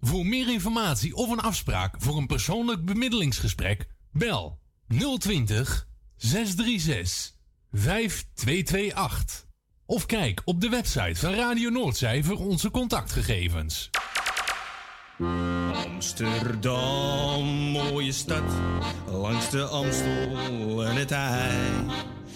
Voor meer informatie of een afspraak voor een persoonlijk bemiddelingsgesprek, bel 020 636 5228. Of kijk op de website van Radio Noordzij voor onze contactgegevens. Amsterdam, mooie stad, langs de Amstel en het IJ.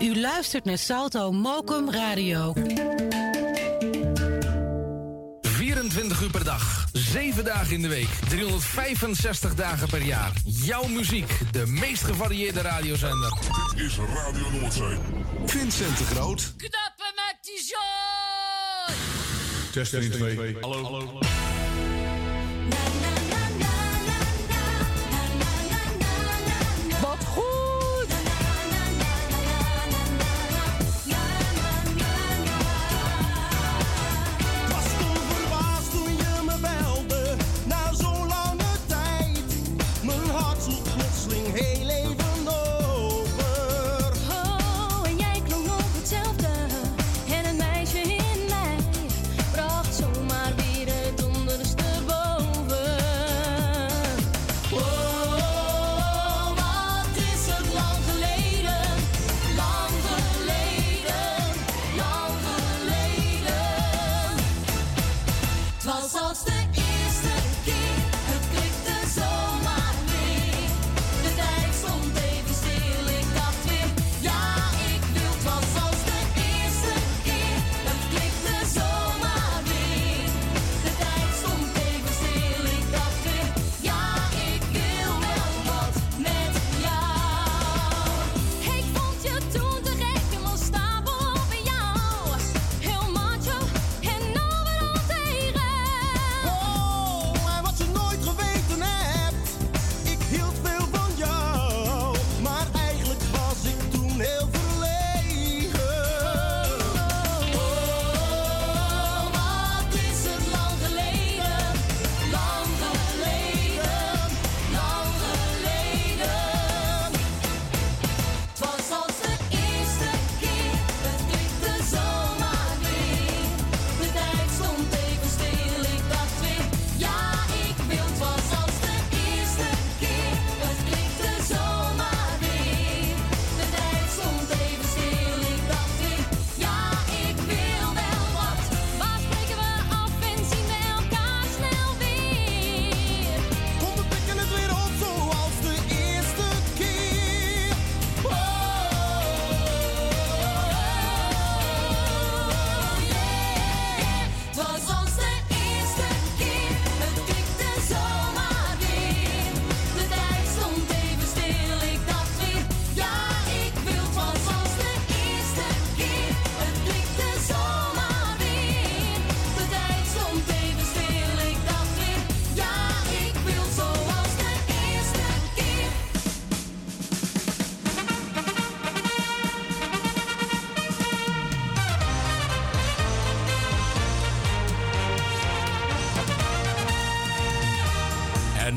U luistert naar Salto Mokum Radio. 24 uur per dag, 7 dagen in de week, 365 dagen per jaar. Jouw muziek, de meest gevarieerde radiozender. Dit is Radio Noordzee. Vincent de Groot. Knappen met die zooi! Test 1, 2. Hallo. Hallo. Wat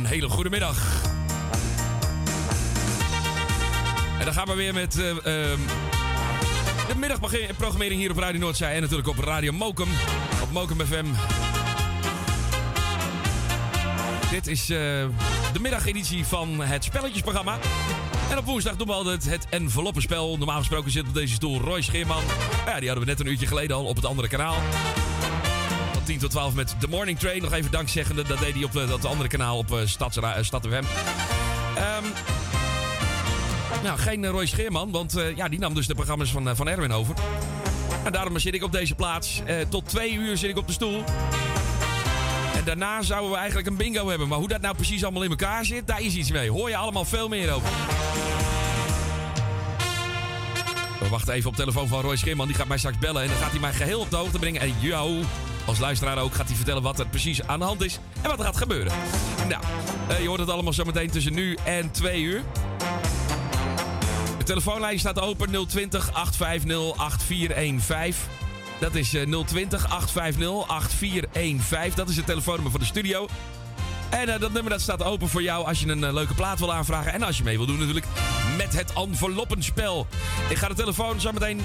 hele goede middag. En dan gaan we weer met eh, ehm, de middagprogrammering hier op Radio Noordzij. En natuurlijk op Radio Mokum. Op Mokum FM. Dit is eh, de middageditie van het spelletjesprogramma. En op woensdag doen we altijd het enveloppenspel. Normaal gesproken zit op deze stoel Roy Scheerman. Ja, die hadden we net een uurtje geleden al op het andere kanaal. Van 10 tot 12 met The Morning Train. Nog even dankzeggende. Dat deed hij op eh, dat andere kanaal op uh, Stads, uh, Stad FM. Ehm, nou, geen Roy Scheerman, want ja, die nam dus de programma's van, van Erwin over. En daarom zit ik op deze plaats. Tot twee uur zit ik op de stoel. En daarna zouden we eigenlijk een bingo hebben. Maar hoe dat nou precies allemaal in elkaar zit, daar is iets mee. Hoor je allemaal veel meer over. We wachten even op telefoon van Roy Scheerman. Die gaat mij straks bellen en dan gaat hij mij geheel op de hoogte brengen. En jou, als luisteraar ook, gaat hij vertellen wat er precies aan de hand is. En wat er gaat gebeuren. Nou, je hoort het allemaal zo meteen tussen nu en twee uur. De telefoonlijn staat open 020 850 8415. Dat is 020 850 8415. Dat is het telefoonnummer van de studio. En uh, dat nummer dat staat open voor jou als je een uh, leuke plaat wil aanvragen. En als je mee wil doen natuurlijk met het enveloppenspel. Ik ga de telefoon zo meteen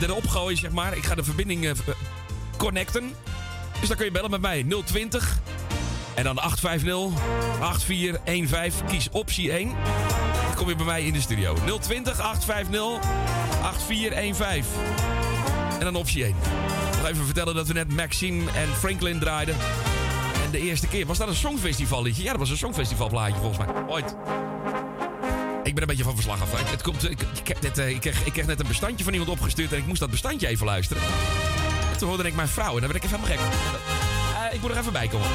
erop gooien, zeg maar. Ik ga de verbinding connecten. Dus dan kun je bellen met mij 020 en dan 850 8415. Kies optie 1 kom je bij mij in de studio. 020 850 8415. En dan optie 1. Nog even vertellen dat we net Maxime en Franklin draaiden. En de eerste keer. Was dat een songfestival liedje? Ja, dat was een songfestival plaatje volgens mij. Ooit. Ik ben een beetje van verslag af. Het komt, ik, ik, heb net, ik, ik kreeg net een bestandje van iemand opgestuurd en ik moest dat bestandje even luisteren. Toen hoorde ik mijn vrouw en dan werd ik even helemaal gek. Uh, ik moet er even bij komen.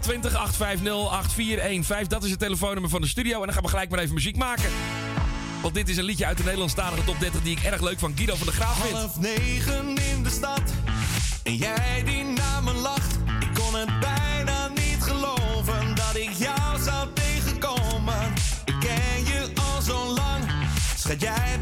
020 850 8415. Dat is het telefoonnummer van de studio. En dan gaan we gelijk maar even muziek maken. Want dit is een liedje uit de Nederlandstalige top 30 die ik erg leuk van Guido van der Graaf vind. Half negen in de stad. En jij die naar me lacht. Ik kon het bijna niet geloven dat ik jou zou tegenkomen. Ik ken je al zo lang. Schat, jij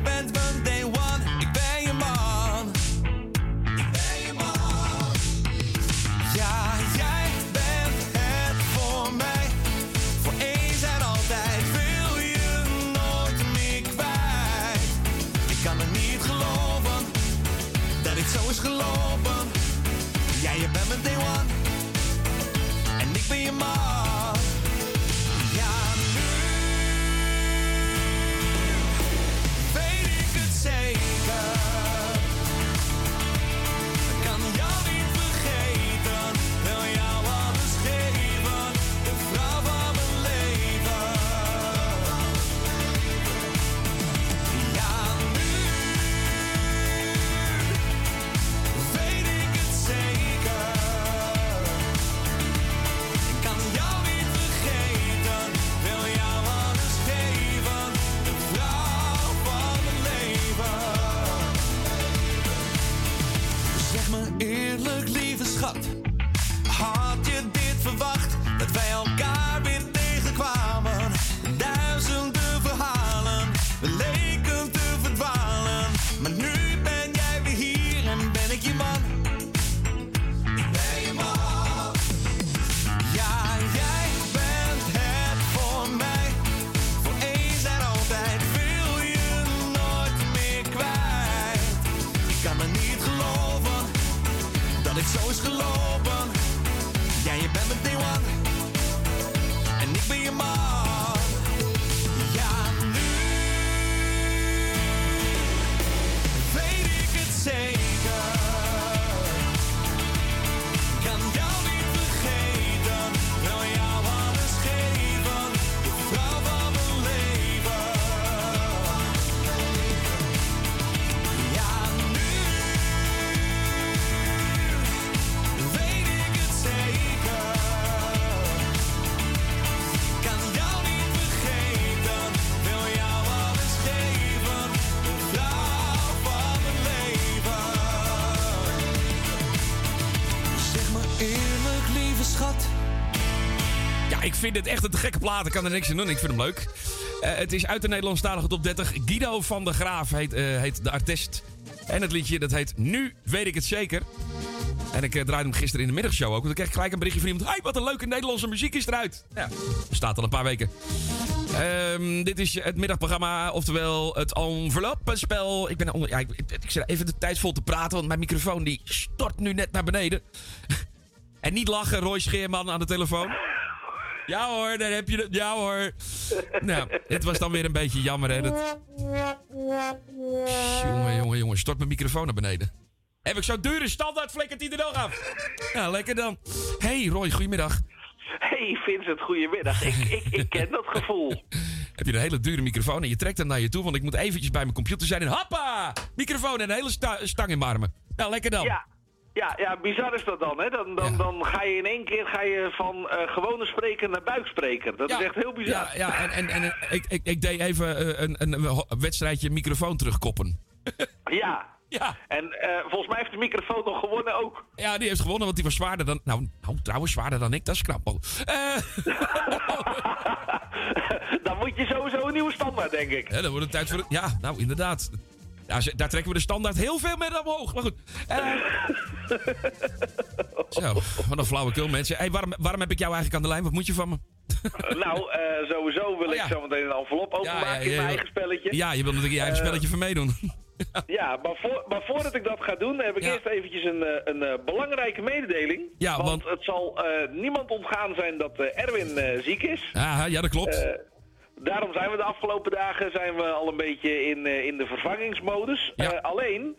vind het echt een gekke plaat. Ik kan er niks aan doen. Ik vind hem leuk. Eh, het is uit de Nederlandstalige top 30. Guido van der Graaf heet, eh, heet de artiest. En het liedje dat heet Nu weet ik het zeker. En ik eh, draaide hem gisteren in de middagshow ook. Want dan kreeg ik gelijk een berichtje van iemand. Hey, wat een leuke Nederlandse muziek is eruit. Ja, staat al een paar weken. Ehm, dit is het middagprogramma, oftewel het enveloppenspel. Ik ben onder, ik, ik, ik zit even de tijd vol te praten, want mijn microfoon die stort nu net naar beneden. en niet lachen, Roy Scheerman aan de telefoon. Ja hoor, daar heb je het. Ja hoor. nou, het was dan weer een beetje jammer, hè. Dat... Jongen, jongen, jongen. Stort mijn microfoon naar beneden. Heb ik zo'n dure standaard flikkert die er nog af. Ja, lekker dan. Hey Roy, goedemiddag. Hey Vincent, goedemiddag. Ik, ik, ik ken dat gevoel. Heb je een hele dure microfoon en je trekt hem naar je toe, want ik moet eventjes bij mijn computer zijn en hoppa! Microfoon en een hele sta- stang in mijn armen. Nou, lekker dan. Ja, ja, ja, bizar is dat dan. Hè? Dan, dan, dan ga je in één keer ga je van eh, gewone spreker naar buikspreker. Dat Ja. is echt heel bizar. Ja, ja en, en, en eh, ik, ik, ik deed even eh, een, een, wedstrijdje microfoon terugkoppen. Ja. Ja. En volgens mij heeft de microfoon nog gewonnen ook. Ja, die heeft gewonnen, want die was zwaarder dan... Nou, nou trouwens, zwaarder dan ik, dat is knap. al. Eh, Dan moet je sowieso een nieuwe standaard, denk ik. hè, dan wordt het tijd voor... Ja, nou, inderdaad. Ja, ze- daar trekken we de standaard heel veel mee omhoog. Maar goed. Eh, zo, wat een flauwekul, mensen. Hey, waarom, waarom heb ik jou eigenlijk aan de lijn? Wat moet je van me? nou, eh, sowieso wil Oh, ja. ik zo meteen een envelop openmaken in mijn eigen spelletje. Ja, je wilt natuurlijk je eigen Eh, spelletje van meedoen. Ja, maar, voor, maar voordat ik dat ga doen, heb ik Ja. eerst eventjes een, eh, een eh, belangrijke mededeling. Ja, want, want- het zal eh, niemand ontgaan zijn dat eh, Erwin eh, ziek is. Ja, ja, dat klopt. Daarom zijn we de afgelopen dagen zijn we al een beetje in, eh, in de vervangingsmodus. Ja. Eh, alleen,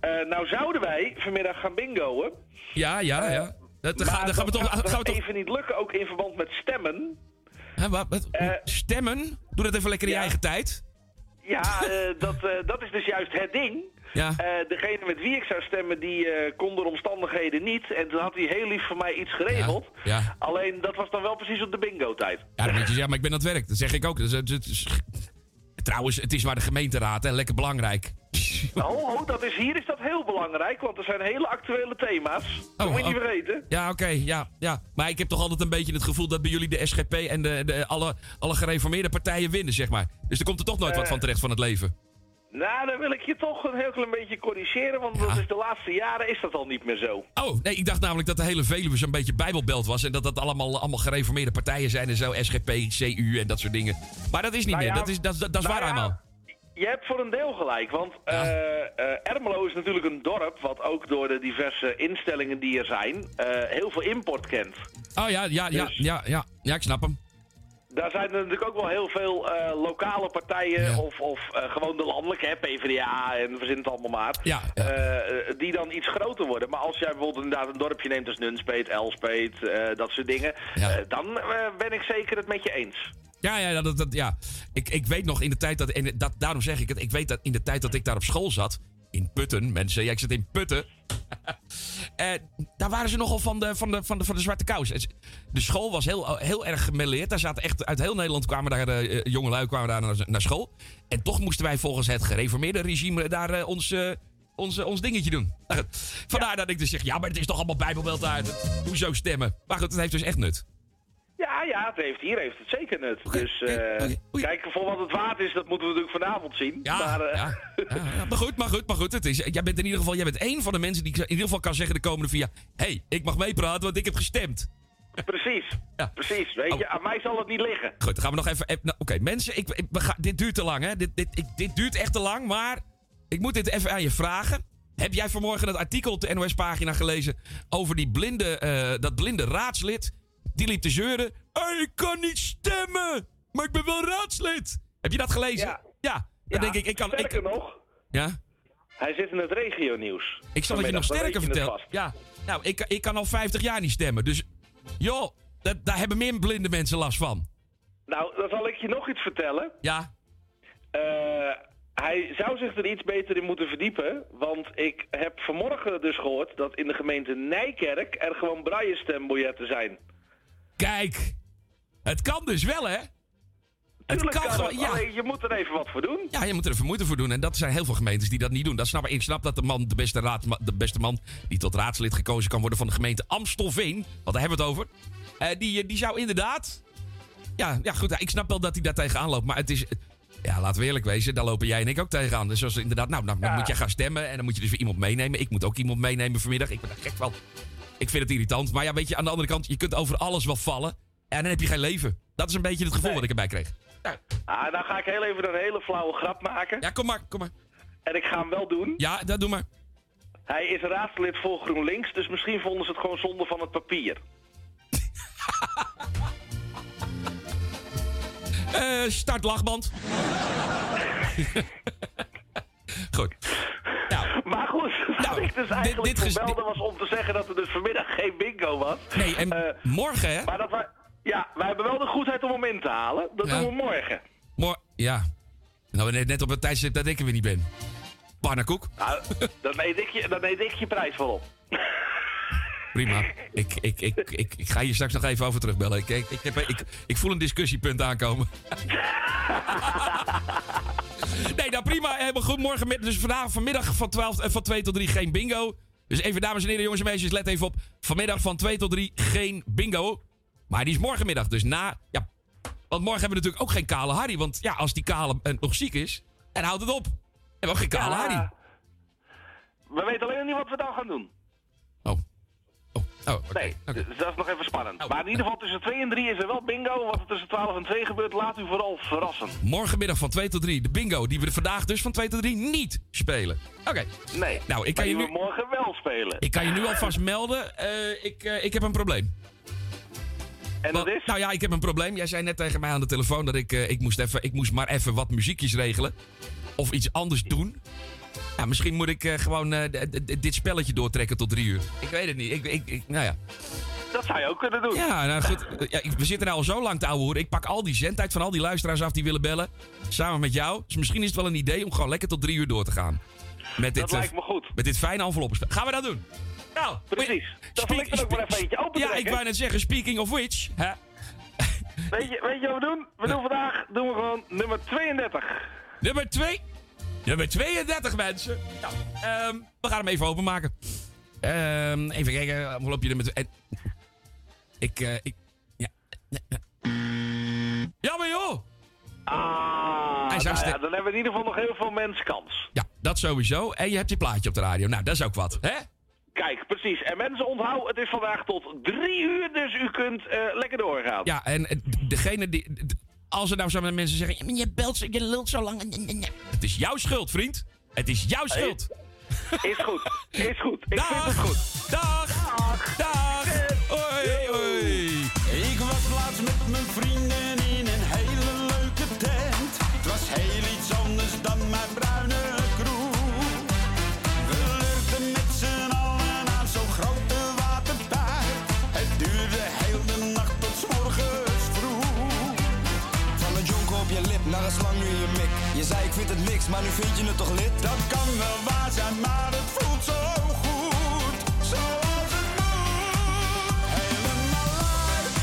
eh, nou zouden wij vanmiddag gaan bingoen. ja, ja, ja. Dat, dan, maar ga- dan gaan we dat toch... gaat Gaan we toch even niet lukken, ook in verband met stemmen. hè, wat, wat- stemmen? Doe dat even lekker in je eigen tijd. Ja, dat, dat is dus juist het ding. Ja. Eh, degene met wie ik zou stemmen, die eh, kon door omstandigheden niet. En toen had hij heel lief voor mij iets geregeld. Ja. Alleen, dat was dan wel precies op de bingo-tijd. Ja, dan moet je zeggen, maar ik ben aan het werk. Dat zeg ik ook. Dus, is- trouwens, het is maar de gemeenteraad, hè. Lekker belangrijk. Oh, oh, dat is, hier is dat heel belangrijk, want er zijn hele actuele thema's. Dat Oh, moet je niet oh. vergeten. Ja, oké, ja, ja. Maar ik heb toch altijd een beetje het gevoel dat bij jullie de SGP en de, de, alle, alle gereformeerde partijen winnen, zeg maar. Dus er komt er toch nooit wat Eh. van terecht van het leven. Nou, dan wil ik je toch een heel klein beetje corrigeren, want Ja. dat is de laatste jaren is dat al niet meer zo. Oh, nee, ik dacht namelijk dat de hele Veluwe zo'n beetje bijbelbelt was. En dat dat allemaal, allemaal gereformeerde partijen zijn en zo. SGP, CU en dat soort dingen. Maar dat is niet Nou meer. ja, dat is, dat, dat, dat is nou waar ja. Je hebt voor een deel gelijk, want eh, Ermelo is natuurlijk een dorp wat ook door de diverse instellingen die er zijn eh, heel veel import kent. Oh ja, ja, ja, Dus- ja, ja. Ja, ik snap hem. Daar zijn er natuurlijk ook wel heel veel eh, lokale partijen Ja. of, of eh, gewoon de landelijke, hè, PvdA en verzin het allemaal maar. Ja, ja. eh, die dan iets groter worden. Maar als jij bijvoorbeeld inderdaad een dorpje neemt als Nunspeet, Elspeet, dat soort dingen, dan ben ik zeker het met je eens. Ja, ja, dat, dat, ja. Ik, ik weet nog in de tijd dat, en dat. Daarom zeg ik het. Ik weet dat in de tijd dat ik daar op school zat. In Putten, mensen. Ja, ik zit in Putten. eh, daar waren ze nogal van de, van de, van de, van de zwarte kous. De school was heel, heel erg gemêleerd. Daar zaten echt uit heel Nederland kwamen daar eh, jongelui kwamen daar naar, naar school. En toch moesten wij volgens het gereformeerde regime daar eh, ons, eh, ons, eh, ons dingetje doen. Vandaar dat ik dus zeg, ja, maar het is toch allemaal bijbelbeeld uit. Hoezo stemmen? Maar goed, het heeft dus echt nut. Ja, ja, het heeft, hier heeft het zeker nut. Dus oké, eh, oei. kijk, voor wat het waard is, dat moeten we natuurlijk vanavond zien. Ja, maar, eh, ja, maar goed, maar goed, maar goed. Het is, jij bent in ieder geval jij bent één van de mensen die in ieder geval kan zeggen de komende vier jaar... Hé, hey, ik mag meepraten, want ik heb gestemd. Precies, precies. Weet Oh. je, aan mij zal het niet liggen. Goed, dan gaan we nog even... nou, Oké, mensen, ik, ik, we gaan- dit duurt te lang, hè. Dit, dit, ik, dit duurt echt te lang, maar ik moet dit even aan je vragen. Heb jij vanmorgen het artikel op de NOS-pagina gelezen over die blinde, eh, dat blinde raadslid? Die liep te zeuren. "Hey, ik kan niet stemmen, maar ik ben wel raadslid. Heb je dat gelezen? Ja. Ja. Dan denk ik, ik kan... sterker Ik, nog, ja? hij zit in het regionieuws. Ik zal het je nog sterker vertellen. Ja, nou, ik, ik kan al 50 jaar niet stemmen. Dus, joh, dat, daar hebben meer blinde mensen last van. Nou, dan zal ik je nog iets vertellen. Ja, Eh, hij zou zich er iets beter in moeten verdiepen. Want ik heb vanmorgen dus gehoord dat in de gemeente Nijkerk er gewoon braille stembiljetten zijn. Kijk. Het kan dus wel, hè? Het kan kan gewoon, ja. je moet er even wat voor doen. Ja, je moet er even moeite voor doen. En dat zijn heel veel gemeentes die dat niet doen. Dat snap ik. Ik snap dat de man, de beste, raad, de beste man die tot raadslid gekozen kan worden van de gemeente Amstelveen. Want daar hebben we het over. eh, die, die zou inderdaad ja, ja, goed. Ik snap wel dat hij daar tegenaan loopt. Maar het is... Ja, laten we eerlijk wezen. Daar lopen jij en ik ook tegenaan. Dus als inderdaad... Nou, nou dan moet jij gaan stemmen. En dan moet je dus weer iemand meenemen. Ik moet ook iemand meenemen vanmiddag. Ik ben gek van. Ik vind het irritant. Maar ja, weet je, aan de andere kant... Je kunt over alles wel vallen. En dan heb je geen leven. Dat is een beetje het gevoel wat ik erbij kreeg. Ah, dan ga ik heel even een hele flauwe grap maken. Ja, kom maar, kom maar. En ik ga hem wel doen. Ja, dat doe maar. Hij is raadslid voor GroenLinks, dus misschien vonden ze het gewoon zonde van het papier. Eh, start lachband. goed. Maar goed, wat ik dus eigenlijk Nou, dit ges- voor belde was om te zeggen dat er dus vanmiddag geen bingo was. Nee, en Eh, morgen, hè? Maar dat wij, ja, wij hebben wel de goedheid om hem in te halen. Dat Ja. doen we morgen. Mor ja. Nou, net, net op het tijdstip dat ik er weer niet ben. Pannenkoek. Nou, dan eet ik je, dan eet ik je prijs wel op. Prima. Ik, ik, ik, ik, ik ga hier straks nog even over terugbellen. Ik, ik, ik, heb, ik, ik voel een discussiepunt aankomen. nee, nou prima. Helemaal goed. Morgen, met- dus vandaag, vanmiddag van, 12, eh, van 2 tot 3 geen bingo. Dus even, dames en heren, jongens en meisjes, let even op. Vanmiddag van 2 tot 3 geen bingo. Maar die is morgenmiddag. Dus na. Ja. Want morgen hebben we natuurlijk ook geen kale Harry. Want ja, als die kale eh, nog ziek is, dan houdt het op. En we hebben ook geen kale Ja. Harry. We weten alleen nog niet wat we dan gaan doen. Oh. Nee, dus dat is nog even spannend. Maar in ieder geval tussen 2 en 3 is er wel bingo. Wat er tussen 12 en 2 gebeurt, laat u vooral verrassen. Morgenmiddag van 2 tot 3. De bingo die we vandaag dus van 2 tot 3 niet spelen. Oké. Nee. Nou, ik kan, je nu, we morgen wel spelen. ik kan je nu alvast melden. eh, ik, eh, ik heb een probleem. En dat is? Nou ja, ik heb een probleem. Jij zei net tegen mij aan de telefoon dat ik, eh, ik, moest, even, ik moest maar even wat muziekjes regelen. Of iets anders doen. Ja, misschien moet ik eh, gewoon eh, dit spelletje doortrekken tot drie uur. Ik weet het niet. Ik, ik, ik, nou ja. Dat zou je ook kunnen doen. Ja, nou goed. Eh, Ja, we zitten nou al zo lang te ouwe horen. Ik pak al die zendtijd van al die luisteraars af die willen bellen. Samen met jou. Dus misschien is het wel een idee om gewoon lekker tot drie uur door te gaan. Met dit, Dat eh, lijkt me goed. Met dit fijne enveloppenspel. Gaan we dat doen? Nou, Precies. Dat wil ik er ook maar even eentje open Ja, ik wou net zeggen, speaking of which. Hè? Weet je, weet je wat we doen? We doen vandaag doen we gewoon nummer 32. Nummer 2. Nummer 32, mensen. Nou, we gaan hem even openmaken. Ehm, even kijken, envelopje nummer 2. Ik, eh, ik, ja. Ja, maar joh. Ah, nou ja, dan hebben we in ieder geval nog heel veel mensen kans. Ja, dat sowieso. En je hebt je plaatje op de radio. Nou, dat is ook wat, hè? Kijk, precies. En mensen onthouden, het is vandaag tot drie uur, dus u kunt eh, lekker doorgaan. Ja, en eh, degene die... Als er nou zo met mensen zeggen... "Ja, maar Je belt zo, je lult zo lang. Het is jouw schuld, vriend. Het is jouw schuld. Is goed, is goed. Ik Dag. vind het goed. Dag. Dag. Hoi, hoi. Maar nu vind je het toch lid? Dat kan wel waar zijn, maar het voelt zo goed. Zoals het moet. Helemaal live.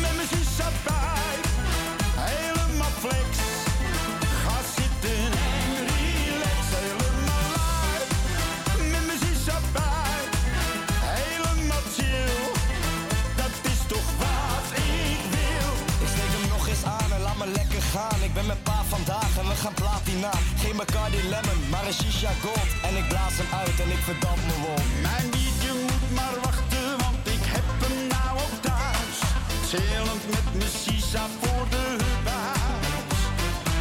Met mijn shisha bij. Helemaal flex. Ga zitten en relax. Helemaal live. Met mijn shisha bij. Helemaal chill. Dat is toch wat ik wil. Ik steek hem nog eens aan en laat me lekker gaan. Ik ben met pa gaan platina. Geen Bacardi Lemon, maar een shisha gold. En ik blaas hem uit en ik verdamp me. Mijn liedje moet maar wachten, want ik heb hem nou ook thuis. Chillend met mijn sisa voor de buis.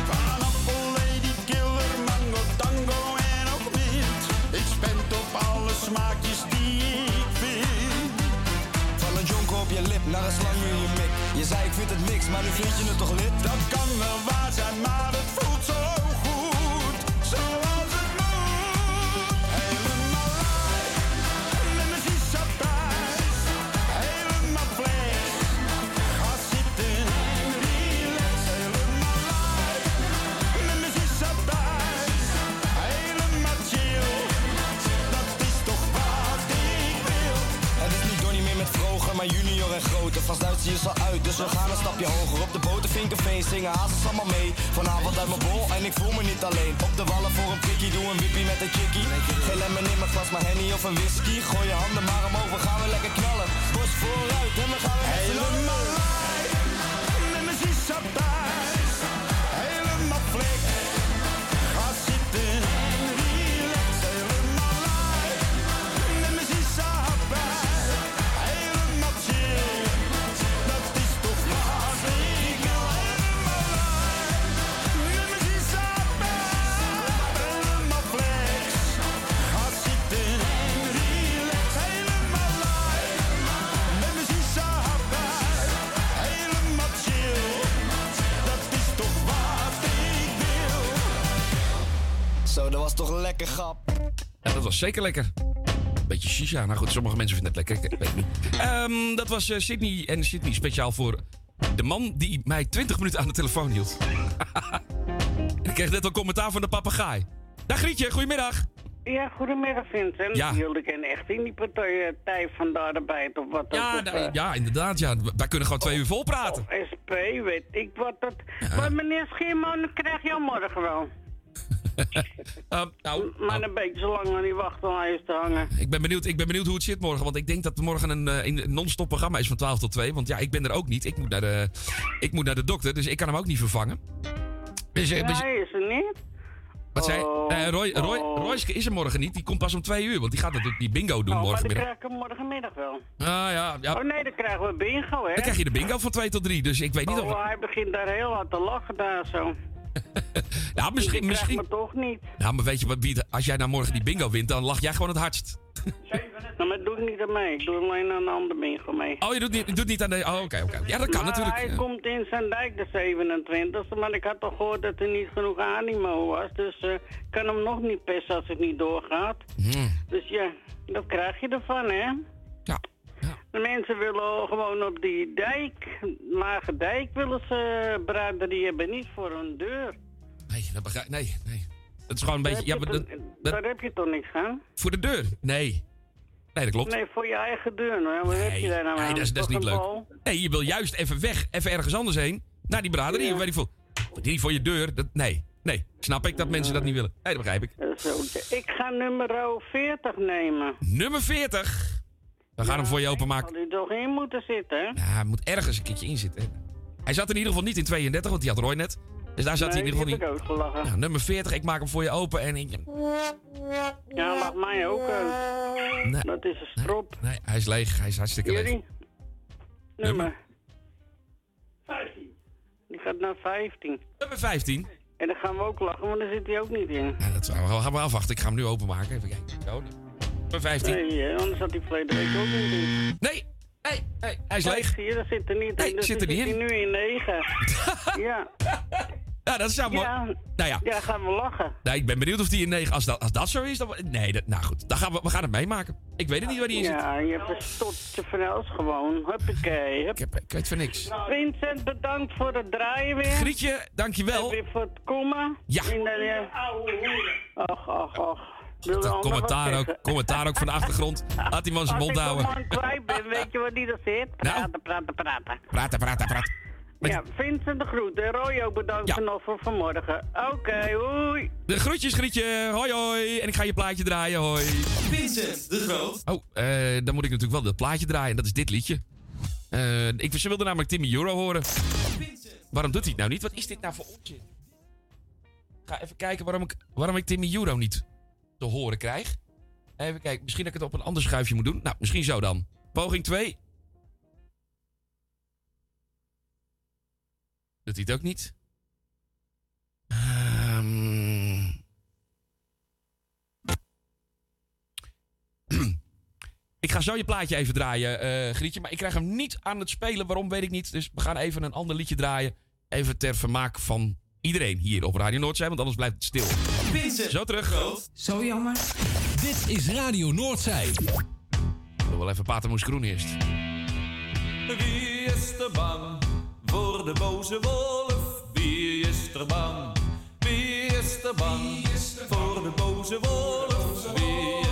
Van Apple, Lady Killer, Mango, Tango en ook mint. Ik spend op alle smaakjes die ik vind. Van een jonker op je lip naar een slang zei ik vind het niks, maar nu vind je het toch lid? Dat kan wel waar zijn, maar het voelt zo junior en groter. Van zie je al uit, dus we gaan een stapje hoger. Op de boten Vinkerveen zingen hazes allemaal mee. Vanavond uit mijn bol en ik voel me niet alleen. Op de wallen voor een prikkie, doe een wippie met een chickie. Geen lemon in mijn glas, maar henny of een whisky. Gooi je handen maar omhoog, we gaan weer lekker knallen. Borst vooruit en we gaan weer. Helemaal toch een lekker grap. Ja, dat was zeker lekker. Beetje shisha. Nou goed, sommige mensen vinden het lekker. Ik weet het niet. Ehm, dat was eh, Sydney en Sydney speciaal voor de man die mij 20 minuten aan de telefoon hield. ik kreeg net al commentaar van de papegaai. Dag Grietje, goedemiddag. Ja, goedemiddag Vincent. Ja. Jullie kennen echt in die partij tijd van de arbeid of wat Ja, ook. nou, of, eh, ja, inderdaad. Ja. Wij kunnen gewoon twee uur vol praten. SP, weet ik wat dat... Maar meneer Schierman, krijg je al morgen wel. Ehm, nou, Maar een beetje zo lang aan die wachtlijst te hangen. ik ben, benieuwd, ik ben benieuwd hoe het zit morgen. Want ik denk dat er morgen een, eh, een non-stop programma is van 12 tot 2. Want ja, ik ben er ook niet. Ik moet naar de, ik moet naar de dokter, dus ik kan hem ook niet vervangen. Dus, eh, dus- Nee, is er niet? wat zei Oh, eh, Roy, Roy, oh. Royske is er morgen niet. Die komt pas om 2 uur. Want die gaat natuurlijk die bingo doen Oh, maar dan morgenmiddag. krijg ik hem morgenmiddag wel. Ah ja, ja. Oh nee, dan krijgen we bingo, hè? Dan krijg je de bingo van 2 tot 3. Dus ik weet niet Oh, of. hij begint daar heel hard te lachen daar zo. Nou, misschien. Misschien me toch niet. nou, maar weet je wat, als jij nou morgen die bingo wint, dan lach jij gewoon het hardst. Nou, maar doe ik niet aan mee. Ik doe alleen aan een ander bingo mee. Oh, je doet niet, je doet niet aan de. Oh, oké, oké. Ja, dat kan maar natuurlijk. hij Ja. komt in zijn dijk de 27e, maar ik had toch gehoord dat er niet genoeg animo was. Dus eh, ik kan hem nog niet pesten als het niet doorgaat. Hmm. Dus ja, dat krijg je ervan, hè? Ja. De mensen willen gewoon op die dijk, lage dijk willen ze braden, die hebben niet voor een deur. Nee, dat begrijp Nee, nee. Het is gewoon een beetje. Ja, Daar maar heb dat, je toch- dat- Daar heb je toch niks aan? voor de deur? Nee. Nee, dat klopt. Nee, voor je eigen deur. Nou, wat heb je daar nou Nee, aan? dat is, dat is niet leuk. bal? Nee, je wil juist even weg, even ergens anders heen. Naar die braderie, Ja. weet ik veel. Die voor je deur, dat, nee. Nee, snap ik dat mensen dat niet willen. Nee, dat begrijp ik. Zo, ik ga nummer 40 nemen. Nummer 40. We gaan hem voor je openmaken. Had u toch in moeten zitten, hè? Ja, hij moet ergens een keertje in zitten. Hij zat in ieder geval niet in 32, want die had Roy net. Dus daar zat hij in ieder geval niet. heb ik ook gelachen. Ja, nummer 40, ik maak hem voor je open en ik... Ja, laat mij ook uit. Nee. Dat is een strop. Nee, hij is leeg. Hij is hartstikke leeg. Nummer. 15. Die gaat naar 15. Nummer 15. En dan gaan we ook lachen, want daar zit hij ook niet in. Ja, dat gaan we, gaan we afwachten. Ik ga hem nu openmaken. Even kijken. Zo, nummer 15. Nee, hè, anders zat hij verleden week ook niet in. Nee, nee, nee. Hij is Kijk, leeg. Je, dat zit er niet in. Dus zit er dan niet zit in. hij nu in 9. ja. Ja, dat is jammer. Ja. Nou ja. Ja, gaan we lachen. Nee, ik ben benieuwd of die in 9... Als dat, als dat zo is, dan... Nee, dat, nou goed. Dan gaan we, we gaan het meemaken. Ik weet het niet waar die in zit. Ja, je hebt een stotje van alles gewoon. Huppakee. Hup. Ik, heb, ik weet van niks. Vincent, bedankt voor het draaien weer. Grietje, dankjewel. En weer voor het komen. Ja. In de, ach, ach, ach. Wil Dat wat commentaar ook, commentaar ook van de achtergrond. Laat die man zijn mond houden. Als ik man kwijt ben, weet je waar die er zit? Nou? Praten, praten, praten. Praten, praten, praten. Ja, Vincent de groeten. Roy ook bedankt Ja. nog voor vanmorgen. Oké, hoi. De groetjes, Grietje. Hoi, hoi. En ik ga je plaatje draaien. Hoi. Vincent de Groot. Oh, eh, dan moet ik natuurlijk wel dat plaatje draaien. En dat is dit liedje. Eh, ik, ze wilde namelijk Timmy Euro horen. Waarom doet hij het nou niet? Wat is dit nou voor onzin? Ik ga even kijken waarom ik, waarom ik Timmy Euro niet te horen krijg. Even kijken. Misschien dat ik het op een ander schuifje moet doen. Nou, misschien zo dan. Poging 2. Doet hij het ook niet? Ehm. Ik ga zo je plaatje even draaien, eh, Grietje. Maar ik krijg hem niet aan het spelen. Waarom, weet ik niet. Dus we gaan even een ander liedje draaien. Even ter vermaak van iedereen hier op Radio Noordzee. Want anders blijft het stil. Vincent Zo terug. Zo jammer. Dit is Radio Noordzij. Ik wil wel even Patermoes Groen eerst. Wie is er bang voor de boze wolf? Wie is er bang? Wie is er bang voor de boze wolf? Wie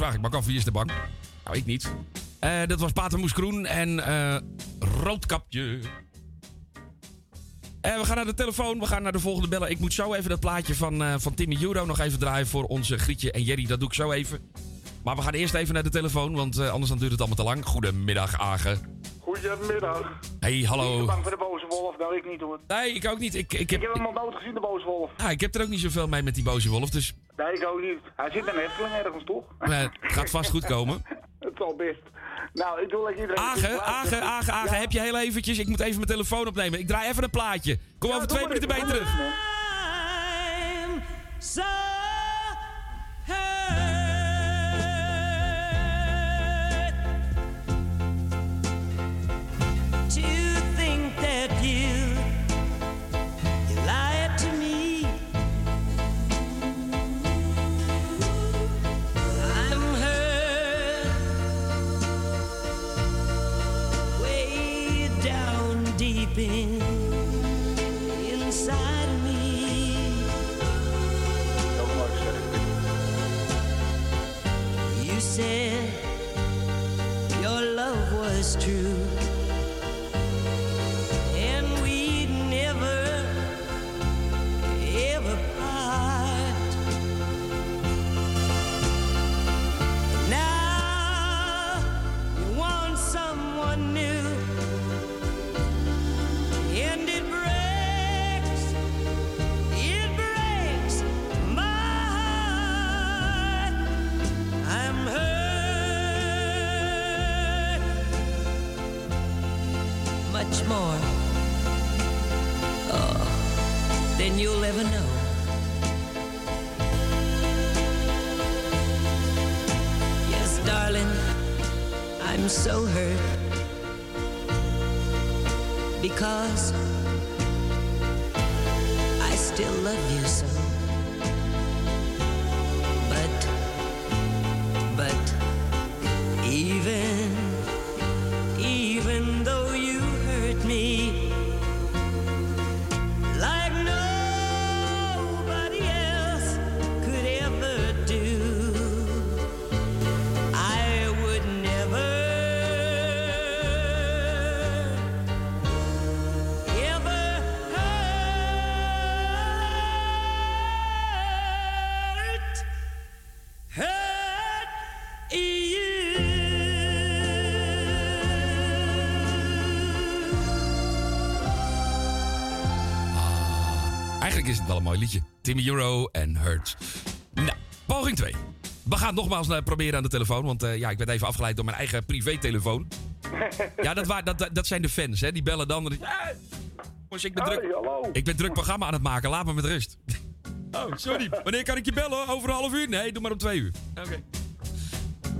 vraag ik me af. Wie is de bank? Nou, ik niet. Eh, dat was Patermoes Groen en eh, Roodkapje. En we gaan naar de telefoon. We gaan naar de volgende bellen. Ik moet zo even dat plaatje van, eh, van Timmy Euro nog even draaien voor onze Grietje en Jerry. Dat doe ik zo even. Maar we gaan eerst even naar de telefoon, want eh, anders dan duurt het allemaal te lang. Goedemiddag, Agen. Goedemiddag. Hey, hallo. Bang voor de nou ik niet hoor. Nee, ik ook niet. Ik, ik, Ik heb, heb hem al dood gezien, de boze wolf. ah, ik heb er ook niet zoveel mee met die boze wolf, dus Nee, ik ook niet. Hij zit in Efteling ergens, toch? eh, het gaat vast goed komen. Het zal best. Nou, ik wil dat iedereen... Agen, Agen, Agen, Agen, heb je heel eventjes... Ik moet even mijn telefoon opnemen. Ik draai even een plaatje. Kom over twee minuten bij je terug. So Eigenlijk is het wel een mooi liedje. Timmy Euro en Hurt. Nou, poging 2. We gaan het nogmaals eh, proberen aan de telefoon. Want eh, ja, ik werd even afgeleid door mijn eigen privételefoon. Ja, dat, wa- dat, dat, zijn de fans, hè. Die bellen dan. en die- Hey, jongens, ik ben druk. Ik ben druk programma aan het maken. Laat me met rust. Oh, sorry. Wanneer kan ik je bellen? Over een half uur? Nee, doe maar om twee uur. Oké.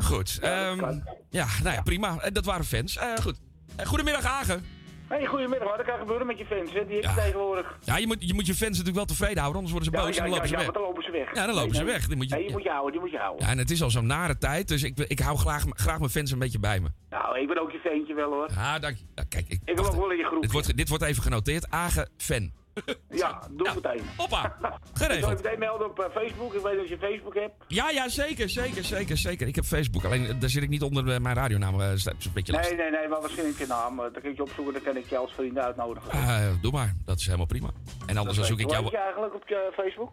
Goed. ehm, ja, nou ja, prima. Eh, Dat waren fans. Eh, goed. Eh, goedemiddag, Hagen. Hey, goedemiddag, wat kan gebeuren met je fans, hè? Die heb je Ja. tegenwoordig. Ja, je moet, je moet je fans natuurlijk wel tevreden houden, anders worden ze Ja, boos ja, en dan ja, lopen ze ja, weg. want dan lopen ze weg. Ja, dan lopen Nee, ze nee. weg. Die moet je- Nee, die moet je houden, die moet je houden. Ja, en het is al zo'n nare tijd, dus ik, ik hou graag, graag mijn fans een beetje bij me. Nou, ik ben ook je ventje wel, hoor. Ja, dank je. Ja, kijk, ik, Ik heb ook wel in je groep. dit, wordt, dit wordt even genoteerd. Age fan. Ja, doe het meteen. Hoppa, Ik zal geregeld. je meteen melden op eh, Facebook. Ik weet dat je Facebook hebt. Ja, ja, zeker, zeker, zeker, zeker. Ik heb Facebook, alleen eh, daar zit ik niet onder eh, mijn radionaam. dat is een beetje lastig. Nee, nee, nee, maar misschien je naam. Dan kun je je opzoeken, dan kan ik je als vriend uitnodigen. Doe maar, dat is helemaal prima. En anders dan zoek ik Hoe jou... heet je eigenlijk op je Facebook?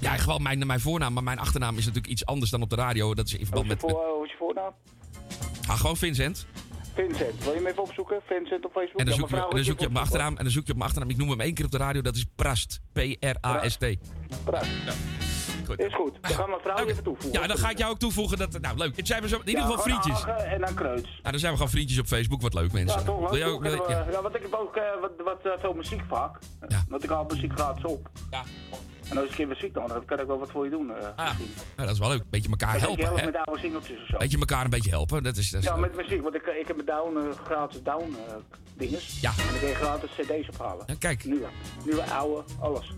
Ja, gewoon mijn, mijn voornaam, maar mijn achternaam is natuurlijk iets anders dan op de radio. Dat is in Hoe verband is je, met... hoe is je voornaam? Ah, gewoon Vincent. Vincent. Wil je hem even opzoeken? Vincent op Facebook? En dan Ja, zoek, je, mevrouw, dan wat zoek je op mijn achternaam. En dan zoek je op mijn achternaam. Ik noem hem één keer op de radio. Dat is Prast. P-R-A-S-T. Prast. Goed. Is goed. Dan gaan we mevrouw even toevoegen. Ja, dan ga ik jou ook toevoegen. Dat, nou, leuk. Het zijn we zo, in ieder Ja, geval vriendjes. En dan Kreuts. Nou, dan zijn we gewoon vriendjes op Facebook. Wat leuk, mensen. Ja, toch? Wil ook- wil- we- ja. ja, want ik heb ook eh, wat, wat eh, veel muziek vaak. Want ik haal muziek gratis op. Ja. En als ik een keer muziek nodig heb, kan ik wel wat voor je doen. Ah, misschien. nou, dat is wel leuk. Beetje elkaar Dan ik helpen. Hè? met oude singeltjes of zo. Beetje elkaar een beetje helpen. Dat is, dat is Ja, leuk. met muziek, want ik, ik heb mijn down, eh, gratis down eh dinges. Ja. En dan kun je gratis cd's ophalen. Ja, kijk. Nieuwe. Nieuwe, oude, alles.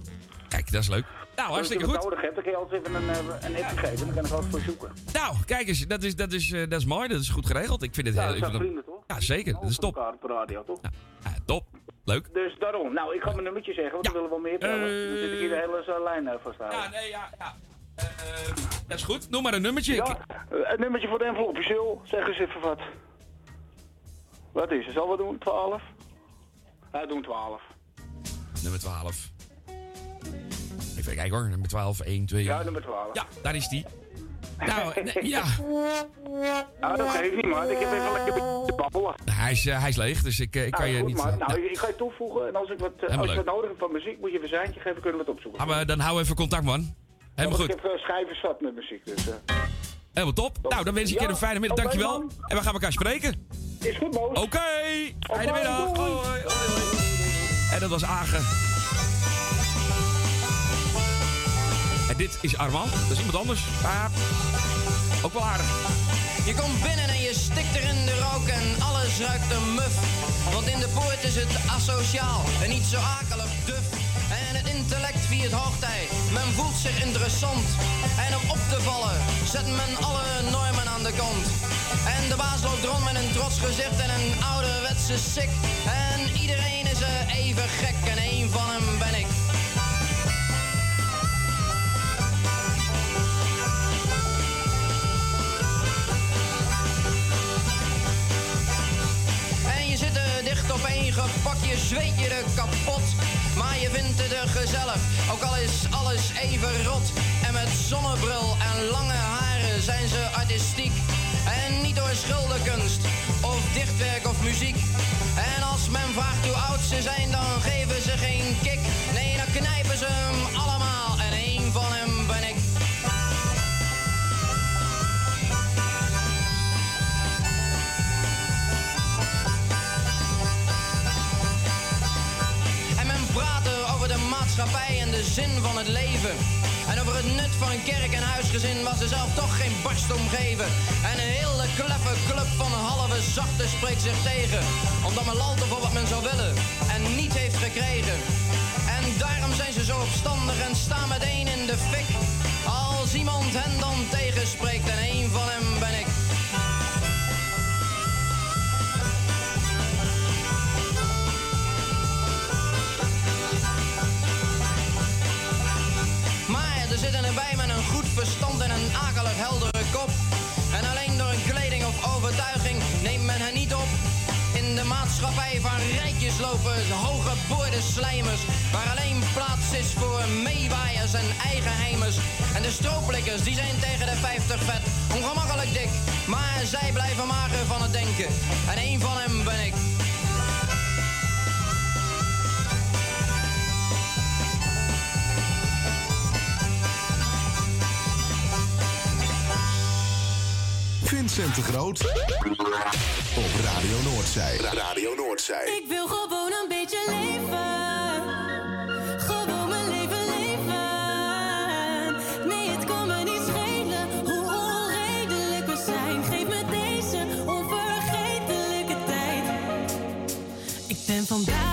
Kijk, dat is leuk. Nou, hartstikke Als je goed. wat nodig hebt, dan kun je altijd even een, een appje geven. Dan kan ik altijd voor zoeken. Nou, kijk eens. Dat is, dat, is, dat is mooi. Dat is goed geregeld. Ik vind het Ja, heel... dat ik zijn het- vrienden, toch? Ja, zeker. Dat is top. Elkaar op de radio, toch? Ja, top. Leuk. Dus daarom. Nou, ik ga mijn nummertje zeggen, want we willen wel meer bellen. Eh, Dan zit ik hier de hele eh, lijn eh, vasthouden. Ja, nee, ja, ja. Eh, dat is goed. Noem maar een nummertje. Ja, een nummertje voor de envelop. Sil, zeg eens even wat. Wat is het? Zal we doen? 12? Ja, doen 12. Nummer 12. Even kijken hoor. Nummer 12. 1, 2. Ja, nummer 12. Ja, daar is die. Nou, ja. Nou, dat geeft niet, man. Ik heb even lekker te babbelen. Hij is, eh, hij is leeg, dus ik, eh, ik kan Nou, je goed, niet... man. eh, Nou, nou, ik, ga je toevoegen. En als ik wat, Helemaal als je leuk. wat nodig hebt van muziek, moet je een seintje geven. Kunnen we het opzoeken. gaan we- dan hou even contact, man. Helemaal goed. Ik heb uh, schijven zat met muziek, dus... eh. Helemaal top. Nou, dan wens ik je Ja, een fijne middag. Dankjewel. En we gaan elkaar spreken. Is goed, Moos. Oké. Fijne middag. Hoi, hoi, hoi. En dat was Agen. En dit is Armand. Dat is iemand anders. Maar ook wel aardig. Je komt binnen en je stikt er in de rook en alles ruikt een muf. Want in de poort is het asociaal en niet zo akelig duf. En het intellect viert hoogtij, men voelt zich interessant. En om op te vallen zet men alle normen aan de kant. En de baas loopt rond met een trots gezicht en een ouderwetse sik. En iedereen is er even gek en één van hem gepakt, je zweet je er kapot. Maar je vindt het er gezellig, ook al is alles even rot. En met zonnebril en lange haren zijn ze artistiek. En niet door schilderkunst, of dichtwerk of muziek. En als men vraagt hoe oud ze zijn, dan geven ze geen kick. Nee, dan knijpen ze hem allemaal en de zin van het leven. En over het nut van kerk en huisgezin waar ze zelf toch geen barst om geven. En een hele kleffe club van halve zachte spreekt zich tegen. Omdat men lalt voor wat men zou willen en niet heeft gekregen. En daarom zijn ze zo opstandig en staan meteen in de fik. Als iemand hen dan tegenspreekt van rijtjes lopen hoge boorde slijmers. Waar alleen plaats is voor meewaaiers en eigenheimers. En de strooplikkers die zijn tegen de 50 vet. Ongemakkelijk dik, maar zij blijven mager van het denken. En één van hem ben ik. Vincent de Groot. Op Radio Noordzij. Radio Noordzij. Ik wil gewoon een beetje leven. Gewoon mijn leven leven. Nee, het kan me niet schelen hoe onredelijk we zijn. Geef me deze onvergetelijke tijd. Ik ben vandaag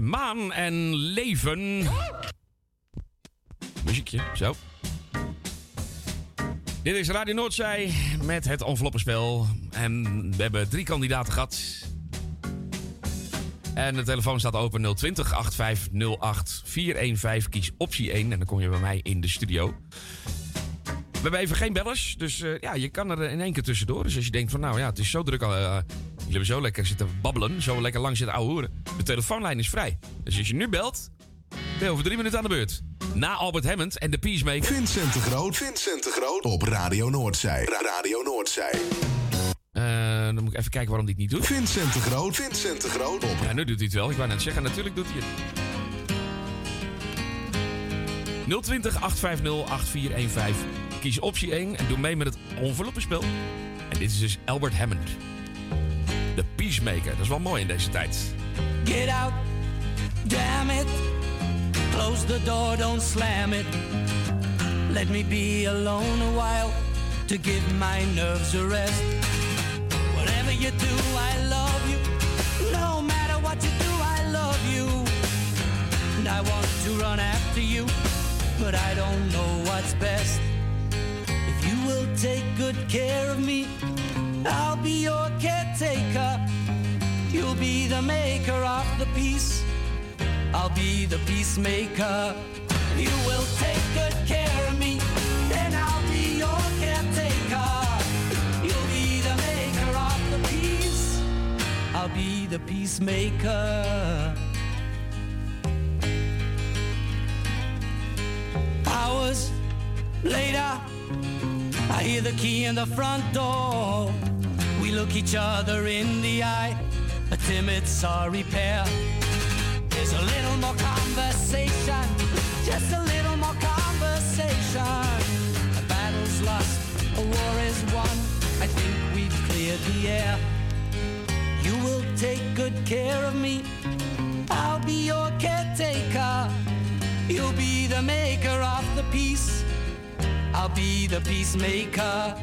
maan en leven. Muziekje, zo. Dit is Radio Noordzij met het enveloppenspel. En we hebben drie kandidaten gehad. En de telefoon staat open 020 8508 415. Kies optie 1 en dan kom je bij mij in de studio. We hebben even geen bellers, dus eh, ja, je kan er in één keer tussendoor. Dus als je denkt van nou ja, het is zo druk al. eh, jullie hebben zo lekker zitten babbelen, zo lekker lang zitten ouwehoeren. De telefoonlijn is vrij. Dus als je nu belt, ben je over drie minuten aan de beurt. Na Albert Hammond en de Peacemaker. Vincent de Groot. Vincent de Groot. Op Radio Noordzij. Ra- Radio Noordzij. Eh, dan moet ik even kijken waarom die het niet doet. Vincent de Groot. Vincent de Groot. Op Ja, nu doet hij het wel. Ik wou net zeggen, natuurlijk doet hij het. 020 850 8415. Kies optie 1 en doe mee met het enveloppenspel. En dit is dus Albert Hammond. De Peacemaker. Dat is wel mooi in deze tijd. Get out, damn it. Close the door, don't slam it. Let me be alone a while to give my nerves a rest. Whatever you do, I love you. No matter what you do, I love you. And I want to run after you, but I don't know what's best. If you will take good care of me, I'll be your caretaker. You'll be the maker of the peace. I'll be the peacemaker. You will take good care of me, then I'll be your caretaker. You'll be the maker of the peace. I'll be the peacemaker. Hours later, I hear the key in the front door. We look each other in the eye, a timid sorry pair. There's a little more conversation, just a little more conversation. A battle's lost, a war is won. I think we've cleared the air. You will take good care of me. I'll be your caretaker. You'll be the maker of the peace. I'll be the peacemaker.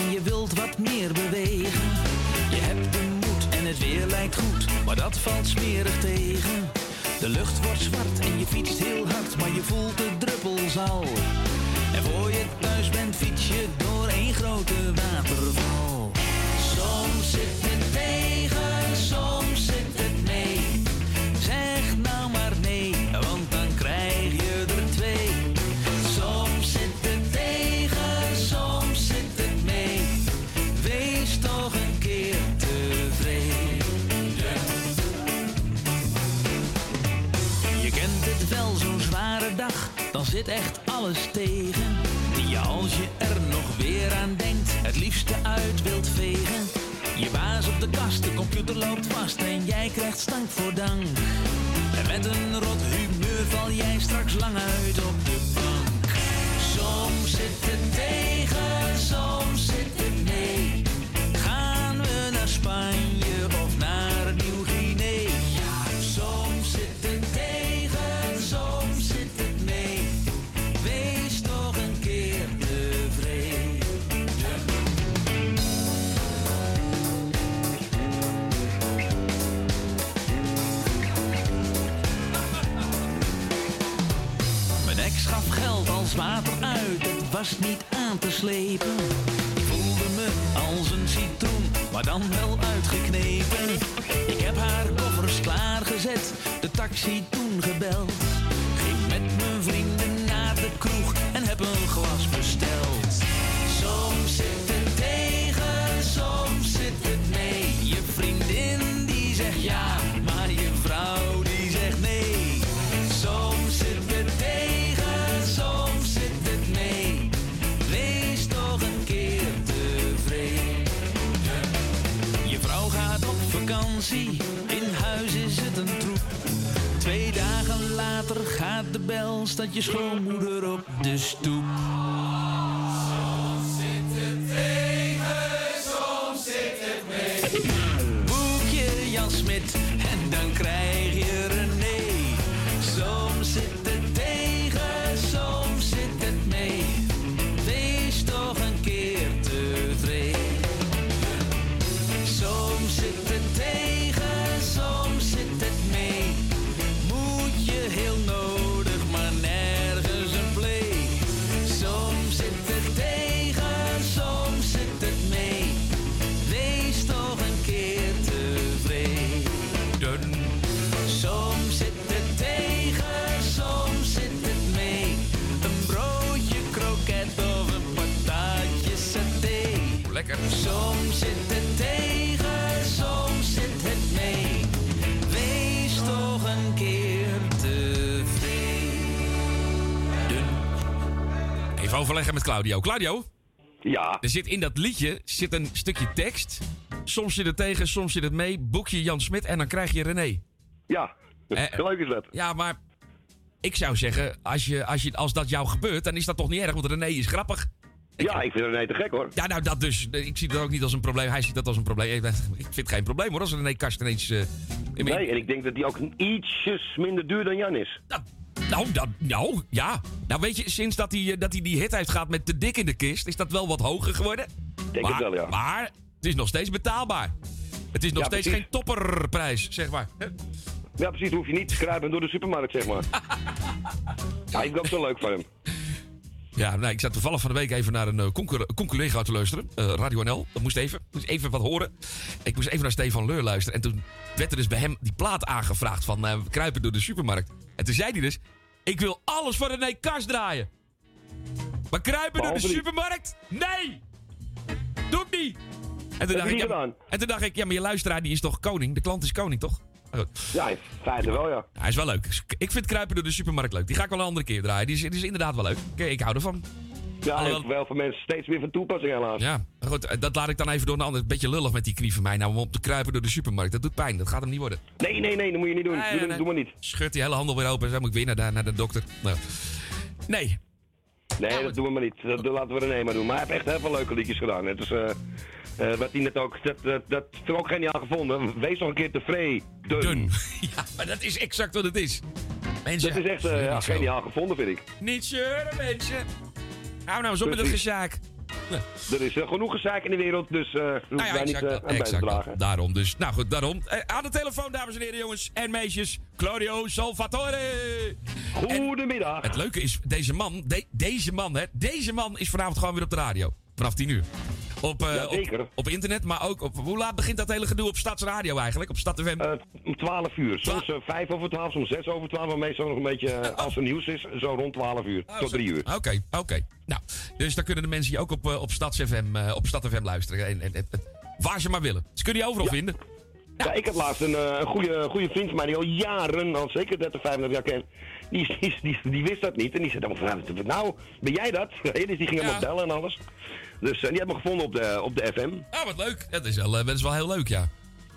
en je wilt wat meer bewegen. Je hebt de moed en het weer lijkt goed, maar dat valt smerig tegen. De lucht wordt zwart en je fietst heel hard, maar je voelt de druppels al. En voor je thuis bent, fiets je door één grote waterval. Soms zit het zit echt alles tegen. Die je als je er nog weer aan denkt, het liefste uit wilt vegen. Je baas op de kast, de computer loopt vast en jij krijgt stank voor dank. En met een rot humeur val jij straks lang uit op de bank. Soms zit het tegen, soms zit was niet aan te slepen. Ik voelde me als een citroen, maar dan wel uitgeknepen. Ik heb haar koffers klaargezet, de taxi toen gebeld. Ging met mijn vrienden naar de kroeg en heb een glas besteld. Bel, staat je schoonmoeder op de stoep. Overleggen met Claudio. Claudio? Ja? Er zit in dat liedje zit een stukje tekst. Soms zit het tegen, soms zit het mee. Boek je Jan Smit en dan krijg je René. Ja, leuk is dat. Ja, maar ik zou zeggen, als, je, als, je, als dat jou gebeurt, dan is dat toch niet erg, want René is grappig. Ja, ik vind René te gek hoor. Ja, nou dat dus. Ik zie dat ook niet als een probleem. Hij ziet dat als een probleem. Ik vind het geen probleem hoor, als René Kast ineens... eh, in- Nee, en ik denk dat die ook ietsjes minder duur dan Jan is. Nou, dat, nou, ja. Nou, weet je, sinds dat hij, eh, dat hij die hit heeft gehad met Te Dik in de Kist, is dat wel wat hoger geworden. Denk maar, het wel, ja. Maar het is nog steeds betaalbaar. Het is nog Ja, steeds precies. geen topperprijs, zeg maar. Ja, precies. Hoef je niet te kruipen door de supermarkt, zeg maar. ja, ik ben zo leuk van hem. Ja, nou, ik zat toevallig van de week even naar een uh, conculega te luisteren. eh, Radio NL. Dat moest even. Moest even wat horen. Ik moest even naar Stefan Leur luisteren. En toen werd er dus bij hem die plaat aangevraagd van eh, kruipen door de supermarkt. En toen zei hij dus, ik wil alles van René Kars draaien. Maar kruipen door de supermarkt? Nee! Doe ik niet! En toen, dacht ik, ja, gedaan? en toen dacht ik, ja, maar je luisteraar die is toch koning? De klant is koning, toch? Ja, in feite wel, ja. Hij is wel leuk. Ik vind kruipen door de supermarkt leuk. Die ga ik wel een andere keer draaien. Die is, die is inderdaad wel leuk. Oké, ik hou ervan. Ja, wel voor mensen steeds weer van toepassing helaas. Ja, goed, eh, dat laat ik dan even door een ander. Beetje lullig met die knie van mij. Nou, om op te kruipen door de supermarkt. Dat doet pijn. Dat gaat hem niet worden. Nee, nee, nee, dat moet je niet doen. Nee, doe, nee, nee. doe maar niet. Scheurt die hele handel weer open. Dan moet ik weer naar de, naar de dokter. Nou. Nee. Nee, dat doen we maar niet. Dat, dat laten we René maar doen. Maar hij heeft echt heel veel leuke liedjes gedaan. Het is, eh eh, wat hij net ook, dat, dat, dat is er ook geniaal gevonden. Wees nog een keer tevreden. Dun. Ja, maar dat is exact wat het is. Mensen, Dat is echt ja, geniaal gevonden, vind ik. Niet zeuren, mensen. Hou nou eens op met dat gezaak. Er is eh, genoeg gezaak in de wereld, dus eh Nou ja, niet eh, dat, aan bij te exact dragen. dat. Daarom dus. Nou goed, daarom. Aan de telefoon, dames en heren, jongens en meisjes. Claudio Salvatore. Goedemiddag. Het leuke is, deze man, de- deze man, hè, deze man is vanavond gewoon weer op de radio. Vanaf 10 uur. Op, eh, Ja, zeker. op, op internet, maar ook op. Hoe laat begint dat hele gedoe op Stadsradio eigenlijk? Op Stad FM? Eh, om 12 uur. Soms eh, 5 over 12, soms 6 over 12. Maar meestal nog een beetje, eh, als er nieuws is, zo rond 12 uur. Oh, tot zo. 3 uur. Oké, oké. Nou, dus dan kunnen de mensen hier ook op, eh, op eh, op Stad FM luisteren. En, en, en- waar ze maar willen. Ze kunnen je overal vinden. Ja, ik had laatst een, eh, een goede, goede vriend van mij die al jaren, al zeker 30, 35 jaar ken. Die, die, die, die wist dat niet. En die zei dan van, nou, ben jij dat? dus die ging helemaal bellen en alles. Dus eh, die had me gevonden op de, op de FM. Ah, wat leuk. Dat is wel, eh, dat is wel heel leuk, ja.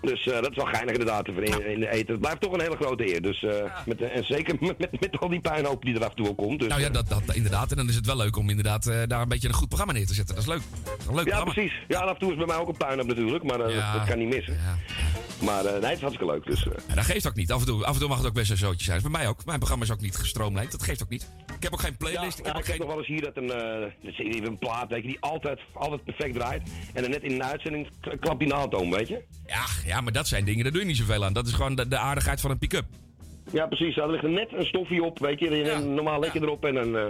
Dus eh, dat is wel geinig inderdaad in, in de eten. Het blijft toch een hele grote eer. Dus, eh, met, en zeker met, met, met al die puinhoop die er af en toe komt. Dus, Nou ja, dat, dat, inderdaad. En dan is het wel leuk om inderdaad eh, daar een beetje een goed programma neer te zetten. Dat is leuk. Een leuk ja, programma. precies. Ja, af en toe is bij mij ook een puinhoop natuurlijk. Maar eh, Ja. dat kan niet missen. Maar eh, nee, het is hartstikke leuk. Dus, eh, Ja, dat geeft ook niet. Af en, toe, af en toe mag het ook best een zootje zijn. Bij mij ook. Mijn programma is ook niet gestroomlijnd. Dat geeft ook niet. Ik heb ook geen playlist. ik Ja, heb ook ik heb nog wel eens hier dat een, eh, dat een plaat je, die altijd, altijd perfect draait. En dan net in een uitzending klapt die naaldtoon, weet je? Ja, ja, maar dat zijn dingen, daar doe je niet zoveel aan. Dat is gewoon de, de aardigheid van een pick-up. Ja, precies. Er ligt er net een stofje op, weet je. En Normaal leg je erop en dan eh,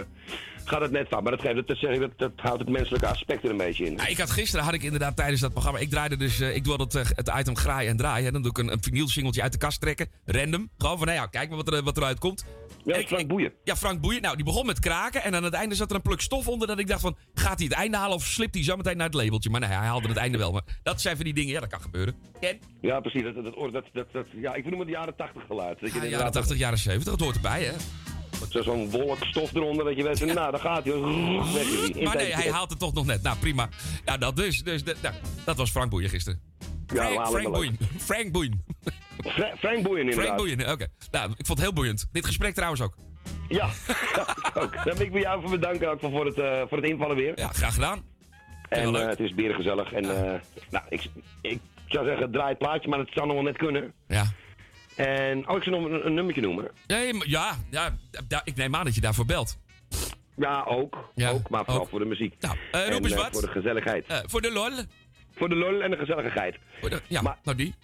gaat het net van. Maar dat, geeft, dat, dat, zeg ik, dat, dat houdt het menselijke aspect er een beetje in. Ja, ik had gisteren had ik inderdaad tijdens dat programma. Ik draaide dus. eh, ik doe dat het, het item graai en draai. Hè. Dan doe ik een, een vinyl singeltje uit de kast trekken. Random. Gewoon van, nou ja, kijk maar wat, er, wat eruit komt. Ja, Ik- Frank Boeien. Ja, Frank Boeien. Nou, die begon met kraken. En aan het einde zat er een pluk stof onder. Dat ik dacht van, gaat hij het einde halen of slipt hij zo meteen naar het labeltje? Maar nee, hij haalde het einde wel. Maar dat zijn van die dingen, ja, dat kan gebeuren. Ken? Ja, precies. Dat, dat, dat, dat, ja, ik noem het de jaren 80 geluid. Dat Ja, jaren inderdaad- 80, jaren 70. Dat hoort erbij, hè? Zo- Zo'n wolk stof eronder dat je weet, nou, daar gaat hij. Maar nee, hij haalt het toch nog net. Nou, prima. Ja, dat dus. dus de- nou, dat was Frank Boeien gisteren. Ja, Frank, halen Frank Boeien. Frank Boeien. Fra- Frank Boeien inderdaad. Frank Boeien, oké. Nou, ik vond het heel boeiend. Dit gesprek trouwens ook. Ja, ja, ook. Daar wil ik bij jou voor bedanken ook voor het, eh, voor het invallen weer. Ja, graag gedaan. En eh, het is berengezellig. En eh, nou, ik, ik zou zeggen, draai het plaatje, maar het zou nog wel net kunnen. Ja. En, oh, ik zou nog een, een nummertje noemen. Ja, maar- ja, ja, da- ik neem aan dat je daarvoor belt. Ja, ook. ook maar vooral voor de muziek. Nou, eh, en roep eens eh, wat. voor de gezelligheid. Eh, voor de lol. Voor de lol en de gezelligheid. ja, maar, nou die.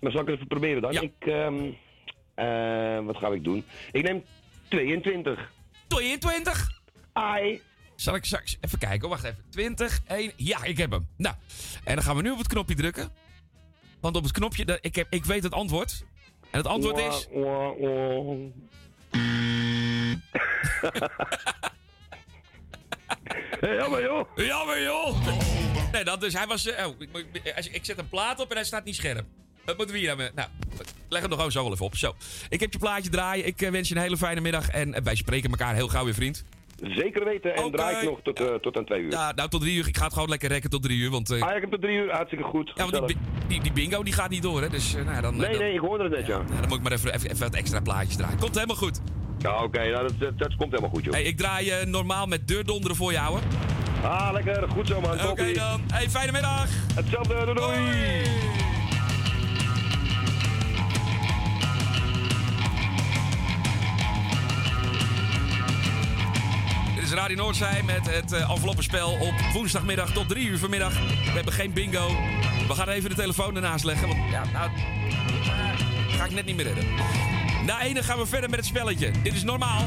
Maar zal ik het even proberen dan? Ik, ehm, eh, wat ga ik doen? Ik neem 22. 22? Ai. Zal ik straks even kijken? Wacht even. 20, 1. Ja, ik heb hem. Nou, en dan gaan we nu op het knopje drukken. Want op het knopje, ik, heb, ik weet het antwoord. En het antwoord is... Jammer joh. Jammer joh. Nee, dat dus. Hij was... eh, oh, ik, moet- ik, zet een plaat op en hij staat niet scherp. Wat moeten we hier nou? Nou, leg hem nog gewoon zo wel even op. Zo. Ik heb je plaatje draaien. Ik eh, wens je een hele fijne middag. En eh, wij spreken elkaar heel gauw weer, vriend. Zeker weten. En draai ik nog tot, eh, tot aan twee uur. Ja, nou tot drie uur. Ik ga het gewoon lekker rekken tot drie uur. Want, eh, Ah, ik heb tot drie uur. Hartstikke goed. ja, want die, die, die bingo die gaat niet door, hè. Dus eh, nou, dan, Nee, dan, nee, ik hoorde het net, ja. ja, dan moet ik maar even, even, even wat extra plaatjes draaien. Komt helemaal goed. Ja, oké. nou, dat, dat, dat komt helemaal goed, joh. Hey, ik draai normaal met deurdonderen voor je, ouwe. Ah, lekker. Goed zo, man. Oké dan. Hey, fijne middag. Hetzelfde. Doei, doei. Radio Noordzij met het uh, op woensdagmiddag tot drie uur vanmiddag. We hebben geen bingo. We gaan even de telefoon ernaast leggen. Want ja, nou, eh, ga ik net niet meer redden. Na ene gaan we verder met het spelletje. Dit is normaal.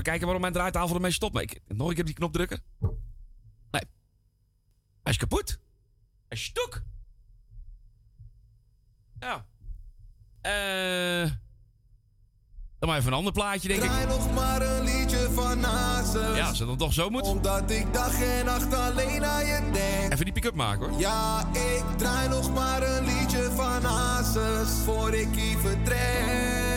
Even kijken waarom mijn draaitafel ermee stopt. Maar ik nog een keer die knop drukken. Nee. Hij is kapot. Hij is stuk. Ja. Eh. dan maar even een ander plaatje, denk ik. Draai nog maar een liedje van Hazes. Ja, als het dan toch zo moet. Omdat ik dag en nacht alleen aan je denk. Even die pick-up maken, hoor. Ja, ik draai nog maar een liedje van Hazes voor ik hier vertrek.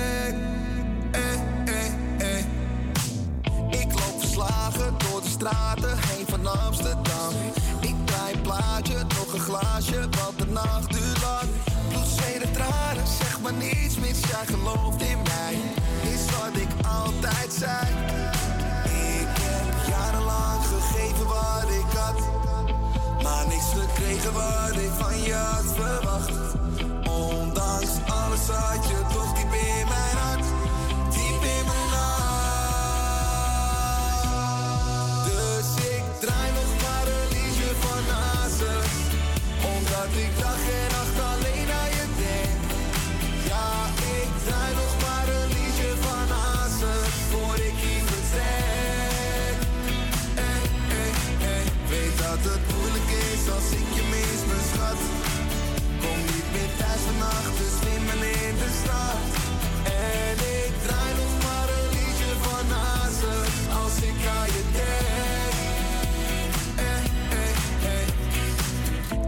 Verslagen door de straten heen van Amsterdam. Ik draai een plaatje, nog een glaasje, want de nacht duurt lang. Bloed, zweet en tranen, zeg maar niets mis, jij gelooft in mij. Is wat ik altijd zei. Ik heb jarenlang gegeven wat ik had. Maar niks gekregen wat ik van je had verwacht. Ondanks alles had je toch diep in mijn hart. Het moeilijk is als ik je mis, mijn schat. Kom niet meer thuis vannacht, dus slimmen in de stad. En ik draai nog maar een liedje van Hazes als ik aan je denk. Eh, eh,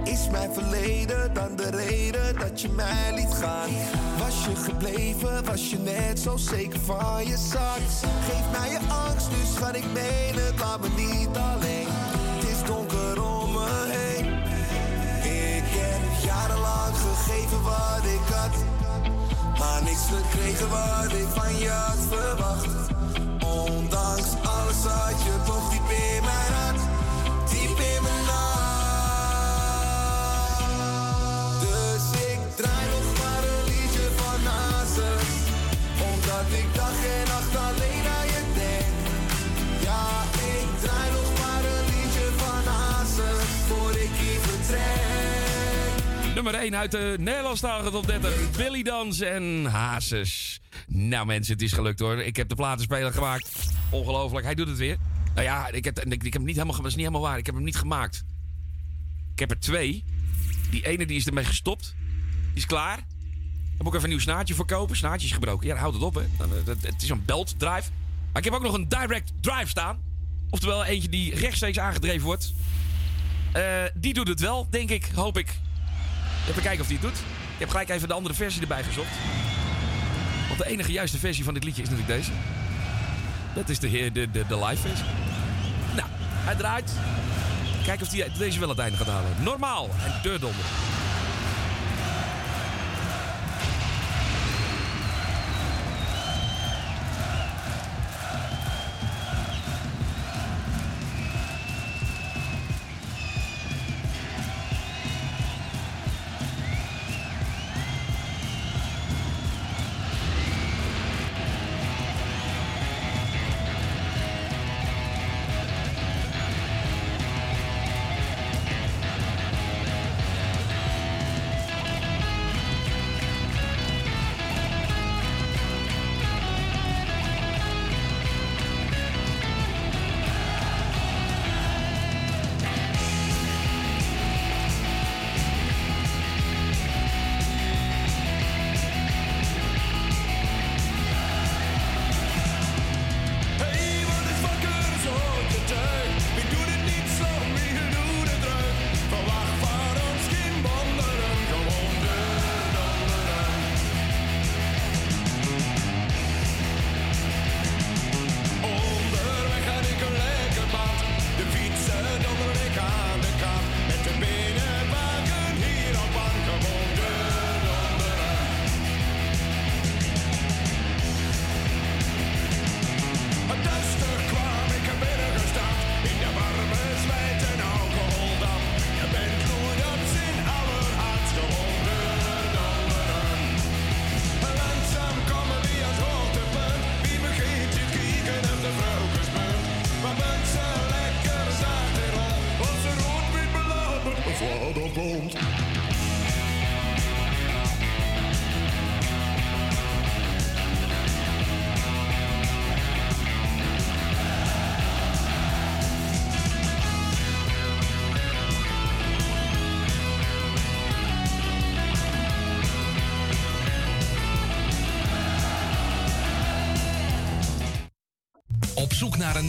eh. Is mijn verleden dan de reden dat je mij liet gaan? Was je gebleven, was je net zo zeker van je zak? Geef mij je angst, nu schat ik meen het, laat me niet alleen. Gegeven wat ik had. Maar niks gekregen wat ik van je had verwacht. Ondanks alles had je toch diep in mijn hart. Nummer 1 uit de Nederlandstalige top 30. Billy Dans en Hazes. Nou mensen, het is gelukt hoor. Ik heb de platenspeler gemaakt. Ongelooflijk, hij doet het weer. Nou ja, ik heb, ik, heb hem niet helemaal, dat is niet helemaal waar. Ik heb hem niet gemaakt. Ik heb er twee. Die ene die is ermee gestopt. Die is klaar. Daar moet ik even een nieuw snaartje voor kopen. Gebroken. Ja, dan houdt het op hè. Dan, eh, Het is een belt drive. Maar ik heb ook nog een direct drive staan. Oftewel eentje die rechtstreeks aangedreven wordt. Eh, die doet het wel, denk ik. Hoop ik. Even kijken of die het doet. Ik heb gelijk even de andere versie erbij gezocht. Want de enige juiste versie van dit liedje is natuurlijk deze. Dat is de, de, de, de live versie. Nou, hij draait. Kijk of hij deze wel het einde gaat halen. Normaal en deurdonder.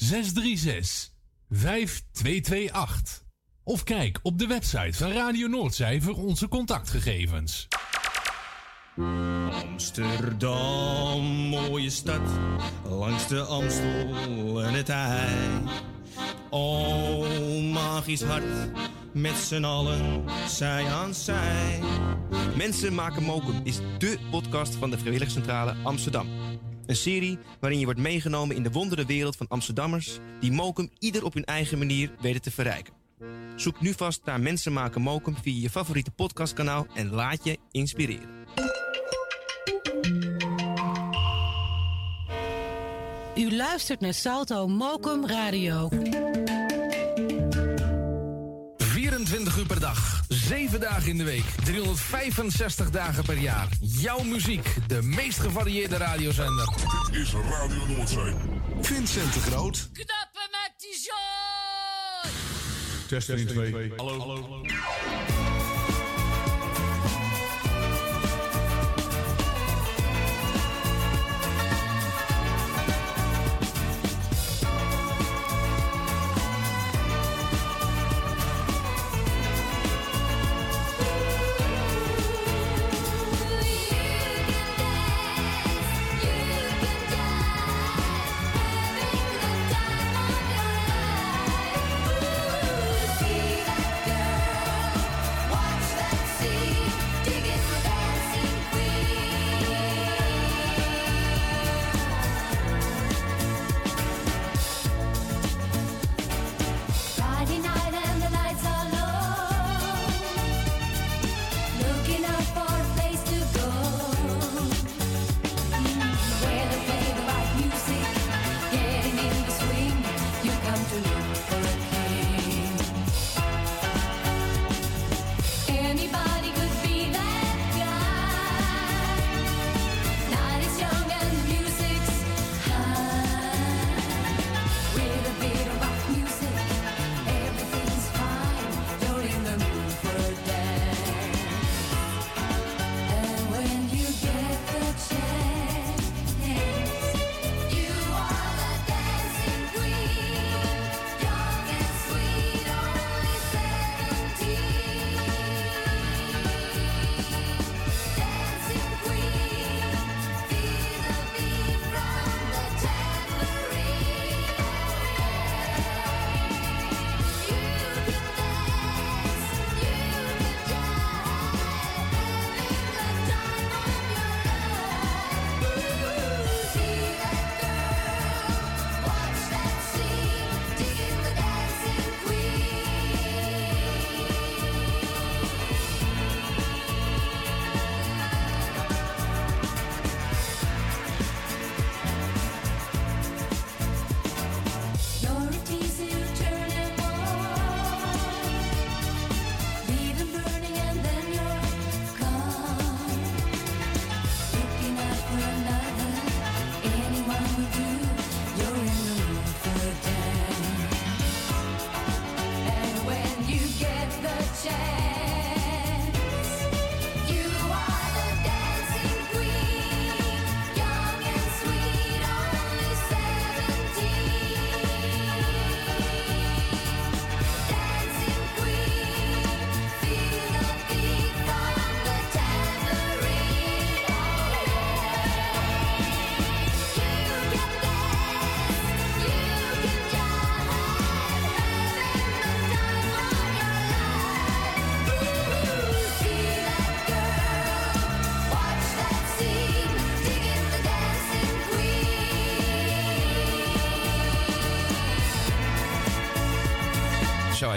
636 5228. Of kijk op de website van Radio Noordzij voor onze contactgegevens. Amsterdam, mooie stad, langs de Amstel en het IJ. O, magisch hart, met z'n allen, zij aan zij. Mensen maken mokum is dé podcast van de Vrijwilligcentrale Amsterdam. Een serie waarin je wordt meegenomen in de wondere wereld van Amsterdammers... die mokum ieder op hun eigen manier weten te verrijken. Zoek nu vast naar Mensen maken mokum via je favoriete podcastkanaal... en laat je inspireren. U luistert naar Salto Mokum Radio. 24 uur per dag, 7 dagen in de week, 365 dagen per jaar. Jouw muziek, de meest gevarieerde radiozender. Dit is Radio Noordzee. Vincent de Groot. Knappen met die zooi! Test 1, 2. Hallo. Girl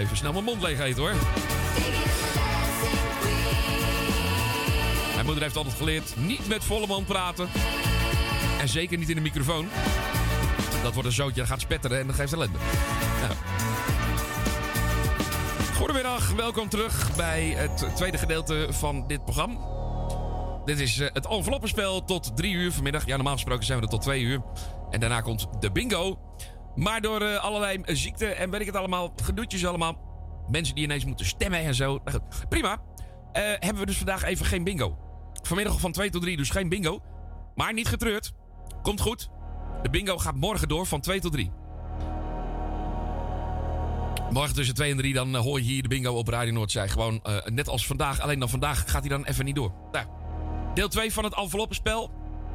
even snel mijn mond leeg eten hoor. Mijn moeder heeft altijd geleerd niet met volle mond praten. En zeker niet in de microfoon. Dat wordt een zootje, dat gaat spetteren en dat geeft ellende. Nou. Goedemiddag, welkom terug bij het tweede gedeelte van dit programma. Dit is eh, het enveloppenspel tot drie uur vanmiddag. Ja, normaal gesproken zijn we er tot twee uur. En daarna komt de bingo. Maar door eh, allerlei ziekten en weet ik het allemaal, gedoetjes allemaal. Mensen die ineens moeten stemmen en zo. Nou prima. Eh, hebben we dus vandaag even geen bingo. Vanmiddag van 2 tot 3 dus geen bingo. Maar niet getreurd. Komt goed. De bingo gaat morgen door van 2 tot 3. Morgen tussen 2 en 3 dan eh, hoor je hier de bingo op Radio Noordzij. Gewoon eh, net als vandaag. Alleen dan vandaag gaat hij dan even niet door. Nou, deel 2 van het enveloppenspel.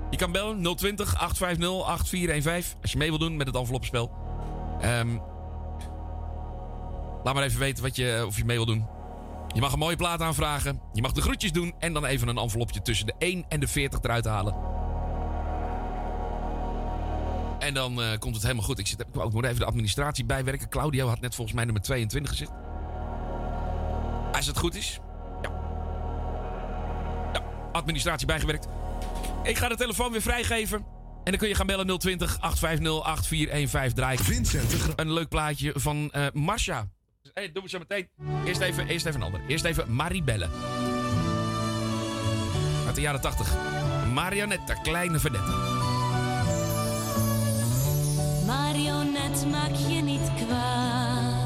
Je kan bellen 020 850 8415 als je mee wil doen met het enveloppenspel. Ehm, laat maar even weten wat je, of je mee wil doen. Je mag een mooie plaat aanvragen. Je mag de groetjes doen en dan even een envelopje tussen de 1 en de 40 eruit halen. En dan eh, komt het helemaal goed. Ik, zit, ik moet even de administratie bijwerken. Claudio had net volgens mij nummer 22 gezegd. Als het goed is. Ja. Ja, administratie bijgewerkt. Ik ga de telefoon weer vrijgeven. En dan kun je gaan bellen 020 850 8415 draaien. Vincent Een leuk plaatje van eh Marcia. Hey, doen we zo meteen. Eerst even, eerst even een ander. Eerst even Maribelle. Uit de jaren 80. Marionette, kleine verdette. Marionet, maak je niet kwaad.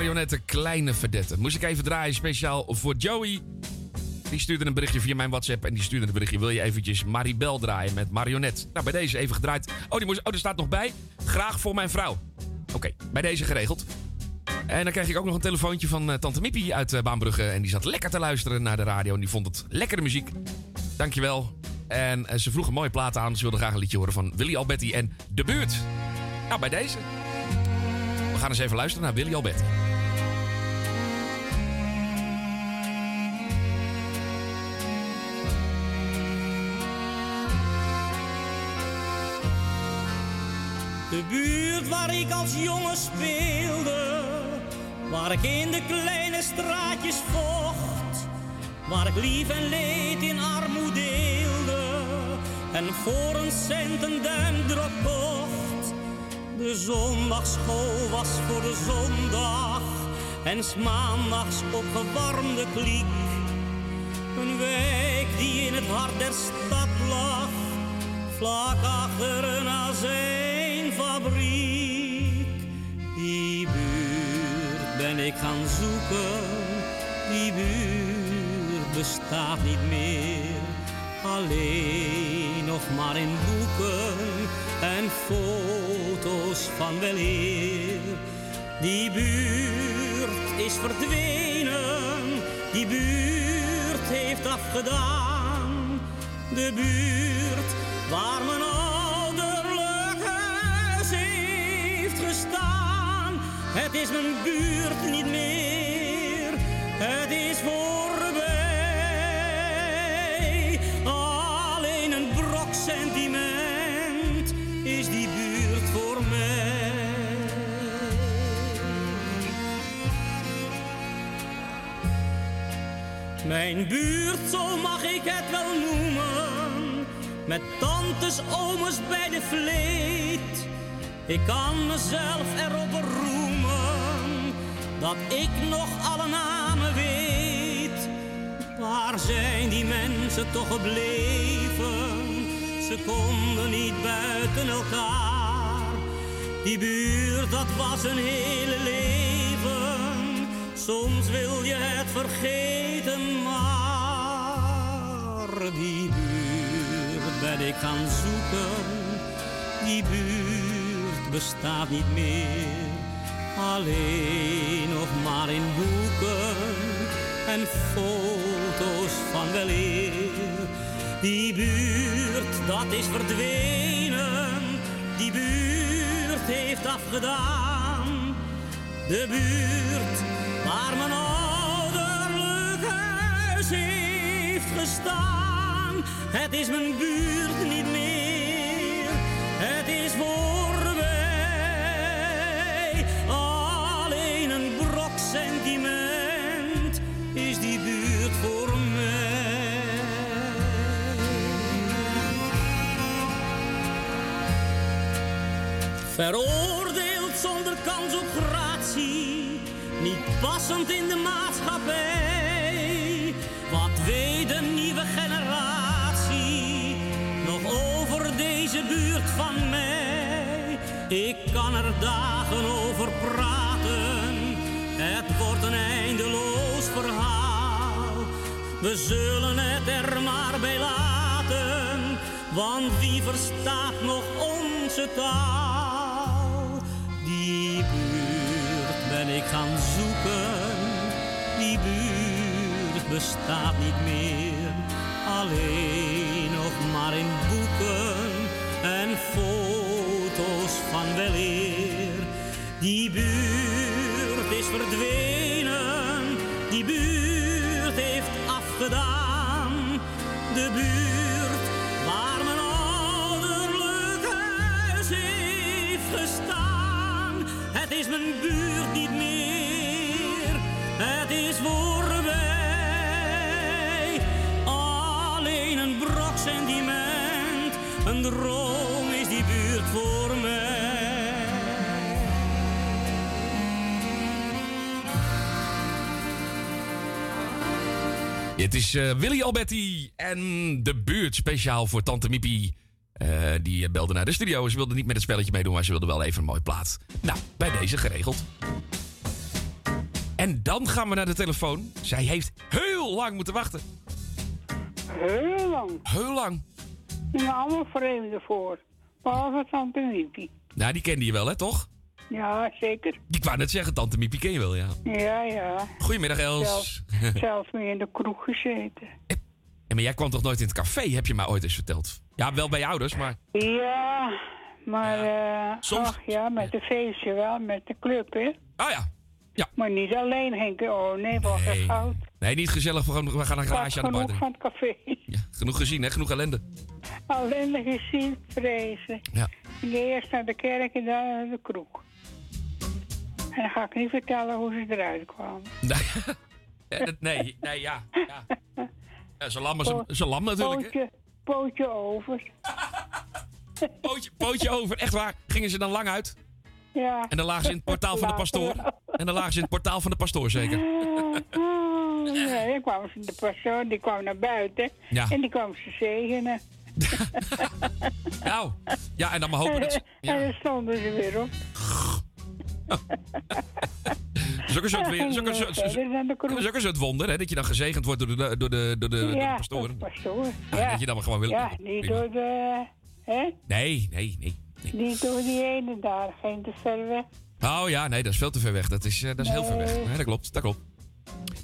Marionette Kleine Verdette. Moest ik even draaien, speciaal voor Joey. Die stuurde een berichtje via mijn WhatsApp en die stuurde een berichtje. Wil je eventjes Maribel draaien met Marionette? Nou, bij deze even gedraaid. Oh, die moest, oh er staat nog bij. Graag voor mijn vrouw. Oké, bij deze geregeld. En dan kreeg ik ook nog een telefoontje van eh, Tante Mippie uit eh, Baanbrugge. En die zat lekker te luisteren naar de radio. En die vond het lekkere muziek. Dankjewel. En eh, ze vroeg een mooie plaat aan. Ze wilde graag een liedje horen van Willy Alberti en De Buurt. Nou, bij deze. We gaan eens even luisteren naar Willy Alberti. Buurt waar ik als jongen speelde, waar ik in de kleine straatjes vocht, waar ik lief en leed in armoede deelde en voor een cent een duimdrop kocht. De zondagschool was voor de zondag en 's maandags opgewarmde kliek. Een wijk die in het hart der stad lag vlak achter een Die buurt ben ik gaan zoeken, die buurt bestaat niet meer. Alleen nog maar in boeken en foto's van weleer. Die buurt is verdwenen, die buurt heeft afgedaan. De buurt waar mijn Het is mijn buurt niet meer, het is voorbij. Alleen een brok sentiment is die buurt voor mij. Mijn buurt, zo mag ik het wel noemen. Met tantes, ooms bij de vleet. Ik kan mezelf erop roemen dat ik nog alle namen weet. Waar zijn die mensen toch gebleven? Ze konden niet buiten elkaar. Die buurt, dat was een hele leven. Soms wil je het vergeten, maar die buurt ben ik gaan zoeken. Die buurt bestaat niet meer. Alleen nog maar in boeken en foto's van weleer. Die buurt, dat is verdwenen. Die buurt heeft afgedaan. De buurt waar mijn ouderlijk huis heeft gestaan. Het is mijn buurt niet meer, het is voorbij. Veroordeeld zonder kans op gratie, niet passend in de maatschappij. Wat weet de nieuwe generatie nog over deze buurt van mij? Ik kan er dagen over praten, het wordt een eindeloos verhaal. We zullen het er maar bij laten, want wie verstaat nog onze taal? Ik gaan zoeken, die buurt bestaat niet meer. Alleen nog maar in boeken en foto's van weleer. Die buurt is verdwenen, die buurt heeft afgedaan. De buurt is mijn buurt niet meer, het is voorbij. Alleen een brok sentiment, een droom is die buurt voor mij. Het is eh, Willy Alberti en de buurt speciaal voor Tante Miepie. Eh, die eh, belde naar de studio. Ze wilde niet met het spelletje meedoen, maar ze wilde wel even een mooie plaat. Nou, bij deze geregeld. En dan gaan we naar de telefoon. Zij heeft heel lang moeten wachten. Heel lang. Heel lang. Er zijn allemaal vreemden voor. Behalve Tante Miepie. Nou, die kende je wel, hè, toch? Ja, zeker. Ik wou net zeggen, tante Miepie ken je wel, ja. Ja, ja. Goedemiddag, Els. Zelfs, zelfs mee in de kroeg gezeten. Ja, maar jij kwam toch nooit in het café, heb je mij ooit eens verteld? Ja, wel bij je ouders, maar... Ja, maar eh Soms- ach ja, met de feestje wel, met de club, hè. Oh ja. ja. Maar niet alleen, Henk. Oh nee, wat Nee. goud. Nee, niet gezellig, we gaan, we gaan een glaasje aan de genoeg van het café. Genoeg gezien, hè? Genoeg ellende. Alleen gezien, vrezen. Ja. Eerst naar de kerk en dan naar de kroeg. En dan ga ik niet vertellen hoe ze eruit kwamen. Ja, nee, nee, ja. ja. ja ze lam, ze, ze lam natuurlijk, hè? Pootje, over. Pootje, pootje over, echt waar. Gingen ze dan lang uit? Ja. En dan lagen ze in het portaal van de pastoor. En dan lagen ze in het portaal van de pastoor, zeker. Nee, dan kwam ze de pastoor, die kwam naar buiten. Ja. En die kwam ze zegenen. Nou, ja, en dan maar hopen dat ze... Ja. En dan stonden ze weer op. Dat is ook een soort, wonder, hè? Dat je dan gezegend wordt door de, door de, door de, door de ja, pastoor. de pastoor. Ja, Ja, dat je dan maar gewoon wil. ja niet prima. door de... Hè? Nee, nee, nee. Niet door die ene daar, geen te ver weg. Oh ja, nee, dat is veel te ver weg. Dat is, eh, dat is heel ver weg. Nee. Nee, dat klopt, dat klopt.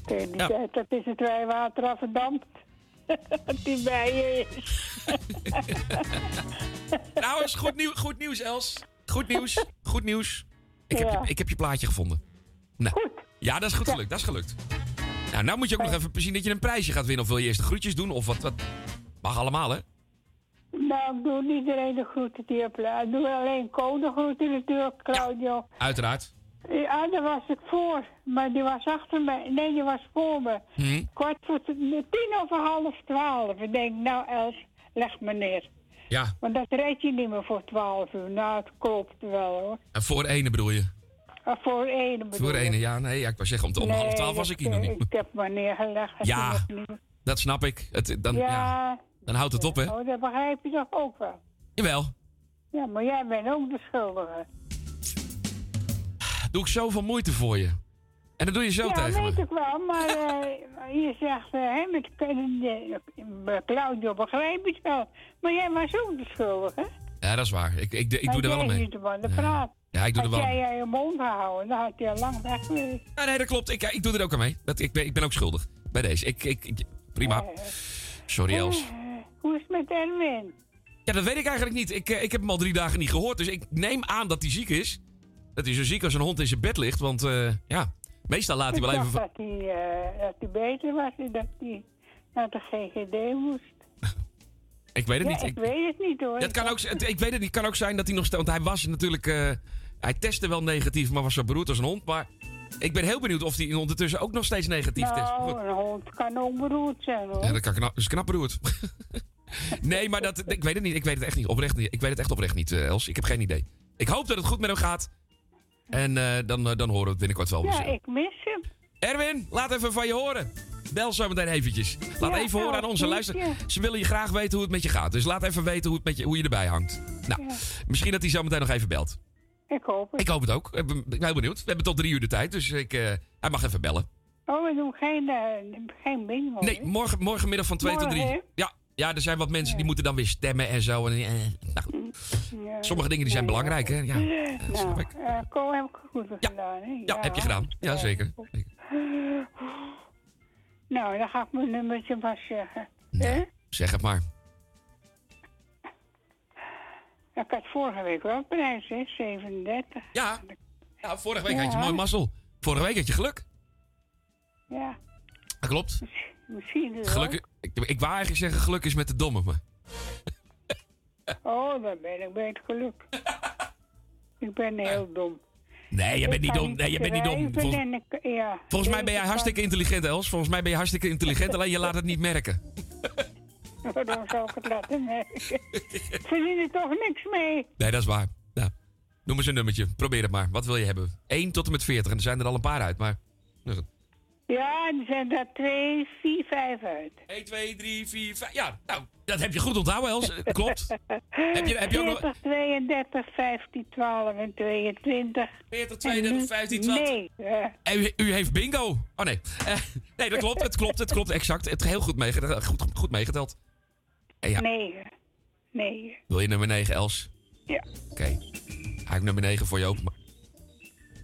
Die tijd, dat is het wijwater afgedampt. Die bij je is. Nou, is goed, nieuw, goed nieuws, Els. Goed nieuws, goed nieuws. Ik, heb Ja. je, ik heb je plaatje gevonden. Nou. Ja, dat is goed gelukt, dat is gelukt. Nou, nou moet je ook nog even zien dat je een prijsje gaat winnen. Of wil je eerst de groetjes doen? Of wat, wat? Mag allemaal, hè? Nou, ik doe niet iedereen de groeten die op Ik doe alleen Ko de groeten natuurlijk, Claudio. Uiteraard. Ja, daar was ik voor. Maar die was achter me. Nee, die was voor me. Hm. Kwart voor tien over half twaalf. Ik denk, nou Els, leg me neer. Ja, Want dat red je niet meer voor twaalf uur. Nou, het klopt wel hoor. en voor ene bedoel je? Ah, voor één bedoel Voor ik. ene, ja, nee, ja, ik wou zeggen, om, om Nee, half twaalf was ik hier nog niet. Ik heb me neergelegd. Ja. Dat snap ik. Het, dan, ja. ja. dan houdt het op, hè? Oh, dat begrijp je toch ook wel. Jawel. Ja, maar jij bent ook de schuldige. Doe ik zoveel moeite voor je. En dat doe je zo ja, tegen weet me. ik wel, maar eh, je zegt, eh, hè, met uh, Claudio begrijp je wel. Maar jij was ook de schuldige. Ja, dat is waar. Ik, ik, ik doe er wel mee. niet van de praat. Ja, ik doe er wel aan jij je mond gehouden, dan had je al lang weg geweest. Ja, nee, dat klopt. Ik, ik doe er ook aan mee. Dat, ik, ben, ik ben ook schuldig bij deze. Ik, ik, prima. Sorry, Els. Eh, hoe is het met Erwin? Ja, dat weet ik eigenlijk niet. Ik, eh, ik heb hem al drie dagen niet gehoord. Dus ik neem aan dat hij ziek is. Dat hij zo ziek als een hond in zijn bed ligt. Want eh, ja, meestal laat hij wel even... dat hij, eh, dat hij beter was en dat hij naar de GGD moest. Ik weet het ja, niet. ik, Ik, weet het niet hoor. dat kan ook, het- ik weet het niet. Kan ook zijn dat hij nog... Want hij was natuurlijk... eh, hij testte wel negatief, maar was zo beroerd als een hond. Maar ik ben heel benieuwd of hij ondertussen ook nog steeds negatief test. nou, een hond kan ook beroerd zijn hoor. Ja, dat kan knap, dat is knap beroerd. nee, maar dat, ik weet het niet. Ik weet het echt niet. Oprecht niet. Ik weet het echt oprecht niet, eh, Els. Ik heb geen idee. Ik hoop dat het goed met hem gaat. En eh, dan, eh, dan horen we het binnenkort wel. ja, ik mis hem. Erwin, laat even van je horen. Bel zo meteen eventjes. Laat Ja, even horen aan nou, onze luister. Ze willen je graag weten hoe het met je gaat. Dus laat even weten hoe, het met je, hoe je erbij hangt. Nou, Ja. misschien dat hij zo meteen nog even belt. Ik hoop het. Ik hoop het ook. Ik ben heel benieuwd. We hebben tot drie uur de tijd, dus ik, eh, hij mag even bellen. Oh, we doen geen, eh, geen bingo. Nee, morgen, morgenmiddag van 2 tot Morgen, 3. hè? Ja, ja, er zijn wat mensen die moeten dan weer stemmen en zo. En, eh, nou, goed. Ja. Sommige dingen die zijn belangrijk, hè? Ja, Nou, eh heb ik goed gedaan, hè? ja heb je gedaan. Ja, zeker. Nou, dan ga ik mijn nummertje maar zeggen. Hè? Zeg het maar. Ik had vorige week wel prijs, hè? 37. Ja. Ja, vorige week Ja. had je mooi mazzel. Vorige week had je geluk. Ja, Dat klopt. Misschien dus Geluk, ook. ik, ik wou eigenlijk zeggen geluk is met de domme, maar... Oh, dan ben ik bij het geluk. ik ben heel dom. Nee, je bent niet dom. Nee, je bent niet dom. Volgens, mij ben jij hartstikke intelligent, Els. Volgens mij ben je hartstikke intelligent, alleen je laat het niet merken. Waarom zou ik het laten merken? Verdien er toch niks mee. Nee, dat is waar. Noem eens een nummertje. Probeer het maar. Wat wil je hebben? 1 tot en met 40. En er zijn er al een paar uit, maar... Ja, er zijn daar 2, 4, 5 uit. 1, 2, 3, 4, 5. Ja, nou, dat heb je goed onthouden, Els. Eh, Klopt. Heb je, heb je ook nog... 40, 32, 15, 12 en 22. 40, 32, 15, 12. Nee. eh, U, u heeft bingo. Oh nee. Eh, nee, dat klopt. Het klopt. Het klopt exact. Het heel goed meegeteld. Goed, goed meegeteld. En ja, 9. 9. wil je nummer 9, Els? Ja. Oké. Ga ik nummer 9 voor je open.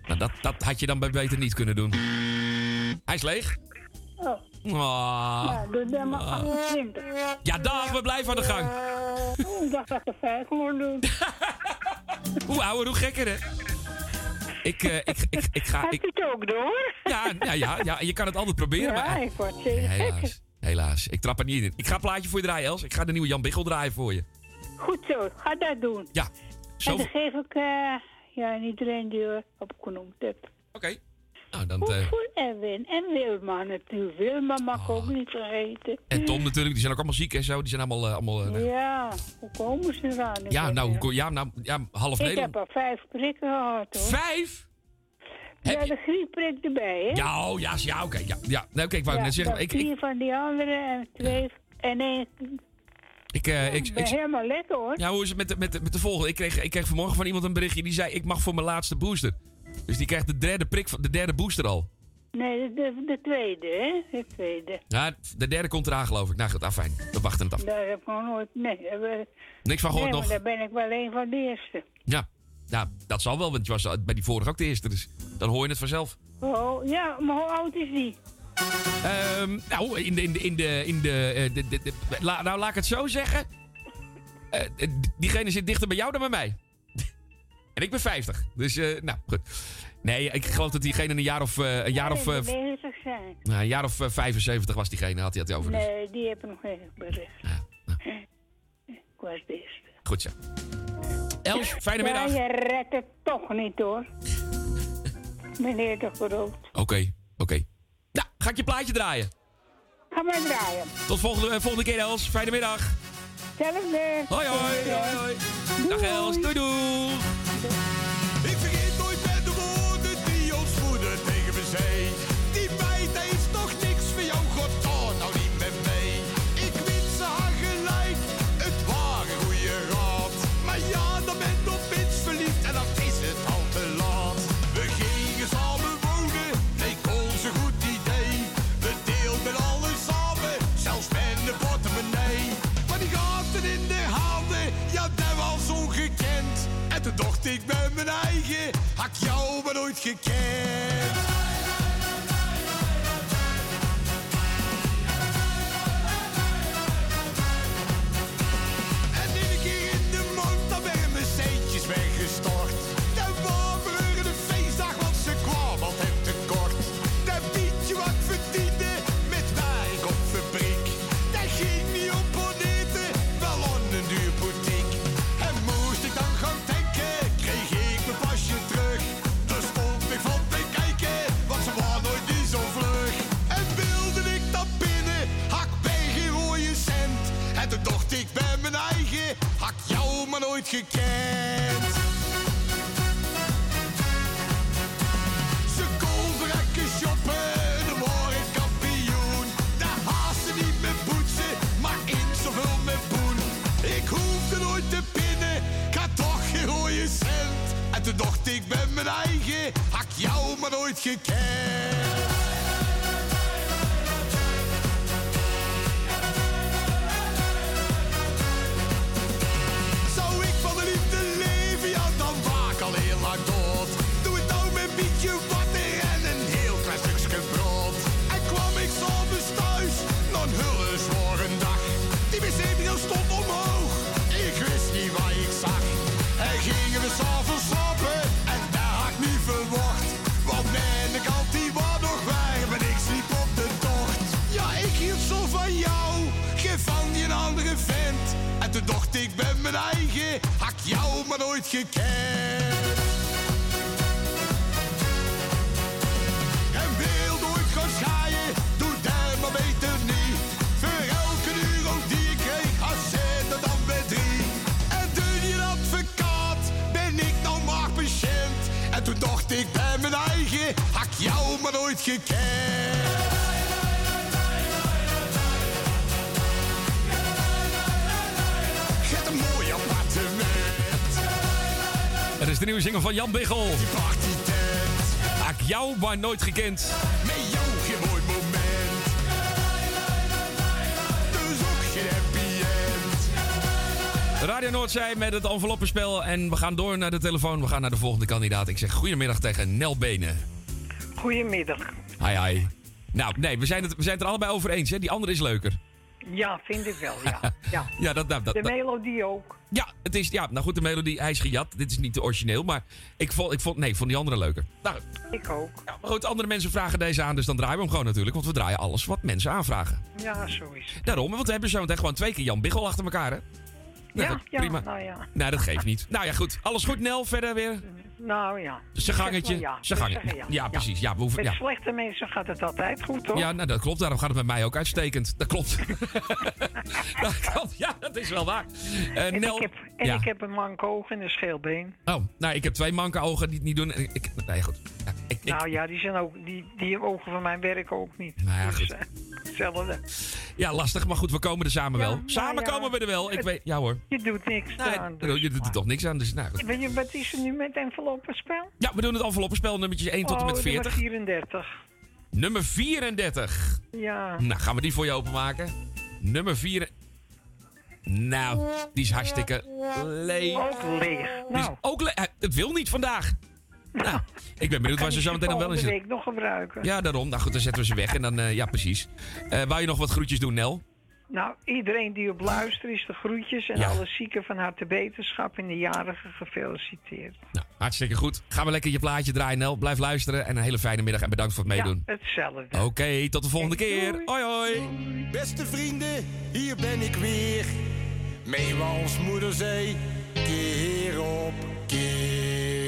Nou, dat, dat had je dan bij beter niet kunnen doen. Hij is leeg. Oh. Ah. Ja, doe dan maar 28. Ja, dag, we blijven aan de gang. Oh, ik dacht dat er 5 moet doen. Hoe ouder, hoe gekker, hè? Ik, eh, ik, ik, ik ga... Heb Ik, je het ook door? ja, ja, ja, ja, je kan het altijd proberen, Ja, maar... ik word. Helaas, helaas. Ik trap er niet in. Ik ga een plaatje voor je draaien, Els. Ik ga de nieuwe Jan Biggel draaien voor je. Goed zo, ga dat doen. Ja, zo... En dan geef ik eh, ja, iedereen die je opgenoemd hebt. Oké. Nou, dan... Goed eh, en Wilma natuurlijk. Wilma mag ook niet vergeten. en Tom natuurlijk, die zijn ook allemaal ziek en zo. Die zijn allemaal... eh, allemaal eh, Ja, hoe komen ze eraan? Ja, nou, hoe ja, nou, ja, half Ik Nederland. heb al vijf prikken gehad hoor. Vijf? Ja, de griepprik erbij, hè? Ja, oh, ja, ja oké. ja, ja. Nou, kijk, ik wou Ja, net zeggen... Ik, ik, vier van die andere en twee en één. ik, eh, ik, ik, helemaal lekker hoor. ja, hoe is het met de, met, de, met de volgende? Ik kreeg, ik kreeg vanmorgen van iemand een berichtje die zei... ik mag voor mijn laatste booster. Dus die krijgt de derde prik, van- de derde booster al. Nee, de, de, de tweede, hè? De tweede. Ja, de derde komt eraan, geloof ik. Nou goed, ah, fijn. We wachten het af. Daar heb ik nog nooit. Nee, ben- Niks van gehoord nee, nog. daar ben ik wel een van de eerste. Ja. ja, dat zal wel, want je was bij die vorige ook de eerste. Dus dan hoor je het vanzelf. Oh, ja, maar hoe oud is die? Ehm, nou, in de. In de, in de, in de, eh, de, de- de- la- nou, laat ik het zo zeggen. Eh, eh, diegene zit dichter bij jou dan bij mij. En ik ben 50. Dus, eh, nou, goed. Nee, ik geloof dat diegene een jaar of. eh, een jaar of. 90 zijn. nou, een jaar of eh, 75 was diegene, had hij het over. Dus. Nee, die heb ik nog even bericht. Ik was de eerste. Goed zo. Els, fijne Ja, middag. je redt het toch niet hoor. Meneer de Groot. Oké, oké. Nou, ga ik je plaatje draaien. Ga maar draaien. Tot volgende, volgende keer, Els. Fijne middag. Hetzelfde. Hoi, hoi. hoi, hoi. Dag, Els. Doei, doei. Ik had jou maar nooit gekend. Single van Jan Biggel. Hak jou maar nooit gekend. Met jou geen mooi moment. Dus ook geen happy end. Radio Noordzij met het enveloppenspel. En we gaan door naar de telefoon. We gaan naar de volgende kandidaat. Ik zeg goedemiddag tegen Nel Benen. Goedemiddag. Hi, hi. Nou, nee, we zijn, het, we zijn het er allebei over eens. Hè? Die andere is leuker. Ja, vind ik wel, ja. ja. Ja, dat, nou, dat, De melodie ook. ja, het is, ja, nou goed, de melodie, hij is gejat. Dit is niet de origineel, maar ik vond, ik vond, nee, ik vond die andere leuker. Nou, Ik ook. ja, maar goed, andere mensen vragen deze aan, dus dan draaien we hem gewoon natuurlijk. Want we draaien alles wat mensen aanvragen. Ja, zo is het. Daarom, want we hebben zo meteen gewoon twee keer Jan Biggel achter elkaar, hè? Nou, Ja, prima. nou ja. Nou, dat geeft niet. Nou ja, goed. Alles goed, Nel? Verder weer? Nou ja. Zijn gangetje. Ja. Zijn gangetje. Ja, precies. Ja, we hoeven, Met slechte mensen gaat het altijd goed, toch? Ja, nou, dat klopt. Daarom gaat het met mij ook uitstekend. Dat klopt. dat klopt. Ja, dat is wel waar. Eh, en Nel, ik heb, en ik heb een mank oog en een scheelbeen. Oh, nou, ik heb twee manke ogen die het niet doen. Ik, ik- nee, goed. Ja, ik, ik, nou ja, die, zijn ook, die, die ogen van mij werken ook niet. Nou ja, Dus, goed. eh, hetzelfde. ja, lastig, maar goed, we komen er samen Ja, wel. nou Samen ja. komen we er wel. Ik weet, ja hoor. Je doet niks aan. Je doet er toch niks aan, dus nou goed. Weet je, wat is er nu met enveloppenspel? Ja, we doen het enveloppenspel nummertjes 1 tot en met Oh, nummer 40. 34. Nummer 34. Ja. Nou, gaan we die voor je openmaken? Nummer 4. Nou, die is hartstikke leeg. Ook leeg. Die is Nou. ook le- eh, Het wil niet vandaag. Nou, ik ben benieuwd waar ze zo meteen dan wel in zitten. week nog gebruiken. Ja, daarom. Nou goed, dan zetten we ze weg en dan, eh, ja, precies. Eh wou je nog wat groetjes doen, Nel? Nou, iedereen die op luistert is de groetjes en Ja. alle zieken van harte beterschap en de jarigen gefeliciteerd. Nou, hartstikke goed. Gaan we lekker je plaatje draaien, Nel. Blijf luisteren en een hele fijne middag en bedankt voor het meedoen. Ja, hetzelfde. Oké, tot de volgende keer. Hoi, hoi. Beste vrienden, hier ben ik weer. Meewals moeder zei, keer op keer.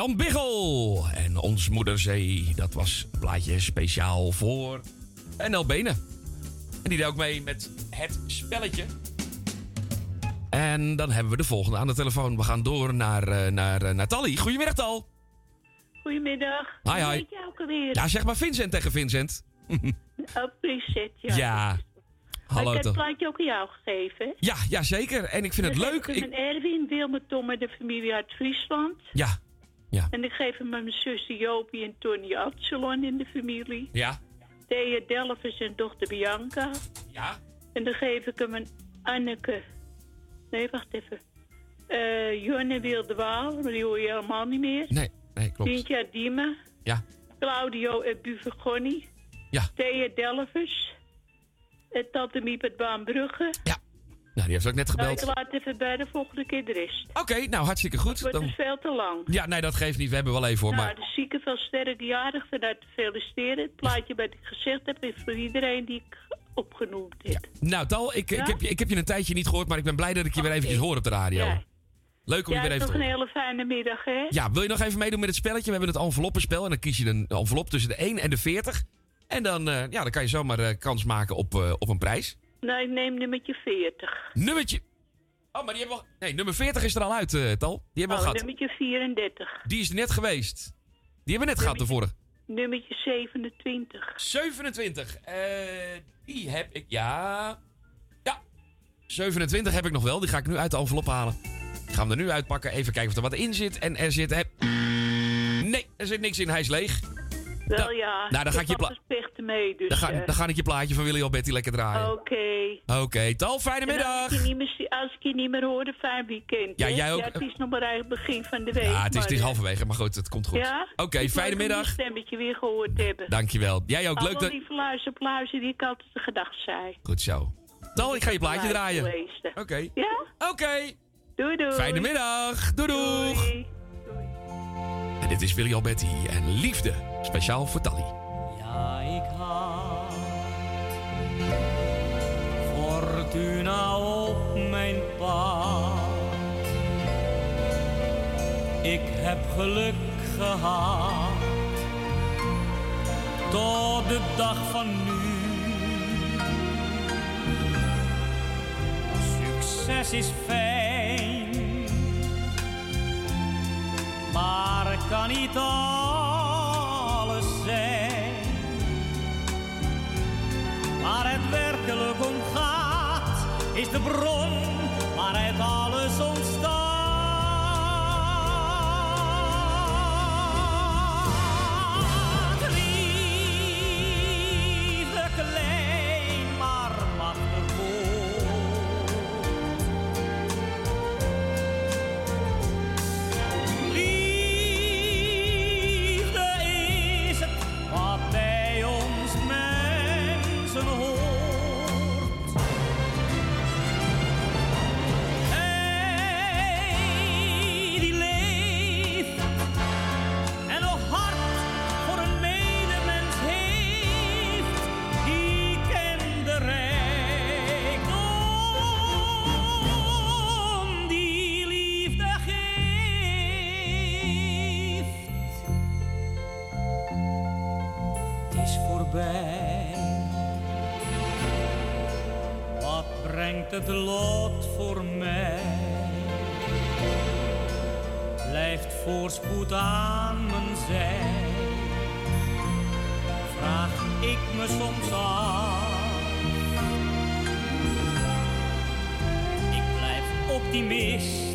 Jan Biggel en Ons Moederzee. Dat was een plaatje speciaal voor NL Benen. En die deed ook mee met het spelletje. En dan hebben we de volgende aan de telefoon. We gaan door naar, eh, naar, eh, Tally. Goedemiddag, Tal. Goedemiddag. Hi, hi. Hoe heet je ook alweer? Ja, zeg maar Vincent tegen Vincent. Oh, Preset, ja. Ja. Hallo, Ik heb het plaatje ook aan jou gegeven. Ja, ja, zeker. En ik vind het leuk. Ik aan Erwin, Wilma, Tom en de familie uit Friesland. ja, En ik geef hem aan mijn zussen Jopie en Tony Absalon in de familie. ja, Thea Delphus en dochter Bianca. Ja. En dan geef ik hem een Anneke. Nee, wacht even. Eh Jonne Wilde Waal, maar die hoor je helemaal niet meer. nee, nee, klopt. Cynthia Diemen. Ja. Claudio en Buvegoni. Ja. Thea. En Tante Miep uit Baanbrugge. Nou, die heeft ook net Nou, gebeld. ik laat even bij de volgende keer de rest. Oké, nou, hartstikke goed. Wordt Dan... dus veel te lang. Ja, nee, dat geeft niet. We hebben wel even hoor. nou, Maar de zieke veel sterke jarig vanuit te feliciteren. Het plaatje wat ik gezegd heb is voor iedereen die ik opgenoemd heb. Nou, Tal, ik, ik, heb, je- ik heb je een tijdje niet gehoord, maar ik ben blij dat ik je weer eventjes hoor op de radio. Ja. Leuk om je weer even toch te een horen. hele fijne middag, hè? Ja, wil je nog even meedoen met het spelletje? We hebben het enveloppenspel en dan kies je een envelop tussen de 1 en de 40. En dan, eh, ja, dan kan je zomaar eh, kans maken op, eh, op een prijs. Nou, ik neem nummertje 40. Nummertje... Oh, maar die hebben we. Nee, nummer 40 is er al uit, eh, Tal. Die hebben we Oh, al gehad. nummertje 34. Die is net geweest. Die hebben we net gehad, de vorige. Nummertje 27. 27. Eh, die heb ik, ja. Ja. 27 heb ik nog wel. Die ga ik nu uit de envelop halen. Ik ga hem er nu uitpakken. Even kijken of er wat in zit. En er zit. Heb... Nee, er zit niks in. Hij is leeg. Wel ja. nou, dan ga ik je heb pla- spechten mee, dus... Dan ga, eh, dan ga ik je plaatje van Willy Alberti lekker draaien. Oké. Oké, Tal, fijne middag. Als ik, je niet meer, zie- als ik je niet meer hoor, een fijn weekend. Ja, hè? jij ook. Ja, het is nog maar eigenlijk begin van de week. Ja, het is, het is eh, halverwege, maar goed, het komt goed. Ja? Oké, fijne middag. je stemmetje weer gehoord hebben. Dankjewel. Jij ook. Leuk dat... lieve luisterpluizen die ik altijd de gedacht zei. Goed zo. Tal, ik ga je plaatje draaien. Oké. Ja? Oké. Doei doei. Fijne middag. Doei doeg. En dit is Willy Alberti en Liefde. Speciaal voor Tally. Ja, ik had fortuna op mijn pad. Ik heb geluk gehad tot de dag van nu. Succes is fijn, maar kan niet alles zijn. Waar het werkelijk om gaat, is de bron waaruit alles ontstaat. Het lot voor mij? Blijft voorspoed aan mijn zij? Vraag ik me soms af. Ik blijf optimist.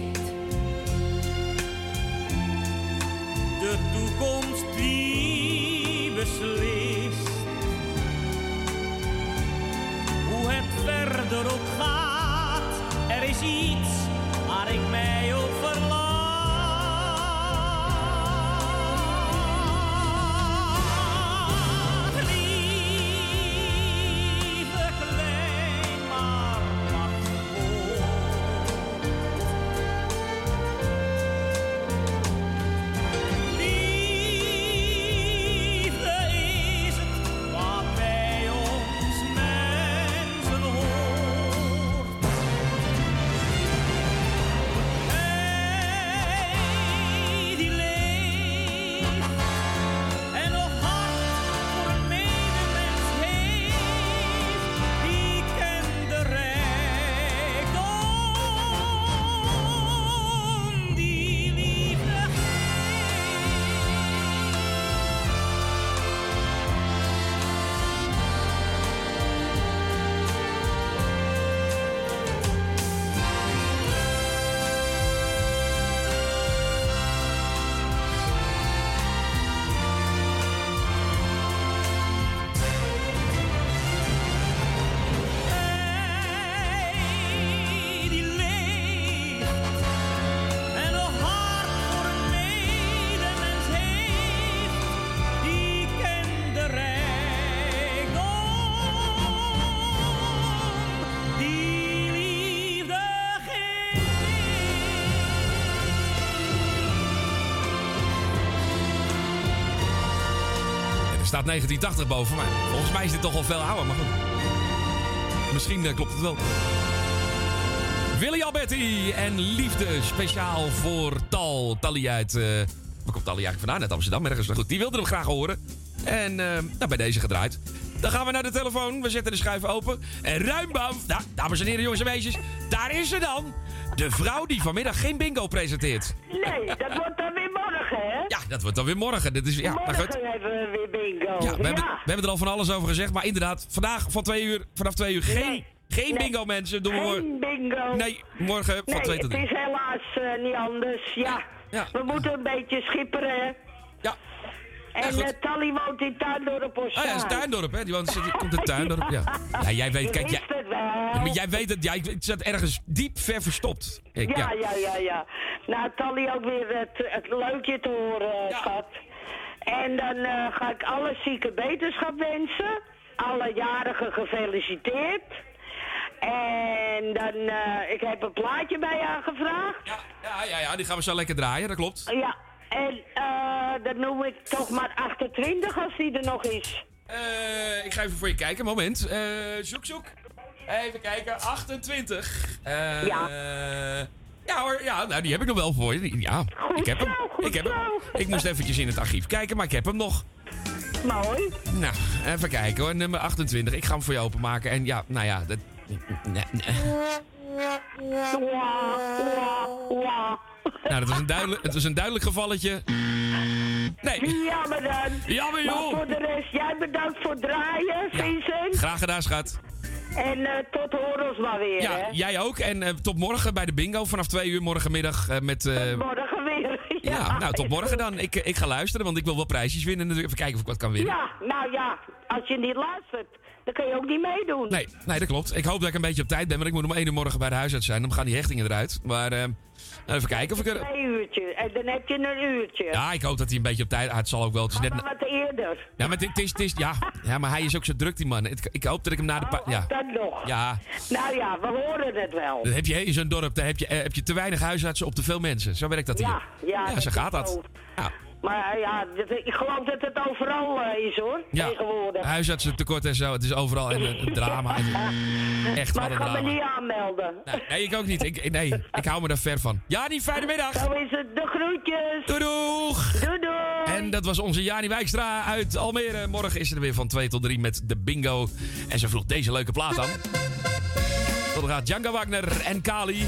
Er staat 1980 boven, maar volgens mij is dit toch al veel ouder. Maar goed. Misschien eh, klopt het wel. Willy Alberti en liefde speciaal voor Tal. Tally uit... eh waar komt Tally eigenlijk vandaan? Uit Amsterdam ergens. Maar goed, die wilde hem graag horen. En eh, nou, bij deze gedraaid. Dan gaan we naar de telefoon. We zetten de schuif open. En ruimbam. Nou, dames en heren, jongens en meisjes. Daar is ze dan. De vrouw die vanmiddag geen bingo presenteert. Nee, dat wordt dan weer morgen, hè? Ja, dat wordt dan weer morgen. Dit is, ja, maar goed. Morgen hebben we weer bingo. Ja, we, Hebben, we hebben er al van alles over gezegd. Maar inderdaad, vandaag van twee uur, vanaf twee uur geen, Nee. geen Nee. bingo mensen. Doen we Geen bingo. Nee, morgen van Nee, twee tot het drie. is helaas eh, niet anders. Ja, we moeten een beetje schipperen? Ja. En goed. eh, Tally woont in Tuindorp of Oh ja, dat is Tuindorp, hè? Die, woont, die komt in Tuindorp, ja. Ja, jij weet, kijk, jij, het. Ja, maar jij weet het, jij het zat ergens diep ver verstopt. Ik, Ja, ja, ja, ja. Nou, Tally ook weer het, het leukje te horen, schat. En dan eh, ga ik alle zieke beterschap wensen. Alle jarigen gefeliciteerd. En dan, eh, ik heb een plaatje bij je aangevraagd. Ja, ja, ja, die gaan we zo lekker draaien, dat klopt. Ja, en eh dan noem ik toch maar 28 als die er nog is. Eh, ik ga even voor je kijken, moment. Eh, zoek, zoek. Even kijken, 28. Eh, Ja. Ja hoor, ja, nou die heb ik nog wel voor je. Ja, ik heb hem. ik heb hem. Ik moest eventjes in het archief kijken, maar ik heb hem nog. Mooi. Nou, even kijken hoor, nummer 28. Ik ga hem voor je openmaken. En ja, nou ja, dat... Nee, nee. Nou, dat was een duidelijk, het was een duidelijk gevalletje. Nee. Jammer dan. Jammer, joh. Maar voor de rest, jij bedankt voor het draaien, Vincent. Graag gedaan, schat. En eh, tot horen ons maar weer, Ja, hè. jij ook. En eh, tot morgen bij de bingo vanaf twee uur morgenmiddag eh, met... eh, Morgen weer. ja, nou, tot morgen dan. Ik, ik ga luisteren, want ik wil wel prijsjes winnen. natuurlijk. Even kijken of ik wat kan winnen. Ja, nou ja, als je niet luistert, dan kun je ook niet meedoen. Nee, nee, dat klopt. Ik hoop dat ik een beetje op tijd ben, want ik moet om 1 uur morgen bij de huisarts zijn. Dan gaan die hechtingen eruit. Maar eh, even kijken of ik er... Twee uurtje. En dan heb je een uurtje. Ja, ik hoop dat hij een beetje op tijd... ah, het zal ook wel. Het is net... Maar wat eerder. Ja, maar het is, het is, ja. ja, maar hij is ook zo druk, die man. Ik, hoop dat ik hem na de... pa- Ja. Dan nog. Ja, Nou ja, we horen het wel. dan heb je in zo'n dorp daar heb je, eh, heb je te weinig huisartsen op te veel mensen. Zo werkt dat hier. Ja, ja, ja dat zo gaat dat. Ja. Maar eh, ja, ik geloof dat het overal eh, is hoor, Ja, tegenwoordig. huisartsen tekort en zo. Het is overal een, drama. En- Echt maar wat ik ga me niet aanmelden. Nee, nee, ik ook niet. Ik, nee, ik hou me daar ver van. Ja, die fijne middag. Zo is het. De groetjes. Doei doeg. Doei doei. En dat was onze Jani Wijkstra uit Almere. Morgen is ze er weer van 2 tot 3 met de bingo. En ze vroeg deze leuke plaat aan. Dan gaat Django Wagner en Kali.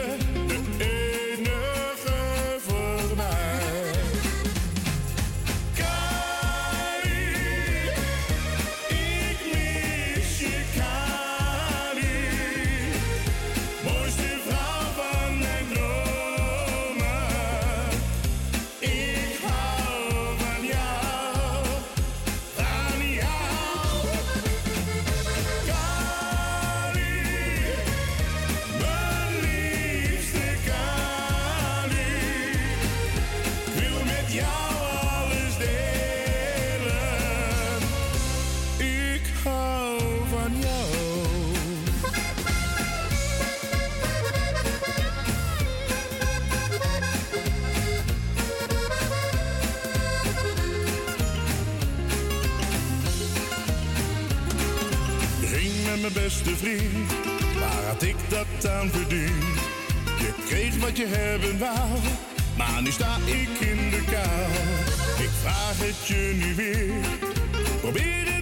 waar had ik dat aan verdiend? Je kreeg wat je hebben wou, maar nu sta ik in de kou. Ik vraag het je nu weer, probeer het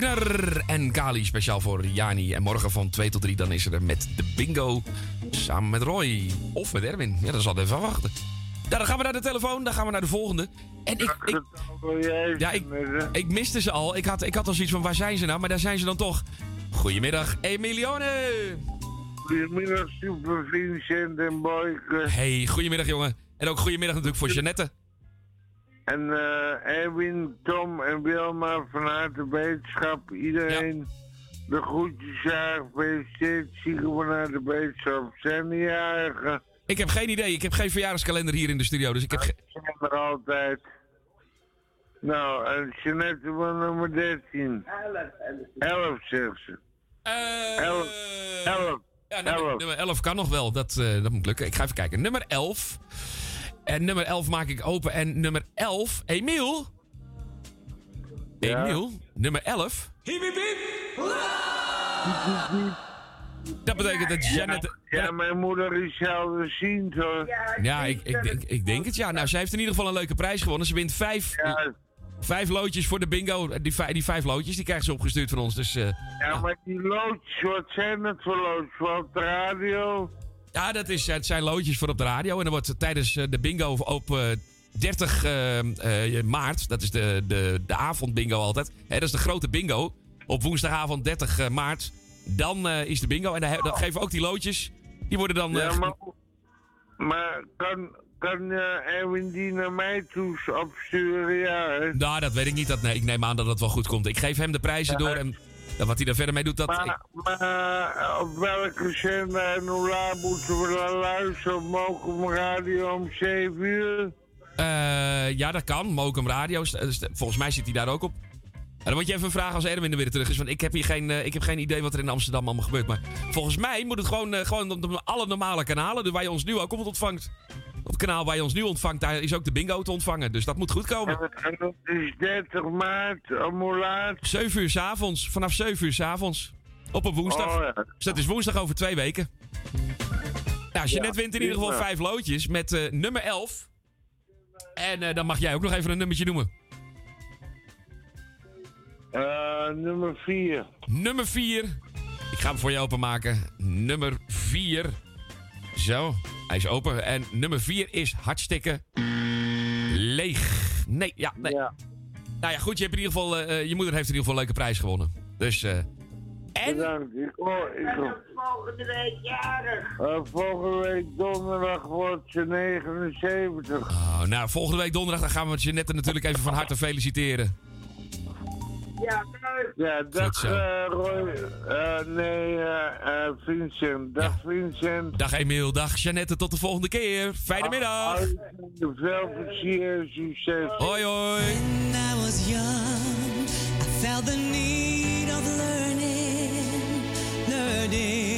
Wagner en Kali speciaal voor Jani. En morgen van 2 tot 3 dan is er met de bingo samen met Roy. Of met Erwin. Ja, dat zal even wachten. Ja, dan gaan we naar de telefoon, dan gaan we naar de volgende. En ik, ik, ja, ik, ik miste ze al. Ik had, ik had al zoiets van, waar zijn ze nou? Maar daar zijn ze dan toch. Goedemiddag, Emilione. Goedemiddag, Super Vincent en Boyke. Hey, goedemiddag jongen. En ook goedemiddag natuurlijk voor Jeannette. En eh Erwin, Tom en Wilma van harte wetenschap. Iedereen de groetjes aan. Gefeliciteerd. Zieken van harte wetenschap. Zijn de jarigen. Ik heb geen idee. Ik heb geen verjaardagskalender hier in de studio. Dus ik heb ge- zijn er altijd. Nou, en Jeanette van nummer 13. 11 zegt ze. 11. 11. Ja, nummer, nummer 11 kan nog wel. Dat, eh, dat moet lukken. Ik ga even kijken. Nummer 11. En nummer 11 maak ik open. En nummer 11, Emiel. Emiel, nummer 11. Dat betekent dat Janet... Ja, mijn moeder is zelfziend hoor. Ja, ik, ik, denk, ik denk het ja. Nou, zij heeft in ieder geval een leuke prijs gewonnen. Ze wint vijf, vijf loodjes voor de bingo. Die, vij- die vijf loodjes, die krijgt ze opgestuurd van ons. Dus eh, Ja, maar die loodjes, wat zijn het voor loodjes? Voor op de radio? Ja, dat is, het zijn loodjes voor op de radio. En dan wordt tijdens eh, de bingo op eh, 30 eh, eh, maart, dat is de, de, de avondbingo altijd. Hè, dat is de grote bingo. Op woensdagavond 30 eh, maart. Dan is de bingo. En dan, geven we ook die loodjes. Die worden dan... Ja, maar, maar kan, kan eh, Erwin die naar mij toe opsturen? Ja? Nou, dat weet ik niet. Dat, nee, ik neem aan dat het wel goed komt. Ik geef hem de prijzen door en wat hij daar verder mee doet, dat... Maar, maar eh, op welke zender en hoe laat moeten we dan luisteren? Op Mokum Radio om 7 uur? Eh, ja, dat kan. Mokum Radio. st- Volgens mij zit hij daar ook op. En dan moet je even vragen als Erwin er weer terug is. Want ik heb hier geen, eh, ik heb geen idee wat er in Amsterdam allemaal gebeurt. Maar volgens mij moet het gewoon, eh, gewoon op alle normale kanalen. Dus waar je ons nu ook op ontvangt. Op het kanaal waar je ons nu ontvangt, daar is ook de bingo te ontvangen. Dus dat moet goed komen. En dat is 30 maart, om hoe laat? 7 uur s'avonds. Vanaf 7 uur s'avonds. Op een woensdag. Oh, ja. Dus dat is woensdag over twee weken. Nou, Jeanette wint in ieder geval vijf loodjes met eh, nummer 11. En eh, dan mag jij ook nog even een nummertje noemen. Eh, nummer 4. Nummer 4. Ik ga hem voor je openmaken. Nummer 4. Zo, hij is open. En nummer 4 is hartstikke leeg. Nee, ja, nee. Nou ja, goed, je, hebt in ieder geval, eh, eh, je moeder heeft in ieder geval een leuke prijs gewonnen. Dus, eh, en? Bedankt. Ik hoor. Volgende week jarig. Eh, volgende week donderdag wordt ze 79. Oh, nou, volgende week donderdag dan gaan we Jeannette natuurlijk even van harte feliciteren. Ja. Ja, dag eh, Roy. Eh, nee, eh, eh, Vincent. Dag Vincent. Dag Emiel, dag Jeannette, tot de volgende keer. Fijne middag. Veel plezier en succes. Hoi hoi. When I was young, I felt the need of learning, learning.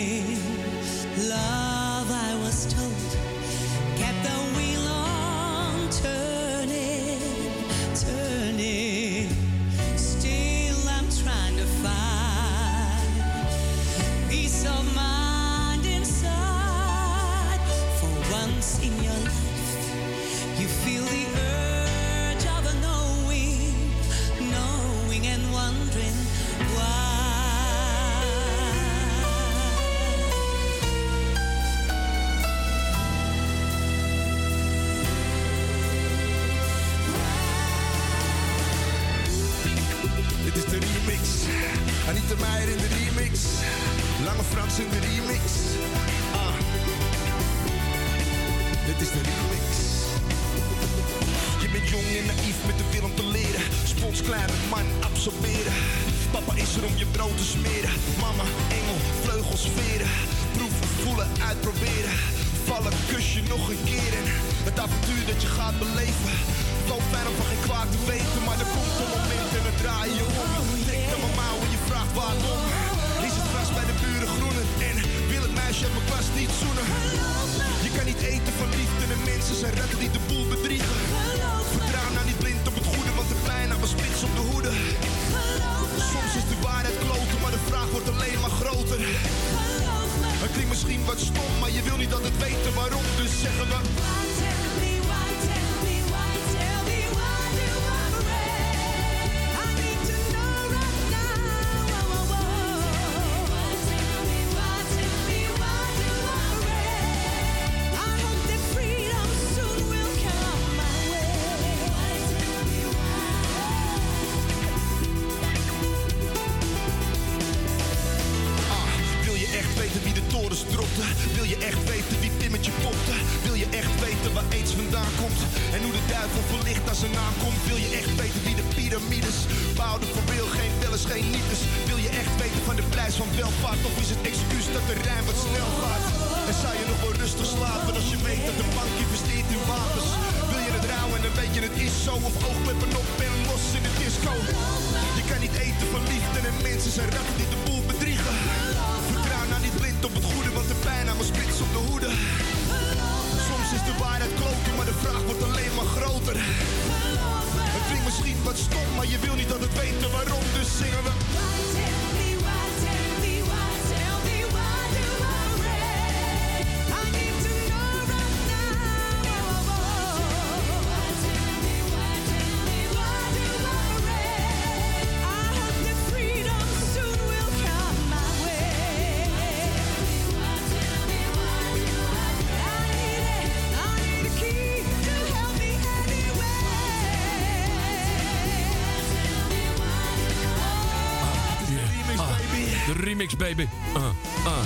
Baby. Uh, uh.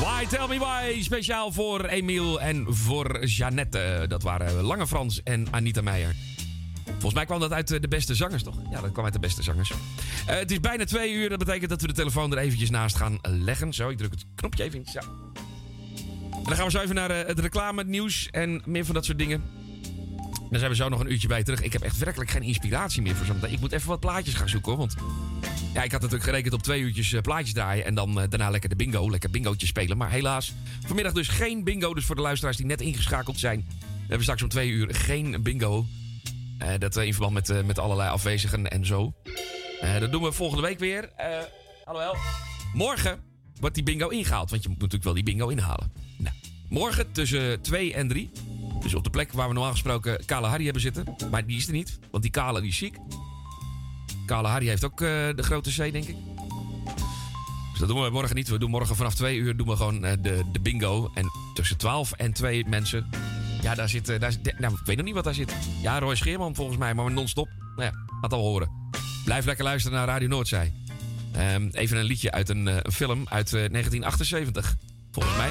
Why, tell me why. Speciaal voor Emiel en voor Jeannette. Dat waren Lange Frans en Anita Meijer. Volgens mij kwam dat uit de beste zangers, toch? Ja, dat kwam uit de beste zangers. Eh, het is bijna twee uur. Dat betekent dat we de telefoon er eventjes naast gaan leggen. Zo, ik druk het knopje even. Zo. En dan gaan we zo even naar eh, het reclame, nieuws en meer van dat soort dingen. Dan zijn we zo nog een uurtje bij terug. Ik heb echt werkelijk geen inspiratie meer voor zometeen. Ik moet even wat plaatjes gaan zoeken, hoor. Want ja, ik had natuurlijk gerekend op twee uurtjes eh, plaatjes draaien. En dan eh, daarna lekker de bingo, lekker bingootje spelen. Maar helaas, vanmiddag dus geen bingo. Dus voor de luisteraars die net ingeschakeld zijn. We hebben straks om twee uur geen bingo. Eh, dat in verband met, met allerlei afwezigen en zo. Dat doen we volgende week weer. Alhoewel, morgen wordt die bingo ingehaald. Want je moet natuurlijk wel die bingo inhalen. Nou, morgen tussen 2 en 3. Dus op de plek waar we normaal gesproken Kale Harry hebben zitten. Maar die is er niet, want die Kale is ziek. Kale Harry heeft ook eh, de grote C, denk ik. Dus dat doen we morgen niet. We doen morgen vanaf 2 uur doen we gewoon eh, de, de bingo. En tussen 12 en 2 mensen. Ja, daar zit. eh, Daar nou, ik weet nog niet wat daar zit. Ja, Roy Scheerman volgens mij, maar non-stop. Nou ja, laat al horen. Blijf lekker luisteren naar Radio Noordzij. Ehm, even een liedje uit een, een film uit eh, 1978. Volgens mij.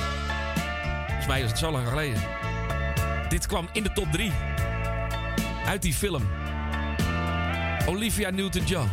Volgens mij is het zo lang geleden. Dit kwam in de top 3. Uit die film. Olivia Newton-John.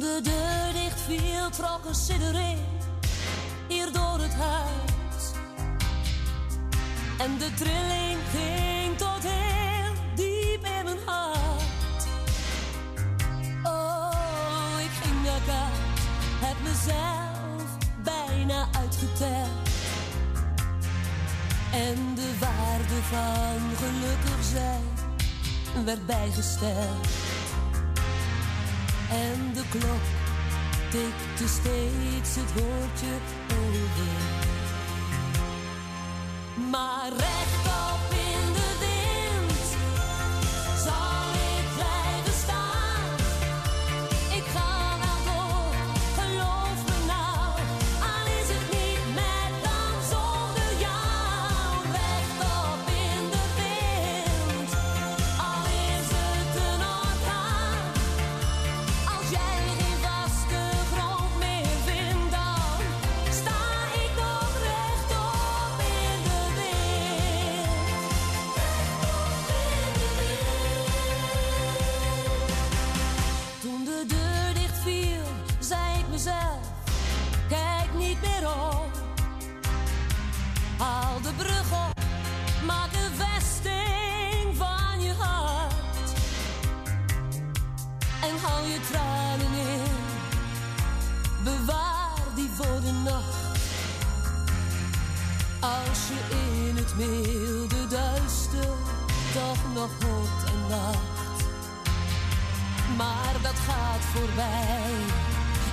De deur dicht viel, trok een siddering hier door het huis. En de trilling ging tot heel diep in mijn hart. Oh, ik ging naar kaart, heb mezelf bijna uitgeteld. En de waarde van gelukkig zijn werd bijgesteld. Klok tikte steeds het woordje over.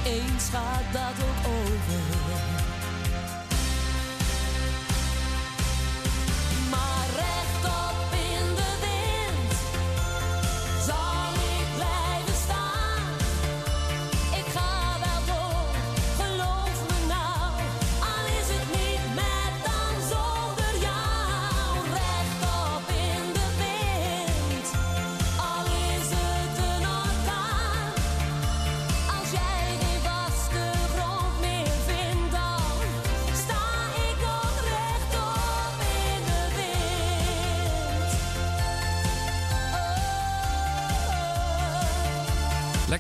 Eens gaat dat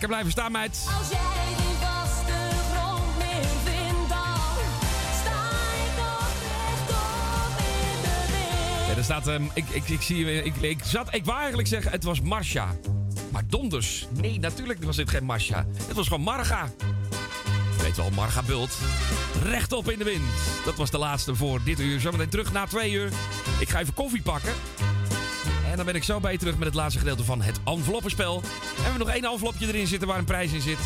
Lekker blijven staan, meid. Als jij geen vaste grond meer vindt, dan sta ik nog rechtop in de wind. Ja, er staat, ehm, ik, ik, ik, zie, ik, ik, zat, ik wou eigenlijk zeggen, het was Marsha. Maar donders. Nee, natuurlijk was dit geen Marsha. Het was gewoon Marga. Je weet wel, Marga Bult. Rechtop in de wind. Dat was de laatste voor dit uur. Zometeen terug na twee uur. Ik ga even koffie pakken. En dan ben ik zo bij je terug met het laatste gedeelte van het enveloppenspel. En we hebben nog één envelopje erin zitten waar een prijs in zit.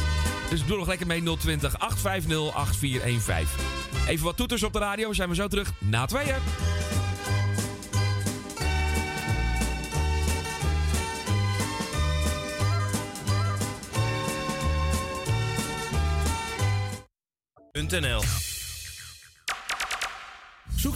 Dus doe nog lekker mee 020 850 8415. Even wat toeters op de radio. Zijn we zo terug na tweeën. .nl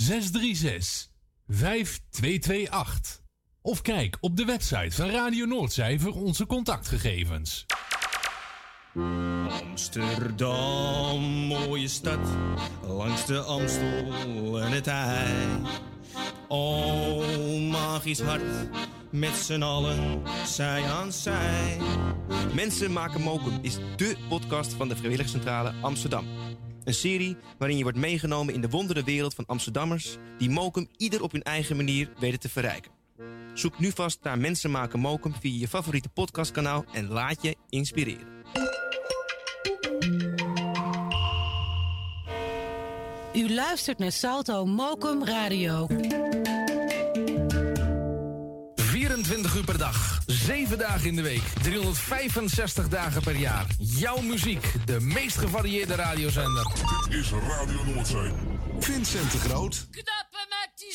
636 5228. Of kijk op de website van Radio Noordzij voor onze contactgegevens. Amsterdam, mooie stad, langs de Amstel en het IJ. Oh, magisch hart, met z'n allen, zij aan zij. Mensen maken mokum is dé podcast van de Vrijwilligcentrale Amsterdam. Een serie waarin je wordt meegenomen in de wondere wereld van Amsterdammers... die mokum ieder op hun eigen manier weten te verrijken. Zoek nu vast naar Mensen maken mokum via je favoriete podcastkanaal... en laat je inspireren. U luistert naar Salto Mokum Radio. 24 uur per dag, 7 dagen in de week, 365 dagen per jaar. Jouw muziek, de meest gevarieerde radiozender. Dit is Radio Noordzee. Vincent de Groot. Knappen met die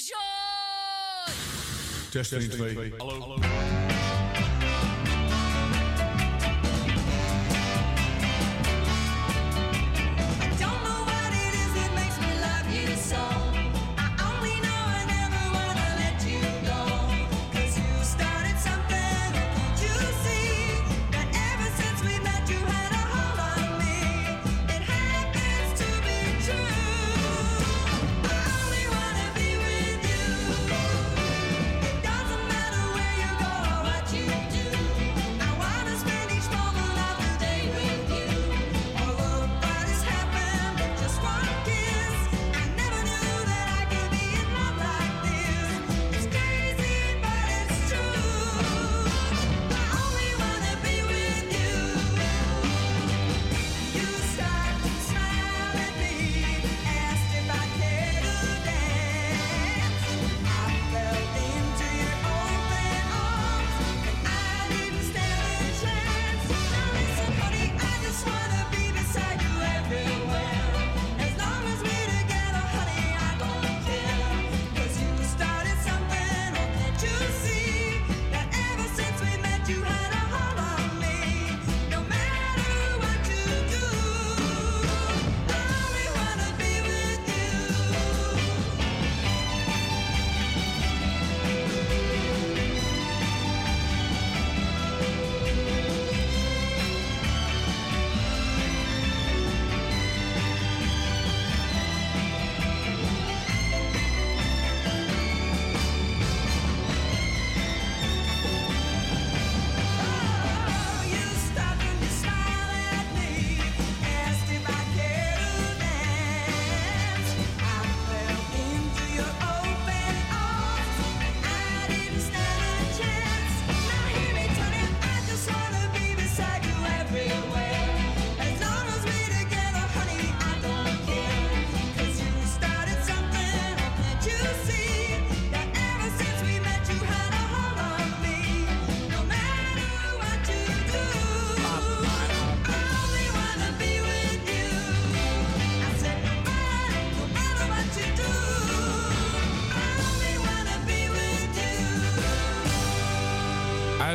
1, 2. Hallo.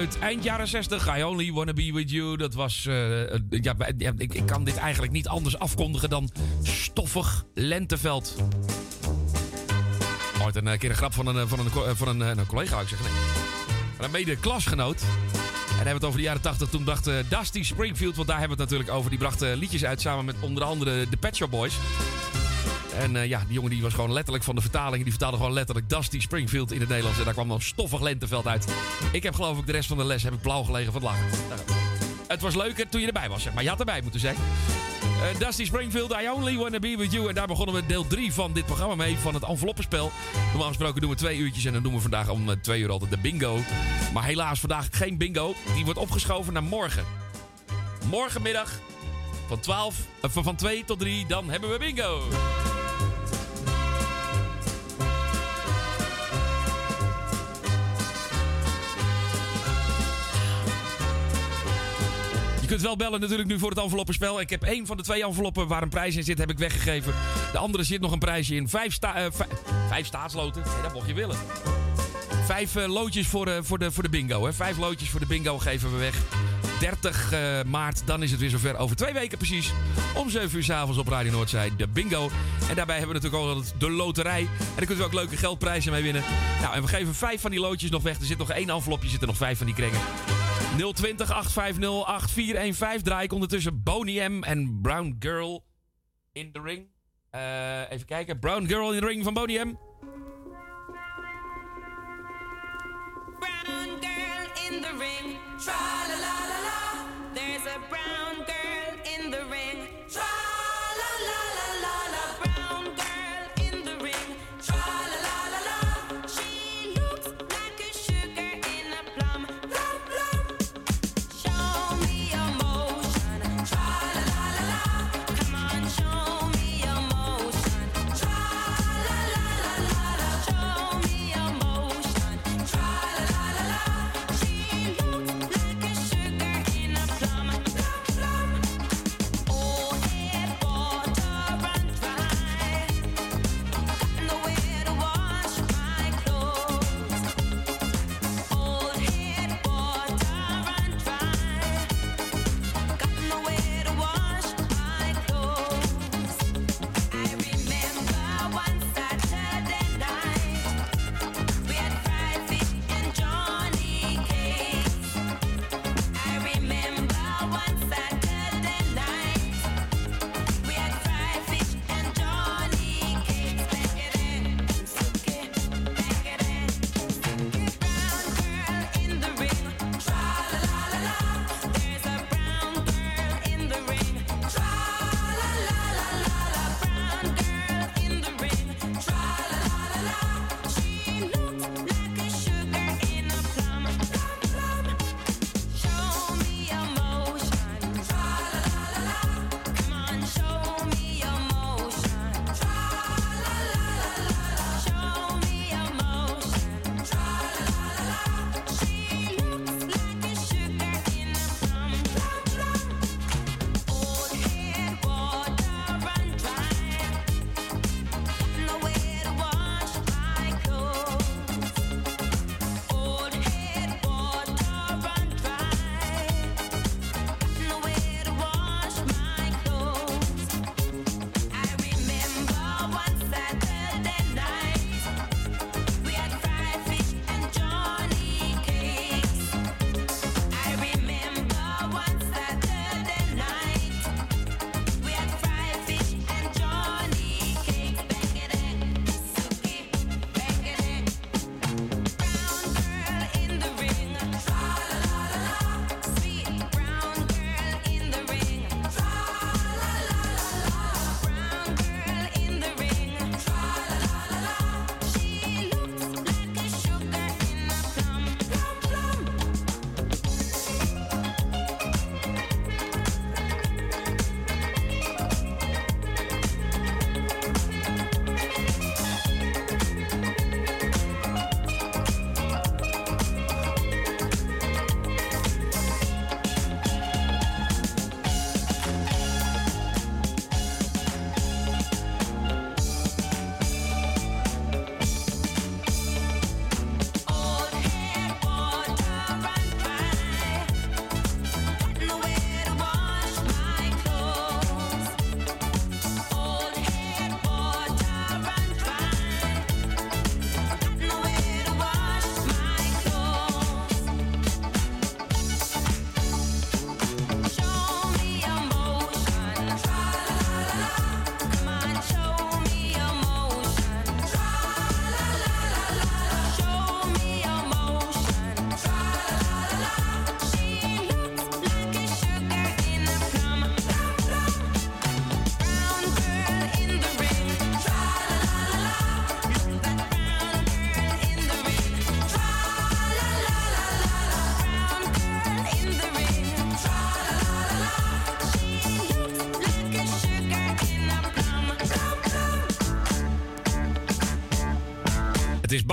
Uit eind jaren 60, I Only Wanna Be With You. Dat was... eh, eh, ja, ik, kan dit eigenlijk niet anders afkondigen dan stoffig lenteveld. Ooit een eh, keer een grap van een, van een, van een, een collega, wou ik zeggen. Nee. Van een mede-klasgenoot. En hebben we het over de jaren 80. Toen dacht Dusty Springfield, want daar hebben we het natuurlijk over. Die bracht liedjes uit samen met onder andere de Pet Shop Boys. En eh, ja, die jongen die was gewoon letterlijk van de vertaling. Die vertaalde gewoon letterlijk Dusty Springfield in het Nederlands. En daar kwam dan stoffig lenteveld uit. Ik heb geloof ik de rest van de les heb ik blauw gelegen van het lachen. Het was leuker toen je erbij was, zeg maar. Je had erbij moeten zijn. Eh, Dusty Springfield, I Only Wanna Be With You. En daar begonnen we deel 3 van dit programma mee, van het enveloppenspel. Normaal gesproken doen we twee uurtjes en dan doen we vandaag om eh, twee uur altijd de bingo. Maar helaas vandaag geen bingo. Die wordt opgeschoven naar morgen. Morgenmiddag van, 12, eh, van van 2 tot 3, dan hebben we bingo. Kunt wel bellen natuurlijk nu voor het enveloppenspel. Ik heb één van de twee enveloppen waar een prijs in zit, heb ik weggegeven. De andere zit nog een prijsje in. Vijf, sta eh, vij- vijf staatsloten. Nee, dat mocht je willen. Vijf eh, loodjes voor, eh, voor, de, voor de bingo. Hè. Vijf loodjes voor de bingo geven we weg. 30 eh, maart, dan is het weer zover. Over twee weken precies. Om 7 uur s'avonds op Radio Noordzij, de bingo. En daarbij hebben we natuurlijk ook de loterij. En daar kunt u ook leuke geldprijzen mee winnen. Nou, en we geven vijf van die loodjes nog weg. Er zit nog één envelopje, zitten nog vijf van die 020 850 8415 draai ik ondertussen Boney en Brown Girl in the Ring. Uh, even kijken. Brown Girl in the Ring van Boney Brown Girl in the Ring.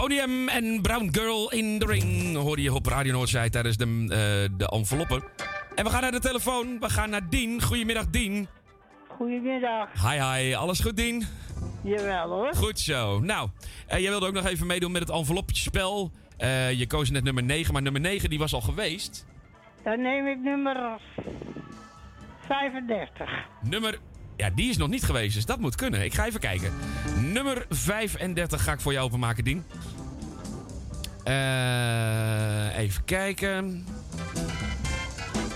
En Brown Girl in the Ring hoor je op Radio Noordzij tijdens de, eh, de enveloppen. En we gaan naar de telefoon. We gaan naar Dien. Goedemiddag, Dien. Goedemiddag. Hi, hi. Alles goed, Dien? Jawel, hoor. Goed zo. Nou, eh, jij wilde ook nog even meedoen met het envelopspel. Uh, eh, je koos net nummer 9, maar nummer 9 die was al geweest. Dan neem ik nummer 35. Nummer ja, die is nog niet geweest, dus dat moet kunnen. Ik ga even kijken. Nummer 35 ga ik voor jou openmaken, Dien. Uh, even kijken.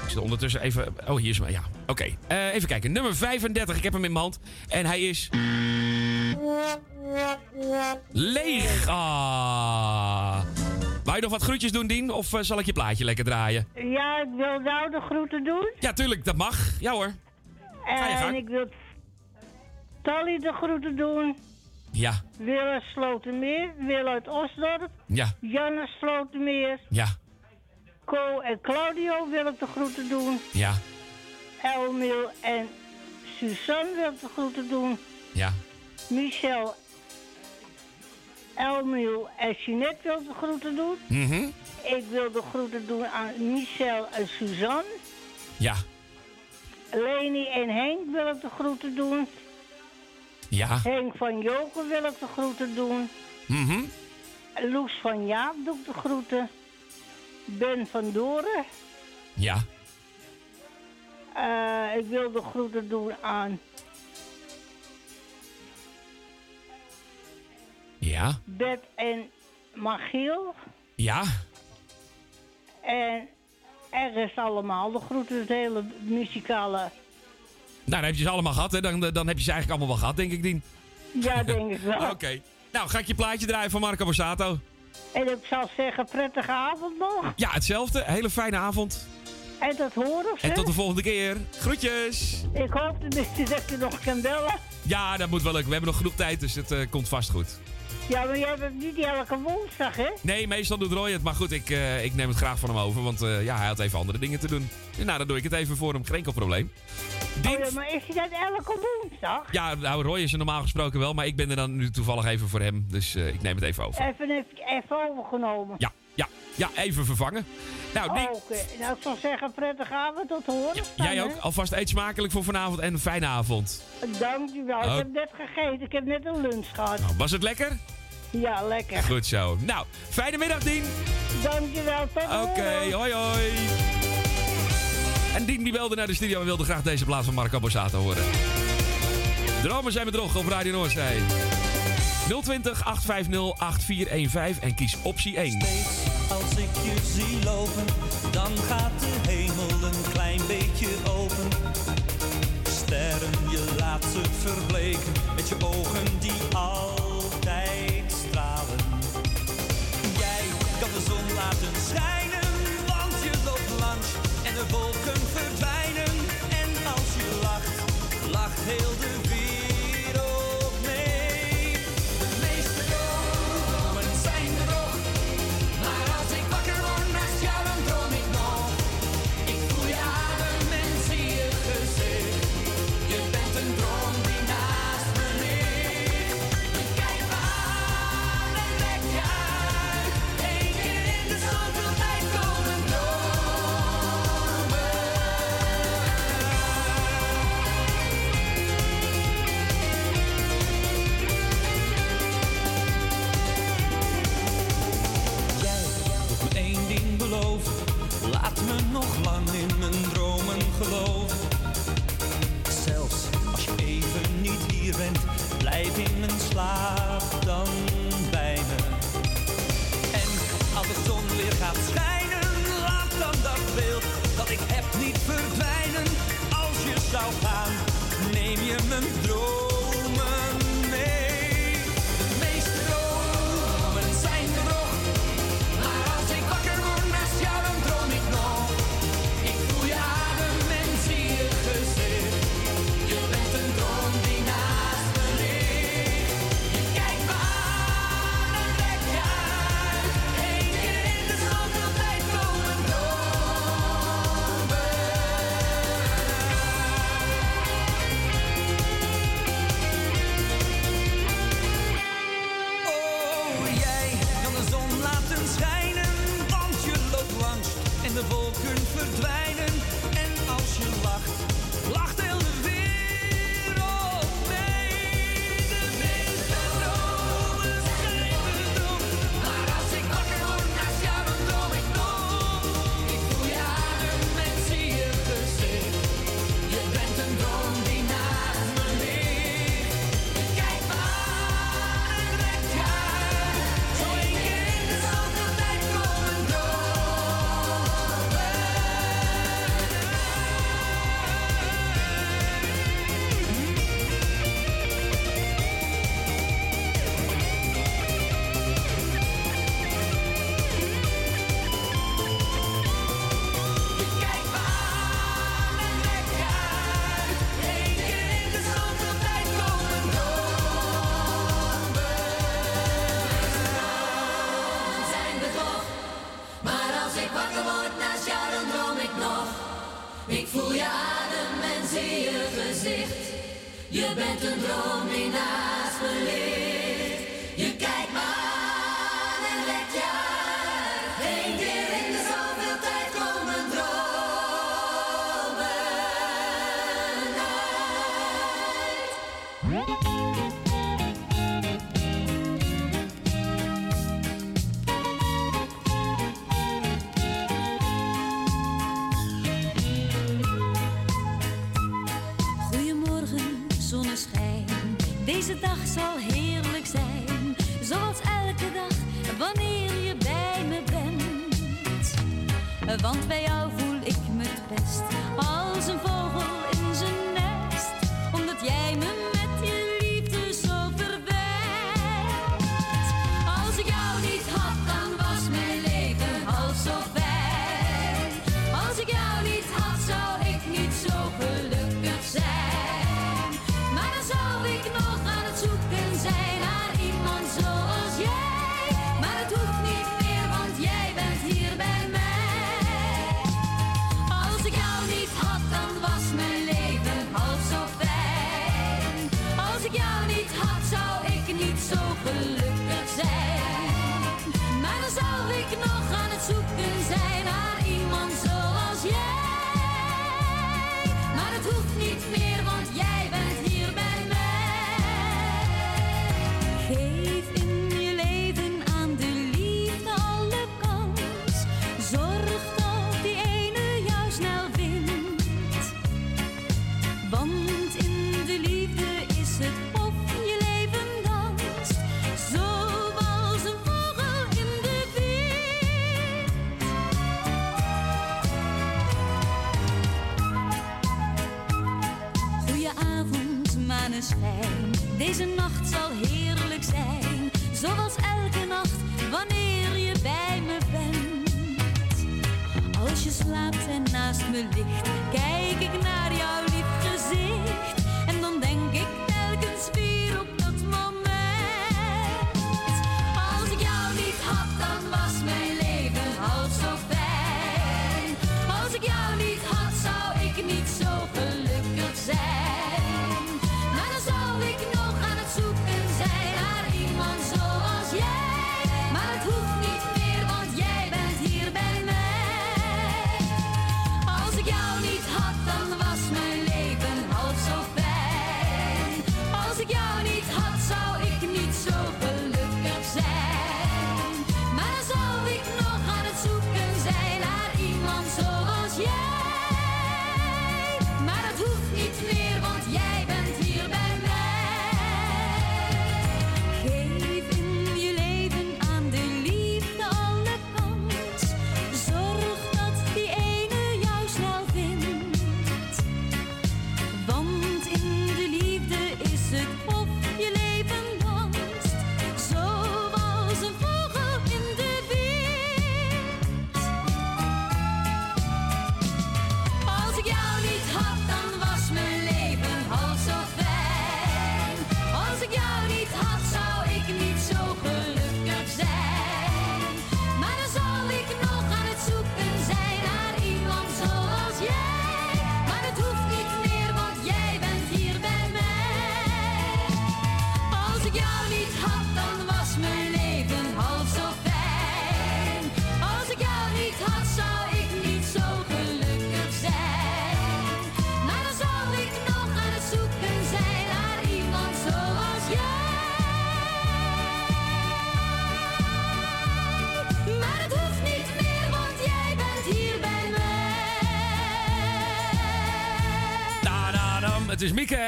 Ik zit ondertussen even. Oh, hier is mijn. Ja, oké. Eh, even kijken. Nummer 35. Ik heb hem in mijn hand. En hij is. Leeg. Ah. Wou je nog wat groetjes doen, Dien? Of eh, zal ik je plaatje lekker draaien? Ja, ik wil nou de groeten doen. Ja, tuurlijk. Dat mag. Ja hoor. En ik wil Tali de groeten doen. Ja, Willem Slotermeer, Wil uit Osdorp, ja, Janne Slotermeer, ja, Co en Claudio wil ik de groeten doen. ja, Elmil en Suzanne wil ik de groeten doen. ja. Michel, Elmil en Jeanette wil ik de groeten doen. Mhm. Ik wil de groeten doen aan Michel en Suzanne. Ja, Leni en Henk wil ik de groeten doen. Ja. Henk van Joken wil ik de groeten doen. Mhm. Loes van Jaap doe ik de groeten. Ben van Doren. Ja, Eh, ik wil de groeten doen aan ja, Bet en Magiel. ja. En er is allemaal de groeten, het hele muzikale. Nou, dan heb je ze allemaal gehad, hè? Dan, dan heb je ze eigenlijk allemaal wel gehad, denk ik, Dien. Ja, denk ik wel. Oké. Nou, ga ik je plaatje draaien van Marco Borsato. En ik zal zeggen, prettige avond nog. Ja, hetzelfde. Hele fijne avond. En tot horen, En tot de volgende keer. Groetjes. Ik hoop dat je nog kan bellen. Ja, dat moet wel lukken. We hebben nog genoeg tijd, dus het eh, komt vast goed. Ja, maar jij hebt het niet elke woensdag, hè? Nee, meestal doet Roy het. Maar goed, ik, eh, ik neem het graag van hem over. Want eh, ja, hij had even andere dingen te doen. En nou, dan doe ik het even voor hem. Geen enkel probleem. Oh, ja, maar is hij dat elke woensdag? Ja, nou, Roy is er normaal gesproken wel. Maar ik ben er dan nu toevallig even voor hem. Dus eh, ik neem het even over. Even, even, overgenomen. Ja, ja, ja, even vervangen. Nou, die, Oh, nou ik zou zeggen, prettige avond, tot horen. jij ook. Alvast eet smakelijk voor vanavond en een fijne avond. Dankjewel, Oh. ik heb net gegeten, ik heb net een lunch gehad. Nou, was het lekker? Ja, lekker. Goed zo. Nou, fijne middag, Dien. Dankjewel, tot Oké, hoi hoi. En Dien die belde naar de studio en wilde graag deze plaats van Marco Borsato horen. Dromen zijn bedrog op Radio Noordzij. 020 850 8415 en kies optie 1. Als ik je zie lopen, dan gaat de hemel een klein beetje open. Sterren, je laat ze verbleken met je ogen die altijd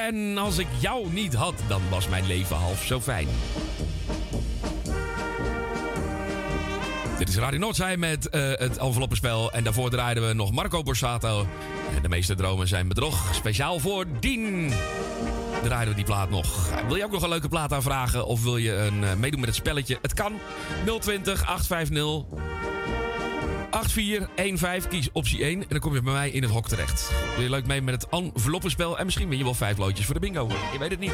En als ik jou niet had, dan was mijn leven half zo fijn. Dit is Radio Noordzij met eh, het enveloppenspel. En daarvoor draaiden we nog Marco Borsato. En de meeste dromen zijn bedrog. Speciaal voor Dien draaien we die plaat nog. Wil je ook nog een leuke plaat aanvragen of wil je een, eh, meedoen met het spelletje? Het kan. 020 850 8415, kies optie 1. En dan kom je bij mij in het hok terecht. Wil je leuk mee met het enveloppenspel? En misschien win je wel vijf loodjes voor de bingo. Je weet het niet.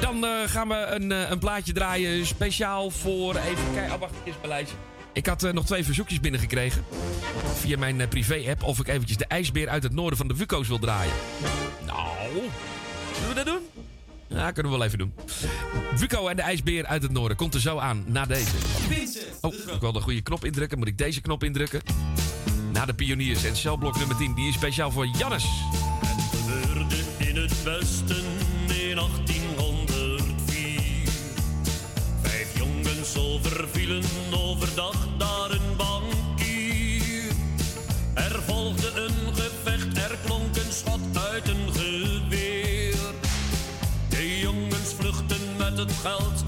Dan eh, gaan we een, eh, een, plaatje draaien speciaal voor... Even kijken, oh, wacht. Ik had eh, nog twee verzoekjes binnengekregen. Via mijn privé-app of ik eventjes de ijsbeer uit het noorden van de Vukos wil draaien. Nou, zullen we dat doen? Ja, kunnen we wel even doen. Vuko en de ijsbeer uit het noorden. Komt er zo aan, na deze. Oh, ik wil de goede knop indrukken. Moet ik deze knop indrukken? Na de pioniers en celblok nummer 10. Die is speciaal voor Jannes. Het gebeurde in het westen in 1804. Vijf jongens overvielen overdag daar een bank. schuilt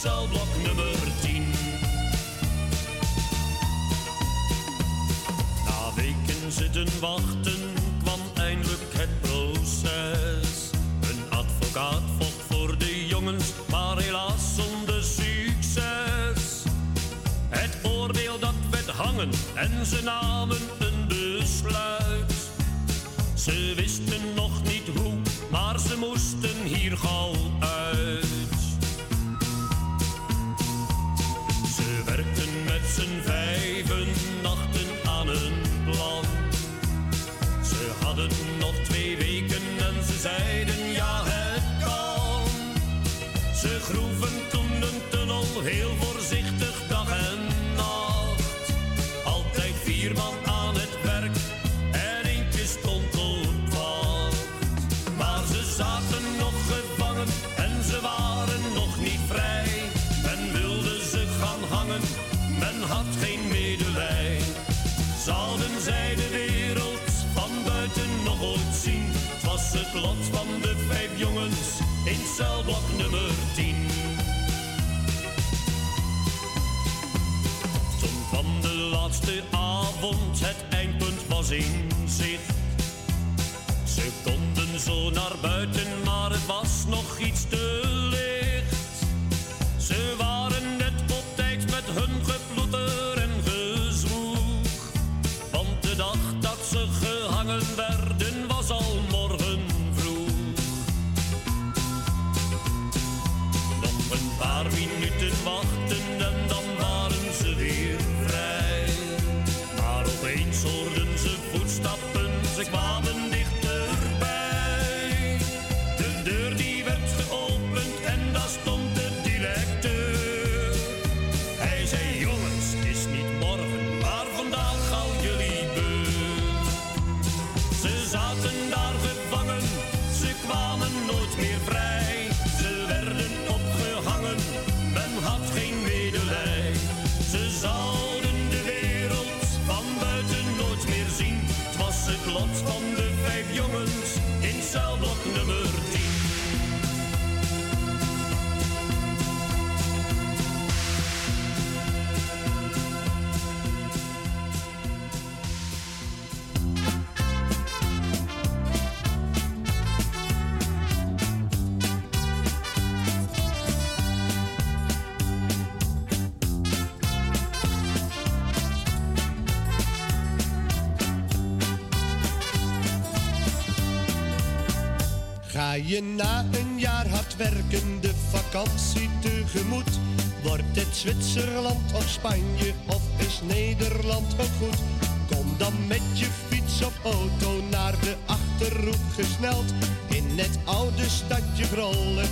celblok nummer 10. Na weken zitten wachten kwam eindelijk het proces. Een advocaat vocht voor de jongens, maar helaas zonder succes. Het oordeel dat werd hangen en ze namen een besluit. Ze wisten nog niet hoe, maar ze moesten hier gauw zeiden ja, het kan. Ze groeven toen een tunnel heel voor laatste avond, het eindpunt was in zicht. Ze konden zo naar buiten, maar het was nog iets Zwitserland of Spanje of is Nederland ook goed? Kom dan met je fiets of auto naar de achterhoek gesneld. In het oude stadje Grollen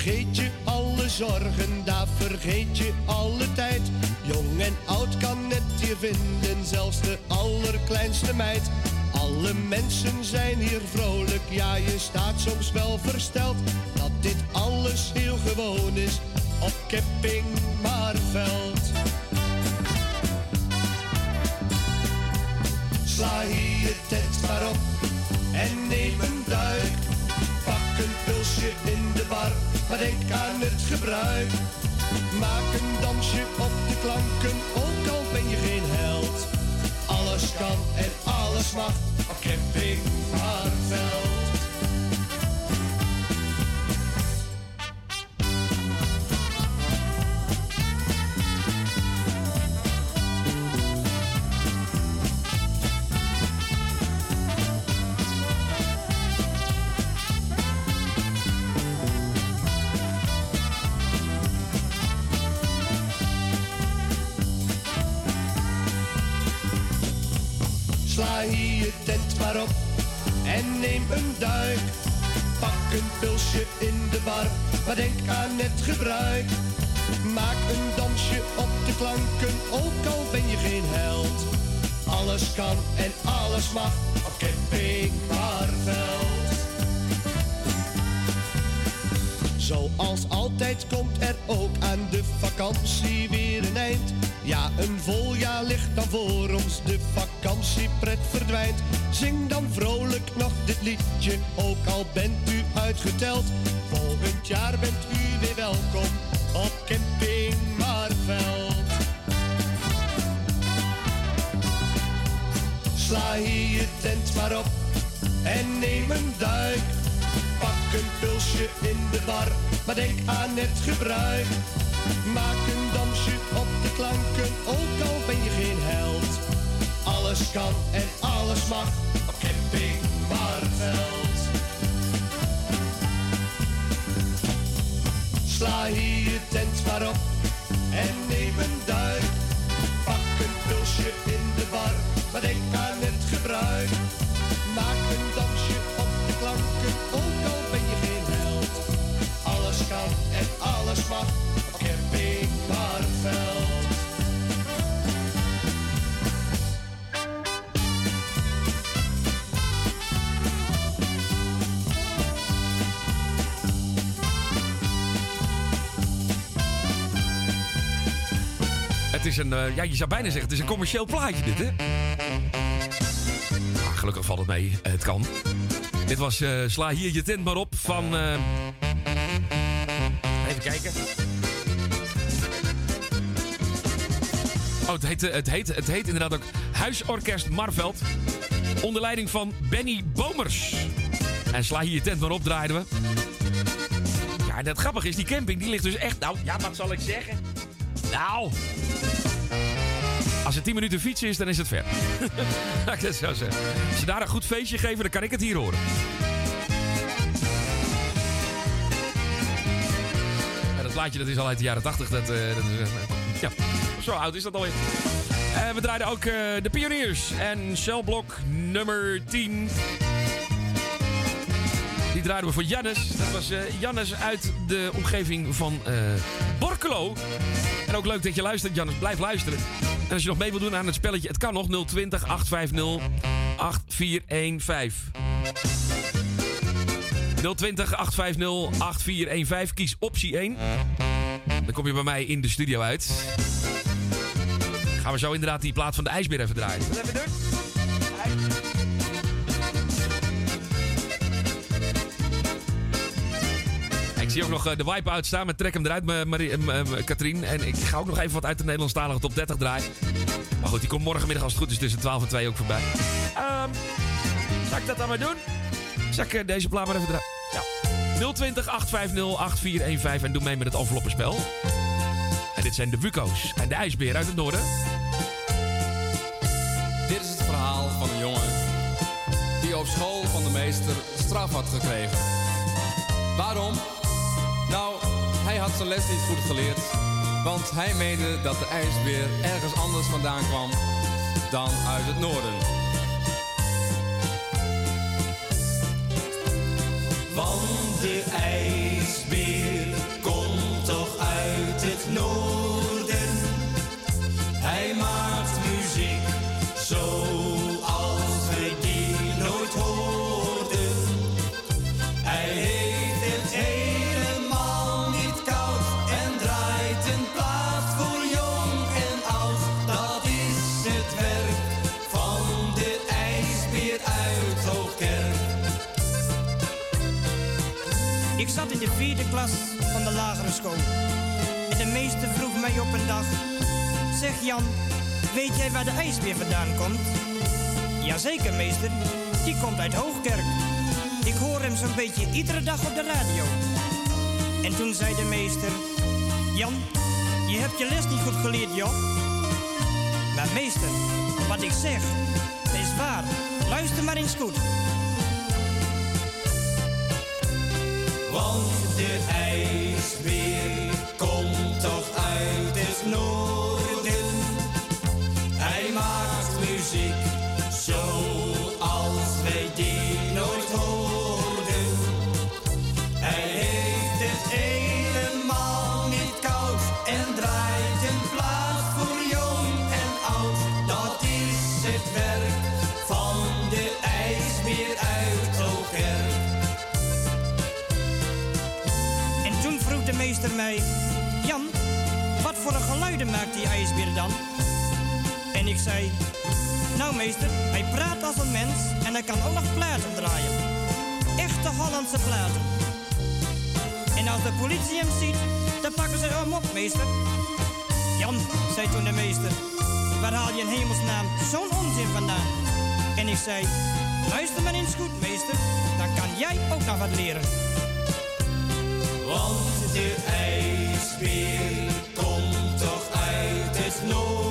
vergeet je alle zorgen, daar vergeet je alle tijd. Jong en oud kan het hier vinden, zelfs de allerkleinste meid. Alle mensen zijn hier vrolijk, ja je staat soms wel versteld dat dit alles heel gewoon is op camping gebruik. Maak een dansje op de klanken, Maak een dansje op de klanken, een, eh, ja, je zou bijna zeggen, het is een commercieel plaatje dit, hè? Ah, gelukkig valt het mee, Eh, het kan. Dit was eh, Sla hier je tent maar op van... Even kijken. Oh, het heet, het, heet, het heet inderdaad ook Huisorkest Marveld. Onder leiding van Benny Bomers. En Sla hier je tent maar op draaiden we. Ja, en het grappige is, die camping die ligt dus echt... Nou, ja, wat zal ik zeggen? Nou... Als het 10 minuten fietsen is, dan is het ver. Het zo zeggen. Als je daar een goed feestje geven, dan kan ik het hier horen. Dat plaatje dat is al uit de jaren 80. Dat, eh, dat eh, ja, zo oud is dat alweer. En we draaiden ook eh, de Pioniers en Cellblok nummer 10. Die draaiden we voor Jannes. Dat was eh Jannes uit de omgeving van eh, Borkelo. En ook leuk dat je luistert, Jannes. Blijf luisteren. En als je nog mee wilt doen aan het spelletje, het kan nog 020 850 8415. 020 850 8415. Kies optie 1. Dan kom je bij mij in de studio uit. Gaan we zo inderdaad die plaat van de ijsbeer even draaien. Wat even doen? Ik zie ook nog eh, de wipe-out staan met Trek hem eruit, Katrien. En ik ga ook nog even wat uit de Nederlandstalige top 30 draaien. Maar goed, die komt morgenmiddag als het goed is tussen 12 en 2 ook voorbij. Ehm zal ik dat dan maar doen? Zal ik eh, deze plaat maar even draaien? Ja. 020 850 8415 en doe mee met het enveloppenspel. En dit zijn de Wuko's en de ijsbeer uit het noorden. Dit is het verhaal van een jongen die op school van de meester straf had gekregen. Waarom? Nou, hij had zijn les niet goed geleerd. Want hij meende dat de ijsbeer ergens anders vandaan kwam dan uit het noorden. Want de ijsbeer En de meester vroeg mij op een dag: Zeg Jan, weet jij waar de ijsbeer vandaan komt? Jazeker, meester. Die komt uit Hoogkerk. Ik hoor hem zo'n beetje iedere dag op de radio. En toen zei de meester: Jan, je hebt je les niet goed geleerd, joh. Maar meester, wat ik zeg, is waar. Luister maar eens goed. Want de ijsbeer komt toch uit het noorden. Jan, wat voor een geluiden maakt die ijsbeer dan? En ik zei: Nou, meester, hij praat als een mens en hij kan ook nog platen draaien. Echte Hollandse platen. En als de politie hem ziet, dan pakken ze hem op, meester. Jan, zei toen de meester, waar haal je in hemelsnaam zo'n onzin vandaan? En ik zei: Luister maar eens goed, meester, dan kan jij ook nog wat leren. Want de ijsbeer komt toch uit het noorden.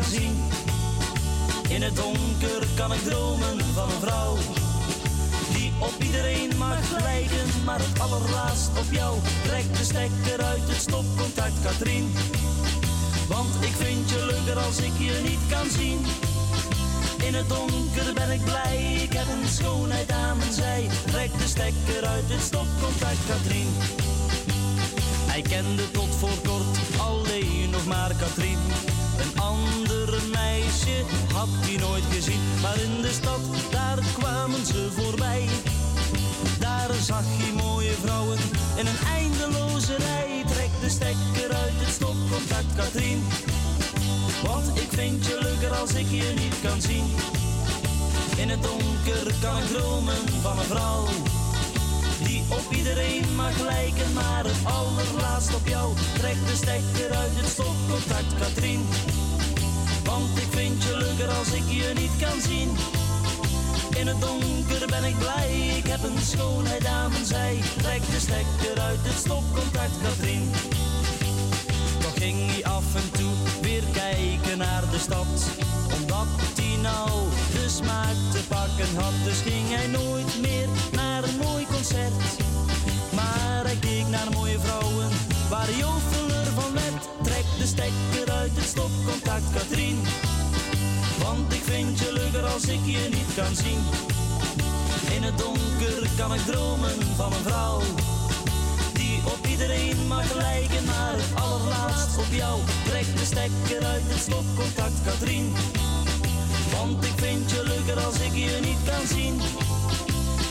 Zien. In het donker kan ik dromen van een vrouw. Die op iedereen mag lijken, maar het allerlaatst op jou. Trek de stekker uit het stopcontact Katrien. Want ik vind je leuker als ik je niet kan zien. In het donker ben ik blij, ik heb een schoonheid aan mijn zij. Trek de stekker uit het stopcontact Katrien. Hij kende tot voor kort alleen nog maar Katrien. Had hij nooit gezien. Maar in de stad, daar kwamen ze voorbij. Daar zag hij mooie vrouwen in een eindeloze rij. Trek de stekker uit het stopcontact Katrien. Want ik vind je leuker als ik je niet kan zien. In het donker kan ik dromen van een vrouw. Die op iedereen mag lijken, maar het allerlaatst op jou. Trek de stekker uit het stopcontact Katrien. Want ik vind als ik je niet kan zien. In het donker ben ik blij, ik heb een schoonheid aan mijn zij. Trek de stekker uit het stopcontact Katrien. Toch ging hij af en toe weer kijken naar de stad. Omdat hij nou de smaak te pakken had. Dus ging hij nooit meer naar een mooi concert. Maar hij keek naar mooie vrouwen waar hij als ik je niet kan zien. In het donker kan ik dromen van een vrouw die op iedereen mag lijken, maar het allerlaatst op jou. Trek de stekker uit het stopcontact, Katrien. Want ik vind je leuker als ik je niet kan zien.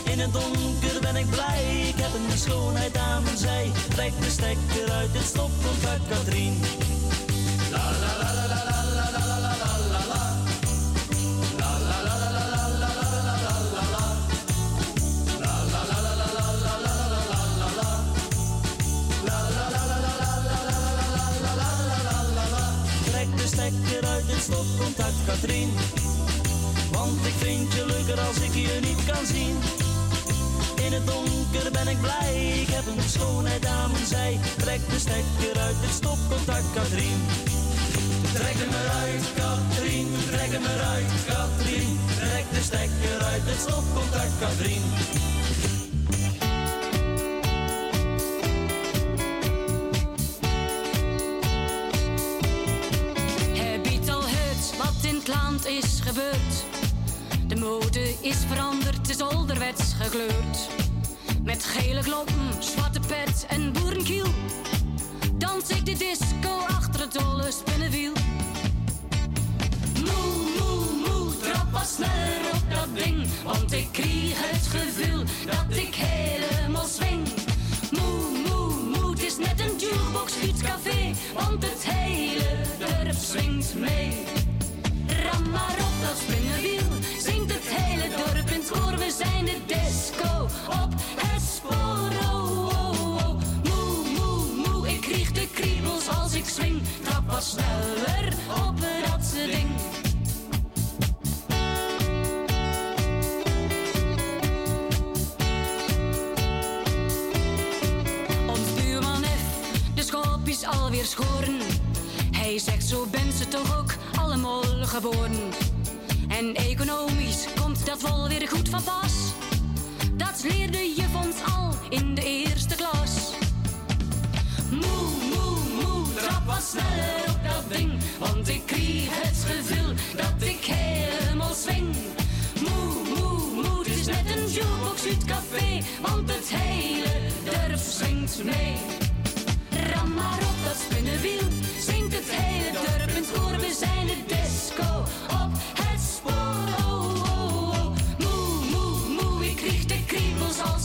In het donker ben ik blij, ik heb een schoonheid aan mijn zij. Trek de stekker uit het stopcontact, Katrien. Als ik je niet kan zien. In het donker ben ik blij, ik heb een schoonheid aan mijn zij. Trek de stekker uit het stopcontact, Katrien. Trek hem eruit, Katrien. Trek hem eruit, Katrien. Trek de stekker uit het stopcontact, Katrien. Heb je het al gehoord wat in het land is gebeurd? De mode is veranderd, is ouderwets gekleurd. Met gele kloppen, zwarte pet en boerenkiel. Dans ik de disco achter het dolle spinnenwiel. Moe, moe, moe, trap wat sneller op dat ding. Want ik kreeg het gevoel dat ik helemaal swing. Moe, moe, moe, het is net een jukebox fietscafé. Want het hele dorp swingt mee. Ram maar op dat spinnenwiel, koor. We zijn de disco op het spoor. Oh, oh, oh. Moe, moe, moe, ik krieg de kriebels als ik swing. Trap wat sneller op dat ding. Ons buurman heeft de schopjes alweer schoren. Hij zegt zo ben ze toch ook allemaal geboren. En economisch dat wel weer goed van pas. Dat leerde je ons al in de eerste klas. Moe, moe, moe, trap wat sneller op dat ding. Want ik kreeg het gevoel dat ik helemaal swing. Moe, moe, moe, het is net een jukebox uit café. Want het hele dorp swingt mee. Ram maar op dat spinnenwiel, zingt het hele dorp in koor. We zijn de disco op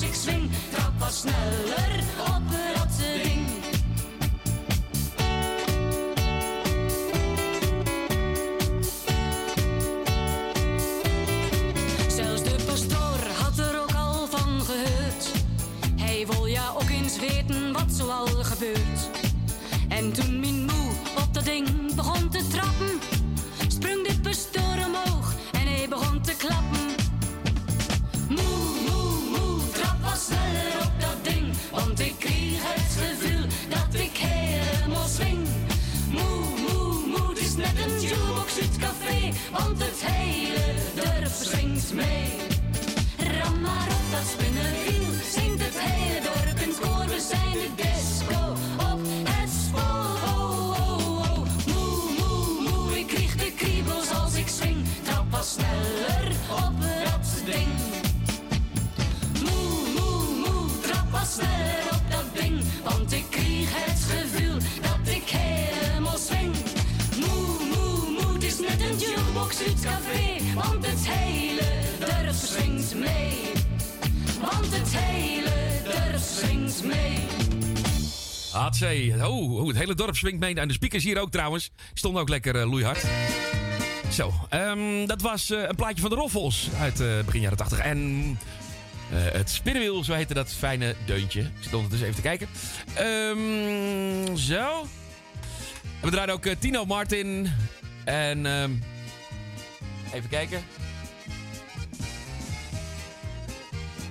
ik swing. Trap sneller op dat ding. Zelfs de pastoor had er ook al van gehoord. Hij wil ja ook eens weten wat zoal gebeurt. En toen mijn moe op dat ding begon te trappen, Want ik kreeg het gevoel dat ik helemaal swing. Moe, moe, moe, het is net een jukebox uit café. Want het hele dorp zingt mee. Ram maar op dat spinnenwiel, zingt het hele dorp in koor. We zijn de Want het hele dorp swingt mee. Want het hele dorp swingt mee. Hatsé. Oh, het hele dorp swingt mee. En de speakers hier ook trouwens. Stonden ook lekker eh, loeihard. Zo, ehm, dat was eh, een plaatje van de Roffels uit eh, begin jaren 80. En het spinnenwiel, zo heette dat fijne deuntje. Ik zit ondertussen even te kijken. Ehm, zo. We draaien ook Tino Martin. En ehm, even kijken.